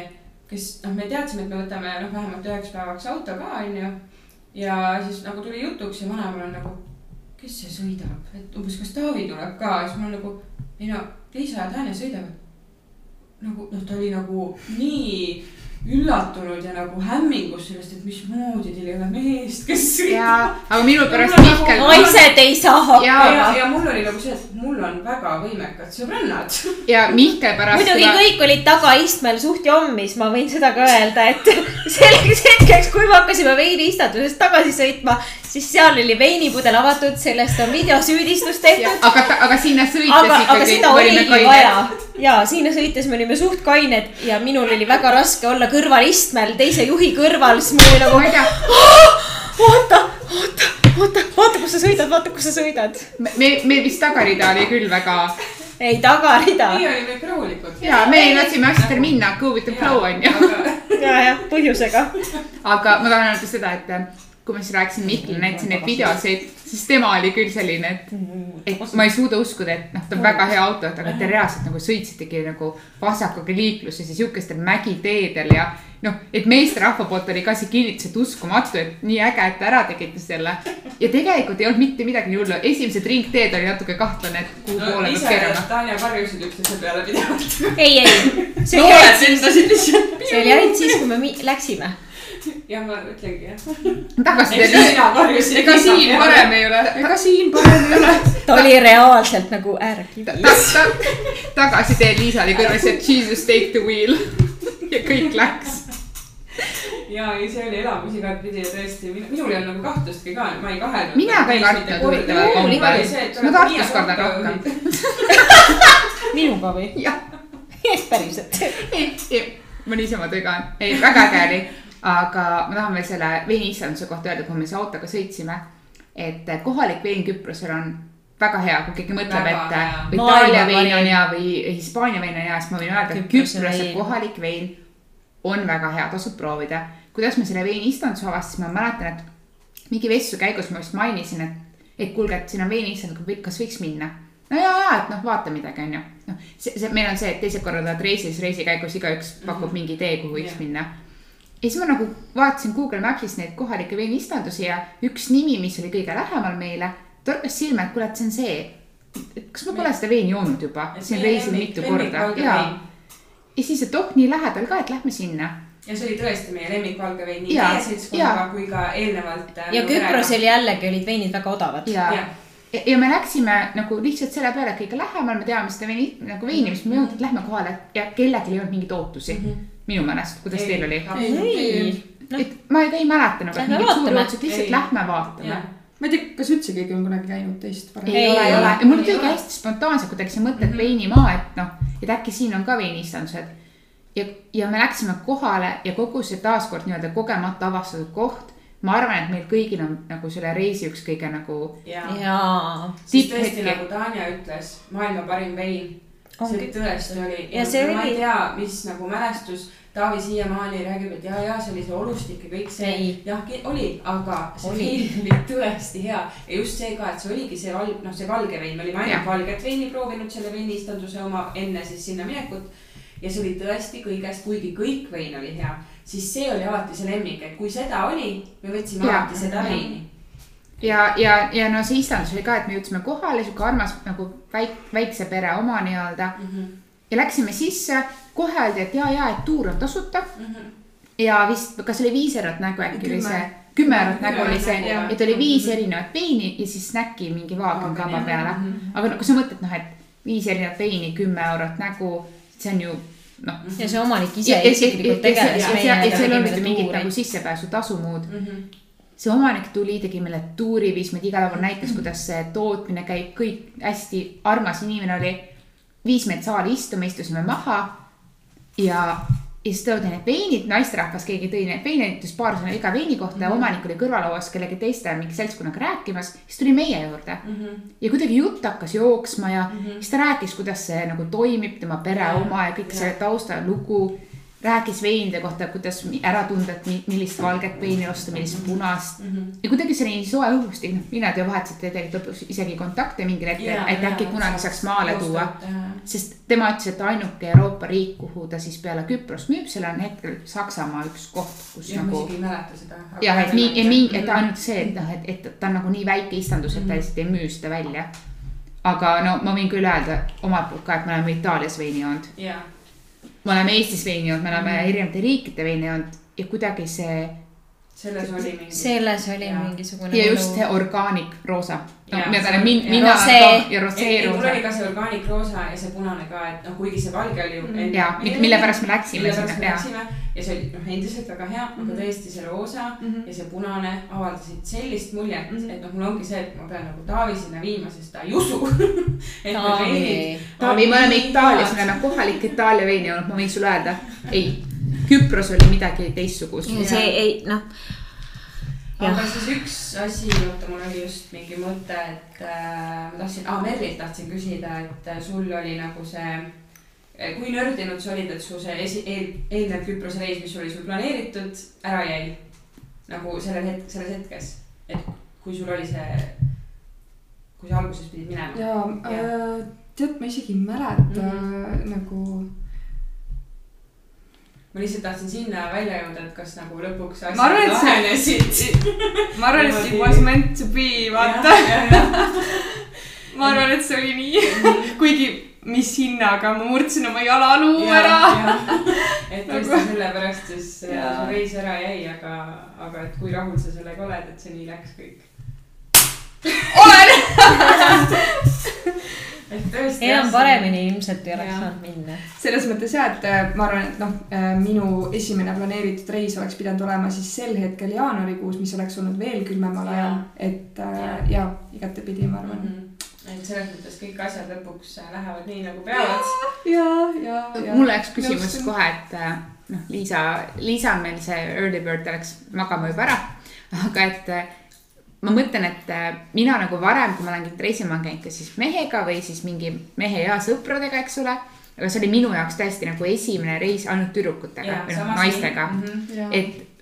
Speaker 1: kes noh, me teadsime, et me võtame noh, vähemalt üheks päevaks auto ka onju. ja siis nagu tuli jutuks ja vanaemal on nagu, kes see sõidab, et umbes, kas Taavi tuleb ka, siis ma nagu, ei no Liisa ja Tanja sõidavad. Nagu noh, ta oli nagu nii üllatunud ja nagu hämmingus sellest, et mismoodi teil ei ole meest, kes sõidab.
Speaker 2: ja, aga minu pärast Mihkel.
Speaker 3: naised ei saa hakkama.
Speaker 1: ja,
Speaker 2: ja,
Speaker 1: ja mul oli nagu see, et mul on väga võimekad sõbrannad. <laughs>
Speaker 2: ja Mihkel pärast
Speaker 3: muidugi kõik olid tagaistmel suht jommis, ma võin seda ka öelda, et <laughs> selgeks hetkeks, kui me hakkasime veiniistatusest tagasi sõitma, siis seal oli veinipudel avatud, sellest on videosüüdistus tehtud.
Speaker 2: aga, aga sinna sõites
Speaker 3: aga, aga
Speaker 2: ikkagi
Speaker 3: seda
Speaker 2: olime
Speaker 3: oligi vaja ja sinna sõites me olime suht kained ja minul oli väga raske olla kõrvalistmel teise juhi kõrval, siis mul oli nagu
Speaker 2: ma ei tea,
Speaker 3: oota, oota, oota, vaata, kus sa sõidad, vaata, kus sa sõidad.
Speaker 2: me, me vist tagarida oli küll väga
Speaker 3: ei, tagarida.
Speaker 1: meie olime ikka rahulikud.
Speaker 2: ja me lasime asjadel minna, go with the flow on ju.
Speaker 3: ja, jah, põhjusega.
Speaker 2: aga ma tahan öelda seda, et kui ma siis rääkisin Mihklile, näitasin neid videosid, siis tema oli küll selline, et, et ma ei suuda uskuda, et noh, ta on väga hea auto, aga te reaalselt nagu sõitsitegi nagu vasakuga liikluses ja sihukestel mägiteedel ja noh, et meesterahva poolt oli ka see kinnitus, et uskumatu, et nii äge, et te ära tegite selle. ja tegelikult ei olnud mitte midagi nii hullu, esimesed ringteed oli natuke kahtlane, et kuhu poole
Speaker 1: ise
Speaker 2: peab keerama.
Speaker 1: Tanja karjusid üksteise peale pidevalt.
Speaker 3: ei, ei, <laughs> see oli
Speaker 1: noored
Speaker 3: ainult siis,
Speaker 1: lendasid lihtsalt.
Speaker 3: see oli ainult siis, kui me läksime. <laughs>
Speaker 1: jah, ma ütlengi jah.
Speaker 2: tagasi
Speaker 1: eks
Speaker 2: teile,
Speaker 1: sina karjusid.
Speaker 7: ega siin parem ei ole, ega siin parem ei ole.
Speaker 3: ta oli reaalselt nagu äärekivi
Speaker 2: ta,. ta, tagasi teel Liisa oli kõrval, see Jesus take the wheel ja kõik läks.
Speaker 1: ja ei, see oli elamus igatpidi ja tõesti, minul ei olnud nagu kahtlustki ka, ma ei kahelnud.
Speaker 2: Mina ka ei kartnud huvitaval kombel. Ma Tartus kardan rohkem. <laughs>
Speaker 3: minuga või?
Speaker 2: jah, <laughs>
Speaker 3: päriselt.
Speaker 2: ei, ei, ma niisama tõgan, ei väga äge oli, aga ma tahan veel selle veiniissanduse kohta öelda, kui me siis autoga sõitsime, et kohalik vein Küprosel on väga hea, kui keegi mõtleb, et
Speaker 1: hea.
Speaker 2: Itaalia vein on hea või Hispaania vein on hea, siis ma võin öelda, et
Speaker 3: Küprose
Speaker 2: kohalik vein on väga hea, tasub proovida. kuidas me selle veini istanduse avastasime, ma mäletan, et mingi vestluse käigus ma vist mainisin, et, et kuulge, et siin on veini istandus, kas võiks minna no ja, ja, et noh, vaata midagi, onju. noh, see, see, meil on see, et teised korraldavad reisi, siis reisi käigus igaüks pakub mingi idee, kuhu võiks
Speaker 1: Jah.
Speaker 2: minna. Ja siis ma nagu vaatasin Google Maps'is neid kohalikke veiniistandusi ja üks nimi, mis oli kõige lähemal meile, torkas silma, et kuule, et see on see. kas ma pole seda veini joonud juba, siin reisil mitu korda ja, ja siis, et oh, nii lähedal ka, et lähme sinna.
Speaker 1: ja see oli tõesti meie lemmikvalge vein nii meie seltskonnaga kui ka eelnevalt. äh,
Speaker 3: ja Küprosel jällegi olid veinid väga odavad.
Speaker 2: ja
Speaker 1: Jah.,
Speaker 2: ja, ja me läksime nagu lihtsalt selle peale, et kõige lähemal me teame seda veini, nagu veini, mis me jõudnud, et lähme kohale ja kellelgi ei olnud mingeid ootusi mm. -hmm. Minu meelest, kuidas teil oli?
Speaker 3: ei, noh,
Speaker 2: et ma ei, ei mäleta nagu, et suured
Speaker 3: vaatame.
Speaker 2: ootused, lihtsalt
Speaker 1: Ei.
Speaker 2: lähme vaatame.
Speaker 7: ma ei tea, kas üldse keegi on kunagi käinud teist varem?
Speaker 2: ei
Speaker 3: Ei
Speaker 2: ole, ei
Speaker 3: ole.
Speaker 2: ja mul tuli
Speaker 1: Ei
Speaker 2: ka hästi spontaanselt kuidagi see mõte, et veinimaa, et noh, et äkki siin on ka veiniistandused. ja, ja me läksime kohale ja kogu see taaskord nii-öelda kogemata avastatud koht. ma arvan, et meil kõigil on nagu selle reisi üks kõige nagu
Speaker 1: ja,
Speaker 3: jaa.
Speaker 1: siis tõesti nagu Tanja ütles, maailma parim vein. See tõesti oli
Speaker 3: Ja see
Speaker 1: ma ei
Speaker 3: oli-
Speaker 1: tea, mis nagu mälestus. Taavi siiamaani räägib, et ja, ja see oli see olustik ja kõik see jah, oli, aga see
Speaker 3: Oli.
Speaker 1: vein oli tõesti hea ja just see ka, et see oligi see valg, noh, see valge vein, me olime ainult valget veini proovinud selle veiniistanduse oma enne siis sinna minekut. ja see oli tõesti kõigest, kuigi kõik vein oli hea, siis see oli alati see lemmik, et kui seda oli, me võtsime
Speaker 2: Jaa.
Speaker 1: alati seda veini.
Speaker 2: ja, ja, ja no see istandus oli ka, et me jõudsime kohale, sihuke armas nagu väik-, väikse pere oma nii-öelda. ja läksime sisse, kohe öeldi, et ja, ja, et tuur on tasuta. ja vist, kas oli viis eurot nägu äkki oli see, kümme. Eurot nägu oli see. et oli viis erinevat veini ja siis snäki mingi vaagenkaba peale. aga no kui sa mõtled noh, et viis erinevat veini, kümme eurot nägu, see on ju noh.
Speaker 3: ja see omanik ise isiklikult
Speaker 2: ja,
Speaker 3: tegeles
Speaker 2: ja seal ei olnud mingit nagu sissepääsutasu muud. See omanik tuli, tegi meile tuuri, viis meid igal pool, näitas, kuidas see tootmine käib, kõik hästi armas inimene oli. viis meid saali istuma, istusime maha ja, ja siis toodi need veinid, naisterahvas, keegi tõi need veine, ütles paar sõna iga veini kohta ja omanik oli kõrvalauas kellegi teiste mingi seltskonnaga rääkimas, siis tuli meie juurde ja kuidagi jutt hakkas jooksma ja mm -hmm. siis ta rääkis, kuidas see nagu toimib, tema pere oma ja kõik
Speaker 1: ja.
Speaker 2: see taustalugu. Rääkis veinide kohta, kuidas ära tunda, et mi- millist valget veini osta, millist punast. ja kuidagi see oli nii soe õhustik, noh, mina te vahetasite tegelikult lõpuks isegi kontakte mingil hetkel, et äkki kunagi saaks maale tuua. sest tema ütles, et ainuke Euroopa riik, kuhu ta siis peale Küprost müüb, seal on hetkel Saksamaa üks koht, kus
Speaker 1: ma
Speaker 2: nagu
Speaker 1: isegi ei mäleta seda.
Speaker 2: jah, et nii, nii, et ainult see, et noh, et, et ta on nagu nii väike istandus, et ta lihtsalt ei müü seda välja. aga no ma võin küll öelda omalt poolt ka, et me oleme Itaalias veini joonud,
Speaker 1: jaa,
Speaker 2: me oleme Eestis veini joonud, me oleme erinevate riikide veini joonud ja kuidagi see
Speaker 1: selles oli mingi.
Speaker 3: selles oli
Speaker 1: Jaa.
Speaker 3: mingisugune
Speaker 2: ja just see organic roosa. no
Speaker 1: ja
Speaker 2: mina ka ja rosee
Speaker 1: ei, mul
Speaker 2: roosa
Speaker 1: oli. ka see organic roosa ja see punane ka, et noh, kuigi see valge oli ju enne-
Speaker 2: ja mille pärast me läksime
Speaker 1: mille pärast
Speaker 2: sinna
Speaker 1: me
Speaker 2: ja
Speaker 1: läksime ja see oli noh, endiselt väga hea, aga tõesti see roosa ja see punane avaldasid sellist muljet, et noh, mul ongi see, et ma pean nagu Taavi sinna viima, sest ta ei usu. <laughs>
Speaker 3: Taavi.
Speaker 2: Taavi, me oleme Itaalias, me oleme kohalik Itaalia veini joonud, ma võin sulle öelda. ei, Küpros oli midagi teistsugust.
Speaker 3: see ei, noh,
Speaker 1: aga
Speaker 3: Jah.
Speaker 1: siis üks asi, oota, mul oli just mingi mõte, et äh, ma tahtsin ah,, Merlilt tahtsin küsida, et sul oli nagu see, kui nördinud sa olid, et su see esi-, eel, eelnev Küprose reis, mis oli sul planeeritud, ära jäi? nagu sellel hetk, selles hetkes, et kui sul oli see, kui sa alguses pidid minema.
Speaker 4: ja äh, tead, ma isegi ei mäleta mm -hmm. nagu.
Speaker 1: ma lihtsalt tahtsin sinna välja jõuda, et kas nagu lõpuks
Speaker 4: Ma arvan, et
Speaker 1: lahenesid. <laughs>
Speaker 4: ma arvan, et it was meant to be, vaata. <laughs> ma arvan, et see oli nii, kuigi mis hinnaga ma murdsin oma jalaluu ära.
Speaker 1: et tõesti sellepärast siis äh,
Speaker 4: Jaa.
Speaker 1: su reis ära jäi, aga, aga et kui rahul sa sellega oled, et see nii läks kõik.
Speaker 4: olen. <laughs>
Speaker 1: et tõesti.
Speaker 3: enam paremini ilmselt ei oleks saanud minna.
Speaker 4: selles mõttes ja, et äh, ma arvan, et noh, minu esimene planeeritud reis oleks pidanud olema siis sel hetkel jaanuarikuus, mis oleks olnud veel külmemal ajal, et äh,
Speaker 1: Jaa.
Speaker 4: ja igatepidi ma arvan.
Speaker 1: Et selles mõttes kõik asjad lõpuks äh, lähevad nii nagu peavad.
Speaker 4: ja, ja, ja.
Speaker 2: mul läks küsimus
Speaker 4: Nõustun.
Speaker 2: kohe, et äh, noh, Liisa, Liisa on meil see early bird, ta läks magama juba ära. aga et äh, ma mõtlen, et mina nagu varem, kui ma olen käinud reisil, ma olen käinud kas siis mehega või siis mingi mehe ja sõpradega, eks ole. aga see oli minu jaoks tõesti nagu esimene reis ainult tüdrukutega või noh, naistega.
Speaker 1: -hmm.
Speaker 2: et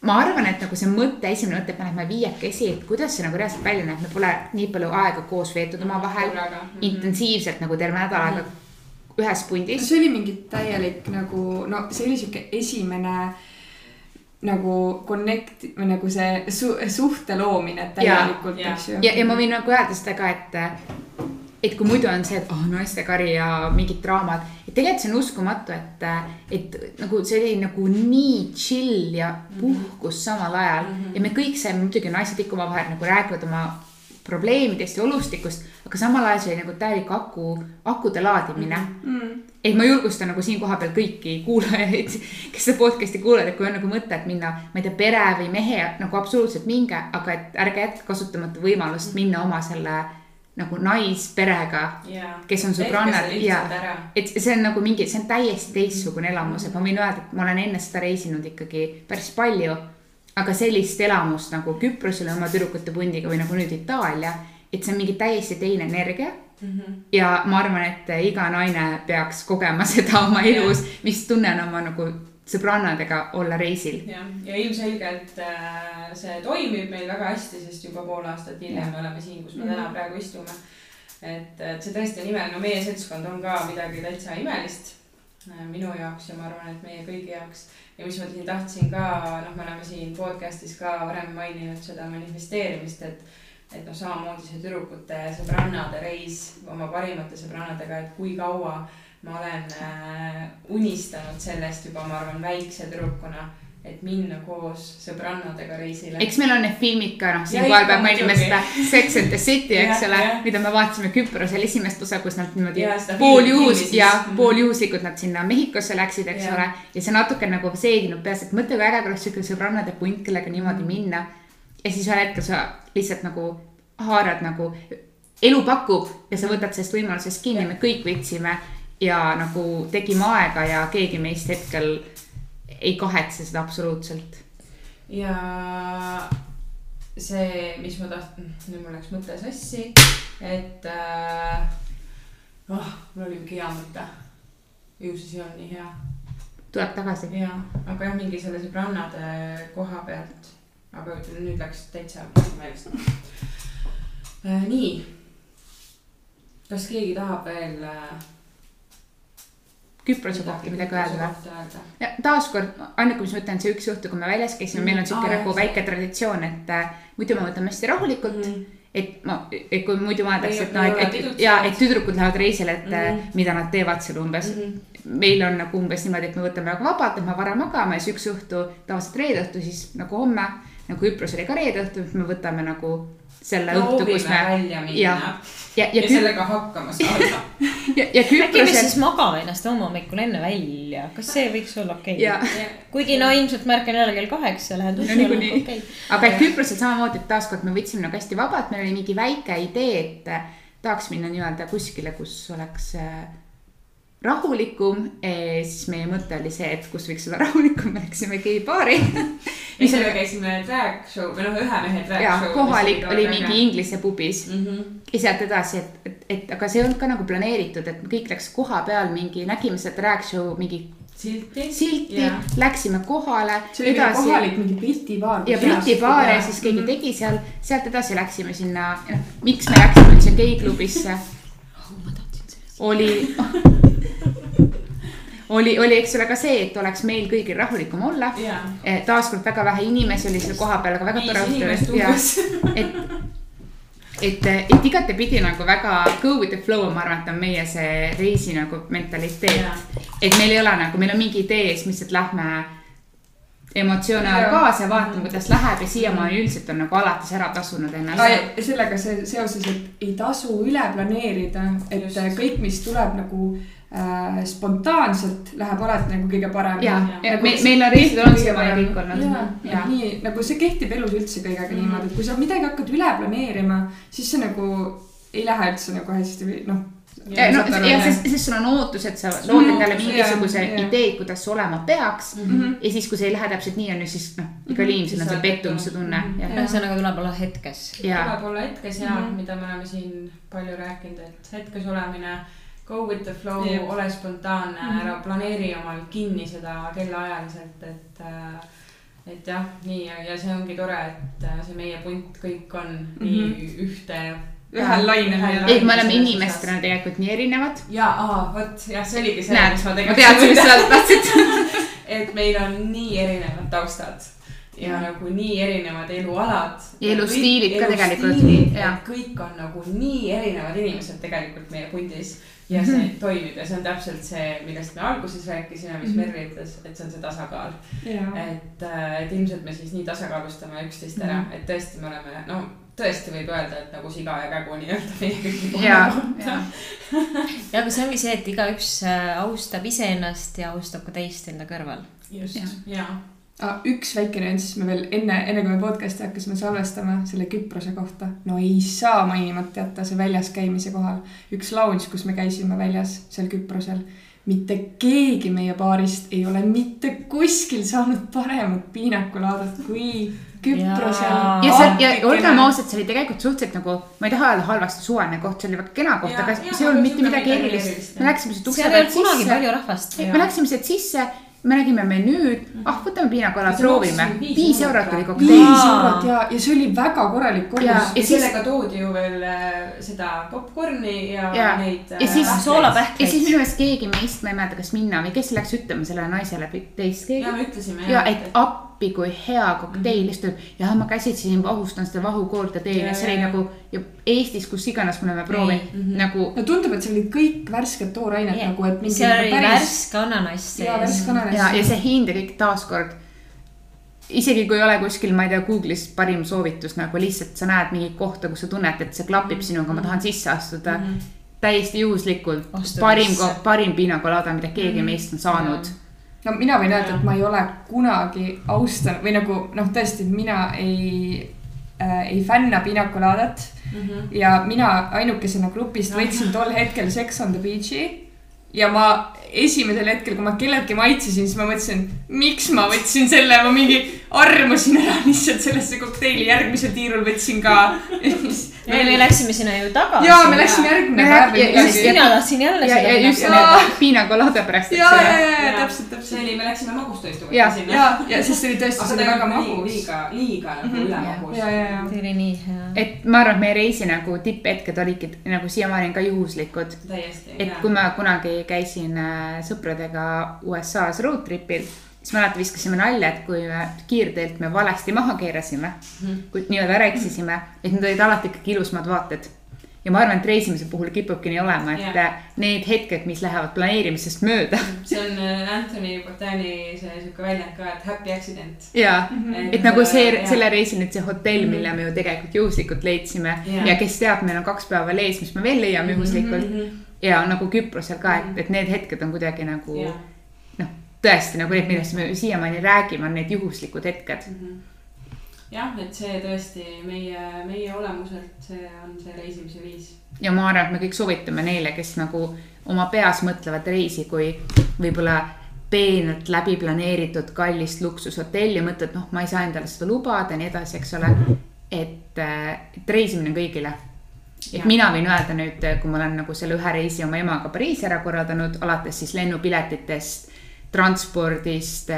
Speaker 2: ma arvan, et nagu see mõte, esimene mõte, et me lähme viiekesi, et kuidas see nagu reaalselt välja näeb, me pole nii palju aega koos veetud omavahel, intensiivselt nagu terve nädal aega ühes pundis.
Speaker 4: see oli mingi täielik nagu, no see oli sihuke esimene nagu connect või nagu see su suhte loomine täielikult,
Speaker 1: ja,
Speaker 4: eks ju.
Speaker 2: ja, ja ma võin nagu öelda seda ka, et, et kui muidu on see, et oh, naistekari ja mingid draamad, et tegelikult see on uskumatu, et, et nagu see oli nagu nii chill ja puhkus samal ajal mm -hmm. ja me kõik saime muidugi naised ikka omavahel nagu räägivad oma probleemidest ja olustikust, aga samal ajal see oli nagu täielik aku, akude laadimine mm. -hmm. et ma julgustan nagu siin kohapeal kõiki kuulajaid, kes seda podcast'i kuulavad, et kui on nagu mõte, et minna, ma ei tea, pere või mehe nagu absoluutselt minge, aga et ärge jätke kasutamata võimalust minna oma selle nagu naisperega, kes on sõbrannad. ja et see on nagu mingi, see on täiesti teistsugune elamus, et ma võin öelda, et ma olen enne seda reisinud ikkagi päris palju. aga sellist elamust nagu Küprosel oma tüdrukute pundiga või nagu nüüd Itaalia, et see on mingi täiesti teine energia. Mm -hmm. ja ma arvan, et iga naine peaks kogema <laughs> seda oma elus, mis tunne on oma nagu sõbrannadega olla reisil.
Speaker 1: jah, ja ilmselgelt äh, see toimib meil väga hästi, sest juba pool aastat hiljem me oleme siin, kus me täna praegu istume. et, et see tõesti on imeline, no meie seltskond on ka midagi täitsa imelist äh, minu jaoks ja ma arvan, et meie kõigi jaoks. ja mis ma siin tahtsin ka, noh, me oleme siin podcast'is ka varem maininud seda manifesteerimist, et et noh, samamoodi see tüdrukute sõbrannade reis oma parimate sõbrannadega, et kui kaua ma olen äh, unistanud sellest juba, ma arvan, väikse tüdrukuna, et minna koos sõbrannadega reisile.
Speaker 2: eks meil on need filmid ka, noh,
Speaker 1: Ja
Speaker 2: siinkohal peab mainima seda Sex and the City, eks ole mida me vaatasime Küprosel esimest osa, kus nad niimoodi
Speaker 1: Ja
Speaker 2: pooljuhus ja
Speaker 1: Mhm.
Speaker 2: pooljuhuslikult nad sinna Mehhikosse läksid, eks
Speaker 1: Jah.
Speaker 2: ole. ja see natuke nagu seedinud peas, et mõtle, kui äge oleks siuke sõbrannade punt, kellega niimoodi
Speaker 1: Mhm.
Speaker 2: minna. ja siis ühel hetkel sa lihtsalt nagu haarad nagu, elu pakub ja sa võtad sellest võimalusest kinni, me kõik võtsime ja nagu tegime aega ja keegi meist hetkel ei kahetse seda absoluutselt
Speaker 1: ja see, mis ma tahtsin, nüüd mul läks mõte sassi, et äh, oh, mul oli mingi hea mõte. ju siis ei olnud nii hea.
Speaker 2: tuleb tagasi.
Speaker 1: jaa, aga jah, mingi selle sõbrannade koha pealt. aga nüüd läks täitsa meelest. nii. kas keegi tahab veel äh,
Speaker 2: Küprose kohta midagi öelda või? taaskord, ainuke, mis ma ütlen, see üks õhtu, kui me väljas käisime, meil on siuke
Speaker 1: Aa,
Speaker 2: nagu väike traditsioon, et äh, muidu me võtame hästi rahulikult
Speaker 1: Mhm.
Speaker 2: et ma, et kui muidu mõeldakse, et noh, et, et ja, et tüdrukud lähevad reisile, et mm
Speaker 1: Mhm.
Speaker 2: -hmm. mida nad teevad seal umbes mm. -hmm. meil on nagu umbes niimoodi, et me võtame väga vabalt, et me vara magame ja siis üks õhtu, tavaliselt reede õhtu, siis nagu homme, nagu Küpros oli ka reede õhtu, me võtame nagu selle õhtu, kus me
Speaker 1: välja minna
Speaker 2: ja, ja, ja,
Speaker 1: ja
Speaker 2: Küp-
Speaker 1: sellega hakkama saada. <laughs>
Speaker 2: ja, ja
Speaker 3: äkki me
Speaker 2: Küprosel
Speaker 3: siis magame ennast homme hommikul enne välja, kas see võiks olla okei
Speaker 2: ja
Speaker 3: okay?? kuigi no ilmselt ma ärkan jälle kell kaheksa, lähen
Speaker 2: No
Speaker 3: dussi
Speaker 2: niikuinii.
Speaker 3: alla, okei.
Speaker 2: aga Küprosel samamoodi, et taaskord me võtsime nagu hästi vabalt, meil oli mingi väike idee, et tahaks minna nii-öelda kuskile, kus oleks äh, rahulikum. siis meie mõte oli see, et kus võiks olla <laughs> rahulikum, me läksime geibaari.
Speaker 1: ja sellega käisime drag show või noh, ühe mehe drag
Speaker 2: ja
Speaker 1: show.
Speaker 2: kohalik oli mingi inglise pubis
Speaker 1: mm. -hmm.
Speaker 2: ja sealt edasi, et, et, et aga see ei olnud ka nagu planeeritud, et kõik läks koha peal mingi, nägime seda drag show mingi
Speaker 1: silti.
Speaker 2: silti läksime kohale.
Speaker 4: see oli mingi kohalik mingi Briti baar.
Speaker 2: ja Briti baar ja siis keegi tegi seal, sealt edasi läksime sinna, noh, miks me läksime üldse geiklubisse. <laughs> oli, <laughs> oli, oli, eks ole ka see, et oleks meil kõigil rahulikum olla.
Speaker 1: jaa.
Speaker 2: taaskord väga vähe inimesi oli seal kohapeal, aga väga tore õhtu <laughs> et, et, et igatepidi nagu väga go with the flow, ma arvan, et on meie see reisi nagu mentaliteet. et meil ei ole nagu, meil on mingi idee, siis me lihtsalt lähme emotsioone ajal kaasa ja vaatame, kuidas läheb ja siiamaani üldiselt on nagu alates ära tasunud ennast.
Speaker 4: sellega see seoses, et ei tasu üle planeerida, et.
Speaker 1: Just.
Speaker 4: kõik, mis tuleb nagu äh, spontaanselt, läheb alati nagu kõige paremini.
Speaker 2: ja, ja meil, meil on reisid olnud siiamaani kõik olnud.
Speaker 4: nii nagu see kehtib elus üldse kõigega
Speaker 1: Mhm.
Speaker 4: niimoodi, et kui sa midagi hakkad üle planeerima, siis see nagu ei lähe üldse nagu hästi või noh.
Speaker 2: ja no ja sest, sest sul on ootus, et sa lood endale mingisuguse idee, kuidas see olema peaks.
Speaker 4: Mhm.
Speaker 2: ja siis, kui see ei lähe täpselt nii, on ju siis noh, igal inimesel on see pettumuse tunne ja,
Speaker 3: ühesõnaga tuleb olla hetkes.
Speaker 1: tuleb olla hetkes ja
Speaker 4: Mhm.
Speaker 1: mida me oleme siin palju rääkinud, et hetkes olemine, go with the flow ole spontaanne
Speaker 4: Mhm.
Speaker 1: ära planeeri omal kinni seda kellaajaliselt, et äh, et jah, nii ja, ja see ongi tore, et äh, see meie punt kõik on nii ühte.
Speaker 4: ühel lainel ja
Speaker 2: ei, me oleme inimestena tegelikult nii erinevad.
Speaker 1: ja, vot jah, see oligi see,
Speaker 2: näed
Speaker 1: mis ma,
Speaker 2: ma
Speaker 1: tegelikult
Speaker 2: teadsin, mis sa tahtsid. <laughs>
Speaker 1: et meil on nii erinevad taustad ja, ja nagu nii erinevad elualad.
Speaker 2: Ja elustiilid ka tegelikult,
Speaker 1: kõik on nagu nii erinevad inimesed tegelikult meie pundis ja see
Speaker 2: Mhm.
Speaker 1: toimib ja see on täpselt see, millest me alguses rääkisime, mis
Speaker 4: Mhm.
Speaker 1: Merri ütles, et see on see tasakaal. et, et ilmselt me siis nii tasakaalustame üksteist ära,
Speaker 2: Mhm.
Speaker 1: et tõesti, me oleme, no tõesti võib öelda, et nagu siga ja kägu nii-öelda meie kõigi
Speaker 2: ja,
Speaker 1: kohta
Speaker 2: ja, <laughs>
Speaker 3: ja aga see ongi see, et igaüks äh, austab iseennast ja austab ka teist enda kõrval.
Speaker 1: just
Speaker 2: Jah.,
Speaker 1: ja
Speaker 4: ah,. üks väike nüanss, me veel enne, enne kui me podcast'i hakkasime salvestama selle Küprose kohta, no ei saa mainimata jätta see väljas käimise kohal. üks lounge, kus me käisime väljas seal Küprosel, mitte keegi meie baarist ei ole mitte kuskil saanud paremat piinakulaadat kui Küprosel.
Speaker 2: Ja see, ja olgem ausad, see oli tegelikult suhteliselt nagu, ma ei taha öelda halvasti suvaline koht, see oli väga kena koht, aga see ei olnud mitte midagi erilist. me läksime sealt ukse pealt
Speaker 3: kunagi
Speaker 2: sisse,
Speaker 3: palju rahvast.
Speaker 2: me läksime sealt sisse, me nägime menüüd, ah võtame piinakola,
Speaker 1: See
Speaker 2: proovime
Speaker 1: viis eurot
Speaker 2: oli kokteil.
Speaker 4: viis eurot ja, ja see oli väga korralik korrus
Speaker 1: ja
Speaker 2: Ja siis-
Speaker 1: sellega toodi ju veel äh, seda popkorni ja,
Speaker 2: Ja.
Speaker 1: neid.
Speaker 2: Ja siis
Speaker 1: äh,
Speaker 3: soolapähkleid.
Speaker 2: ja siis minu meelest keegi meist, ma ei mäleta, kas Minna või kes läks ütlema sellele naisele teist
Speaker 1: ja
Speaker 2: keegi.
Speaker 1: me ütlesime
Speaker 2: ja et appi, kui hea kokteil,
Speaker 1: Mhm.
Speaker 2: ütleb, jah, ma käsitsi vahustan seda vahukoort ja teen
Speaker 1: Ja,
Speaker 2: ja see
Speaker 1: ja,
Speaker 2: oli
Speaker 1: ja.
Speaker 2: nagu ja Eestis, kus iganes me oleme proovinud
Speaker 1: Mhm.
Speaker 2: nagu
Speaker 4: no tundub, et seal olid kõik värsked toorainet
Speaker 3: Yeah.
Speaker 4: nagu, et
Speaker 3: seal oli
Speaker 4: päris
Speaker 3: värske ananass
Speaker 4: ja värske ananas
Speaker 2: ja, ja see hind ja kõik taaskord. isegi kui ei ole kuskil, ma ei tea, Google'is parim soovitus nagu lihtsalt sa näed mingit kohta, kus sa tunned, et see klapib sinuga, ma tahan sisse astuda mm.
Speaker 1: Mhm.
Speaker 2: -hmm. täiesti juhuslikult
Speaker 3: Astu
Speaker 2: parim parim piinakolada, mida keegi meist on saanud.
Speaker 4: No mina võin öelda, et ma ei ole kunagi austanud või nagu noh, tõesti, mina ei äh,, ei fänna pinakolaadat ja mina ainukesena grupist võtsin tol hetkel Sex on the Beach'i. Ja ma
Speaker 7: esimesel hetkel, kui ma kelleltki maitsesin, siis ma mõtlesin, miks ma võtsin selle, ma mingi armusin ära lihtsalt sellesse kokteili, järgmisel tiirul võtsin ka. <laughs>
Speaker 3: ei, me läksime sinna ju tagasi.
Speaker 7: ja me läksime järgmine
Speaker 2: Ja-
Speaker 7: päev
Speaker 2: ja-
Speaker 7: midagi.
Speaker 3: mina tahtsin jälle
Speaker 2: ja, ja just
Speaker 3: seda.
Speaker 7: Jaa.
Speaker 2: piina colada pärast,
Speaker 7: ja, ja, ja, ja täpselt,
Speaker 1: see
Speaker 7: täpselt.
Speaker 1: oli, me läksime võtta sinna.
Speaker 7: ja, ja siis see oli tõesti,
Speaker 1: aga
Speaker 7: see
Speaker 1: ta
Speaker 7: oli
Speaker 1: ei
Speaker 7: väga magus.
Speaker 1: liiga, liiga nagu
Speaker 7: Mhm.
Speaker 1: ülemagus.
Speaker 7: ja, ja, ja.
Speaker 3: see oli nii hea.
Speaker 2: et ma arvan, et meie reisi nagu tipphetked olidki nagu siiamaani ka juhuslikud.
Speaker 1: täiesti.
Speaker 2: et kui ma kunagi käisin äh, sõpradega USA-s road trip'il, siis me alati viskasime nalja, et kui me kiirteelt me valesti maha keerasime, kui nii-öelda ära eksisime, et need olid alati ikkagi ilusamad vaated. ja ma arvan, et reisimise puhul kipubki nii olema, et
Speaker 1: Jah.
Speaker 2: need hetked, mis lähevad planeerimisest mööda <laughs>
Speaker 1: see on äh, Anthony Bourdaini see sihuke väljend ka, et happy accident.
Speaker 2: ja et nagu see,
Speaker 1: Jaa.
Speaker 2: selle reisi nüüd see hotell, mille me ju tegelikult juhuslikult leidsime
Speaker 1: Jaa.
Speaker 2: ja kes teab, meil on kaks päeva veel ees, mis me veel leiame juhuslikult
Speaker 1: Mhm.
Speaker 2: Ja nagu Küprosel ka, et, et need hetked on kuidagi nagu
Speaker 1: Jah.
Speaker 2: noh, tõesti nagu need, millest me siiamaani räägime, on need juhuslikud hetked.
Speaker 1: jah, et see tõesti meie, meie olemuselt, see on see reisimise viis.
Speaker 2: ja ma arvan, et me kõik soovitame neile, kes nagu oma peas mõtlevad reisi kui võib-olla peenelt läbi planeeritud kallist luksushotelli, mõtled, noh, ma ei saa endale seda lubada ja nii edasi, eks ole. et, et reisimine on kõigile. Et
Speaker 1: Jah.
Speaker 2: mina võin öelda nüüd, kui ma olen nagu selle ühe reisi oma emaga Pariisi ära korraldanud, alates siis lennupiletitest, transpordist,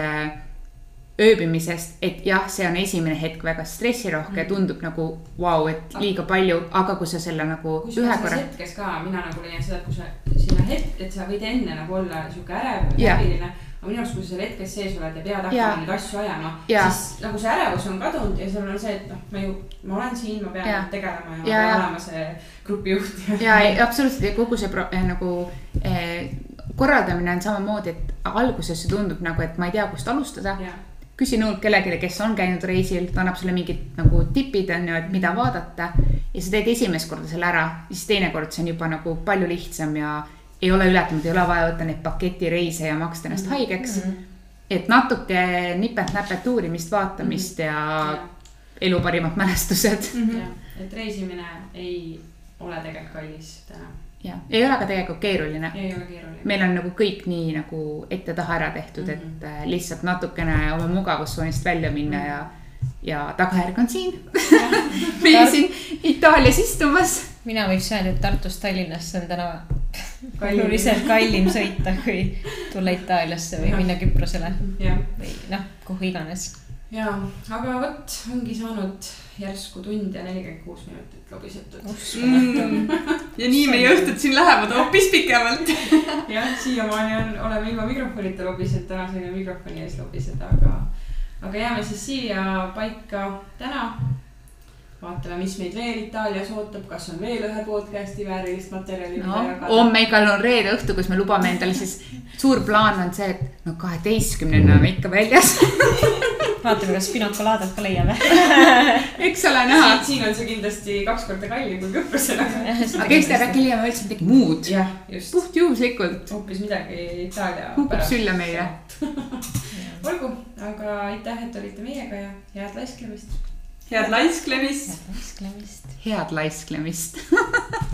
Speaker 2: ööbimisest, et jah, see on esimene hetk väga stressirohke, tundub nagu vau, et liiga palju, aga kui sa selle nagu ühe
Speaker 1: kusjuures selles
Speaker 2: korra
Speaker 1: hetkes ka mina nagu leian seda, et kui sa sinna hetk, et sa võid enne nagu olla sihuke ärev,
Speaker 2: Jah.
Speaker 1: Aga minu arust, kui sa seal hetkes sees oled ja pead hakkama neid asju ajama, siis nagu see ärevus on kadunud ja sul on see, et noh, ma ju, ma olen siin, ma pean
Speaker 2: Jaa.
Speaker 1: tegelema ja ma
Speaker 2: Jaa,
Speaker 1: pean olema see grupijuht ja.
Speaker 2: ja <laughs> absoluutselt ja kogu see pro, eh, nagu eh, korraldamine on samamoodi, et alguses see tundub nagu, et ma ei tea, kust alustada.
Speaker 1: ja,
Speaker 2: küsi nõult kellelegi, kes on käinud reisil, ta annab sulle mingid nagu tipid on ju, et mida vaadata. ja sa teed esimest korda selle ära, siis teinekord see on juba nagu palju lihtsam ja ei ole ületanud, ei ole vaja võtta neid paketireise ja maksta ennast haigeks. et natuke nipet-näpet uurimist, vaatamist ja
Speaker 1: ja,
Speaker 2: elu parimad mälestused.
Speaker 1: ja, et reisimine ei ole tegelikult kallis täna,
Speaker 2: ja ei ole ka tegelikult keeruline
Speaker 1: ei ole keeruline.
Speaker 2: meil on nagu kõik nii nagu ette-taha ära tehtud mm, -hmm. et äh, lihtsalt natukene oma mugavustsoonist välja minna ja, ja tagajärg on siin. <laughs> meie siin Itaalias istumas.
Speaker 3: Mina võiks öelda, et Tartust Tallinnasse on täna <laughs>
Speaker 1: Kallim.
Speaker 3: oluliselt kallim sõita, kui tulla Itaaliasse või minna Küprosele
Speaker 1: jah,
Speaker 3: või noh, kuhu iganes.
Speaker 1: ja, aga vot ongi saanud järsku tund ja nelikümmend kuus minutit lobisetud.
Speaker 7: Mm. <laughs> ja nii meie õhtud siin lähevad hoopis pikemalt. <laughs>
Speaker 1: jah, siiamaani on, oleme ilma mikrofonita lobisenud, täna saime mikrofoni ees lobiseda, aga, aga jääme siis siia paika täna. vaatame, mis meid veel Itaalias ootab, kas on veel ühe podcast'i väärilist materjali,
Speaker 2: no homme igal on reede õhtu, kus me lubame endale siis, suur plaan on see, et no kaheteistkümnena me ikka väljas, <laughs>
Speaker 3: vaatame, kas pinakolaadot ka leiame. <laughs>
Speaker 2: eks ole näha.
Speaker 1: siin, siin on see kindlasti kaks korda kallim kui Küprosel. <laughs>
Speaker 2: aga kes teab, äkki leiame üldse midagi muud,
Speaker 1: jah, just,
Speaker 2: puhtjuhuslikult
Speaker 1: hoopis midagi Itaalia.
Speaker 2: kukub sülle meile.
Speaker 1: olgu, aga aitäh, et olite meiega ja head laisklemist
Speaker 7: head laisklemist.
Speaker 3: head laisklemist.
Speaker 2: head laisklemist <laughs>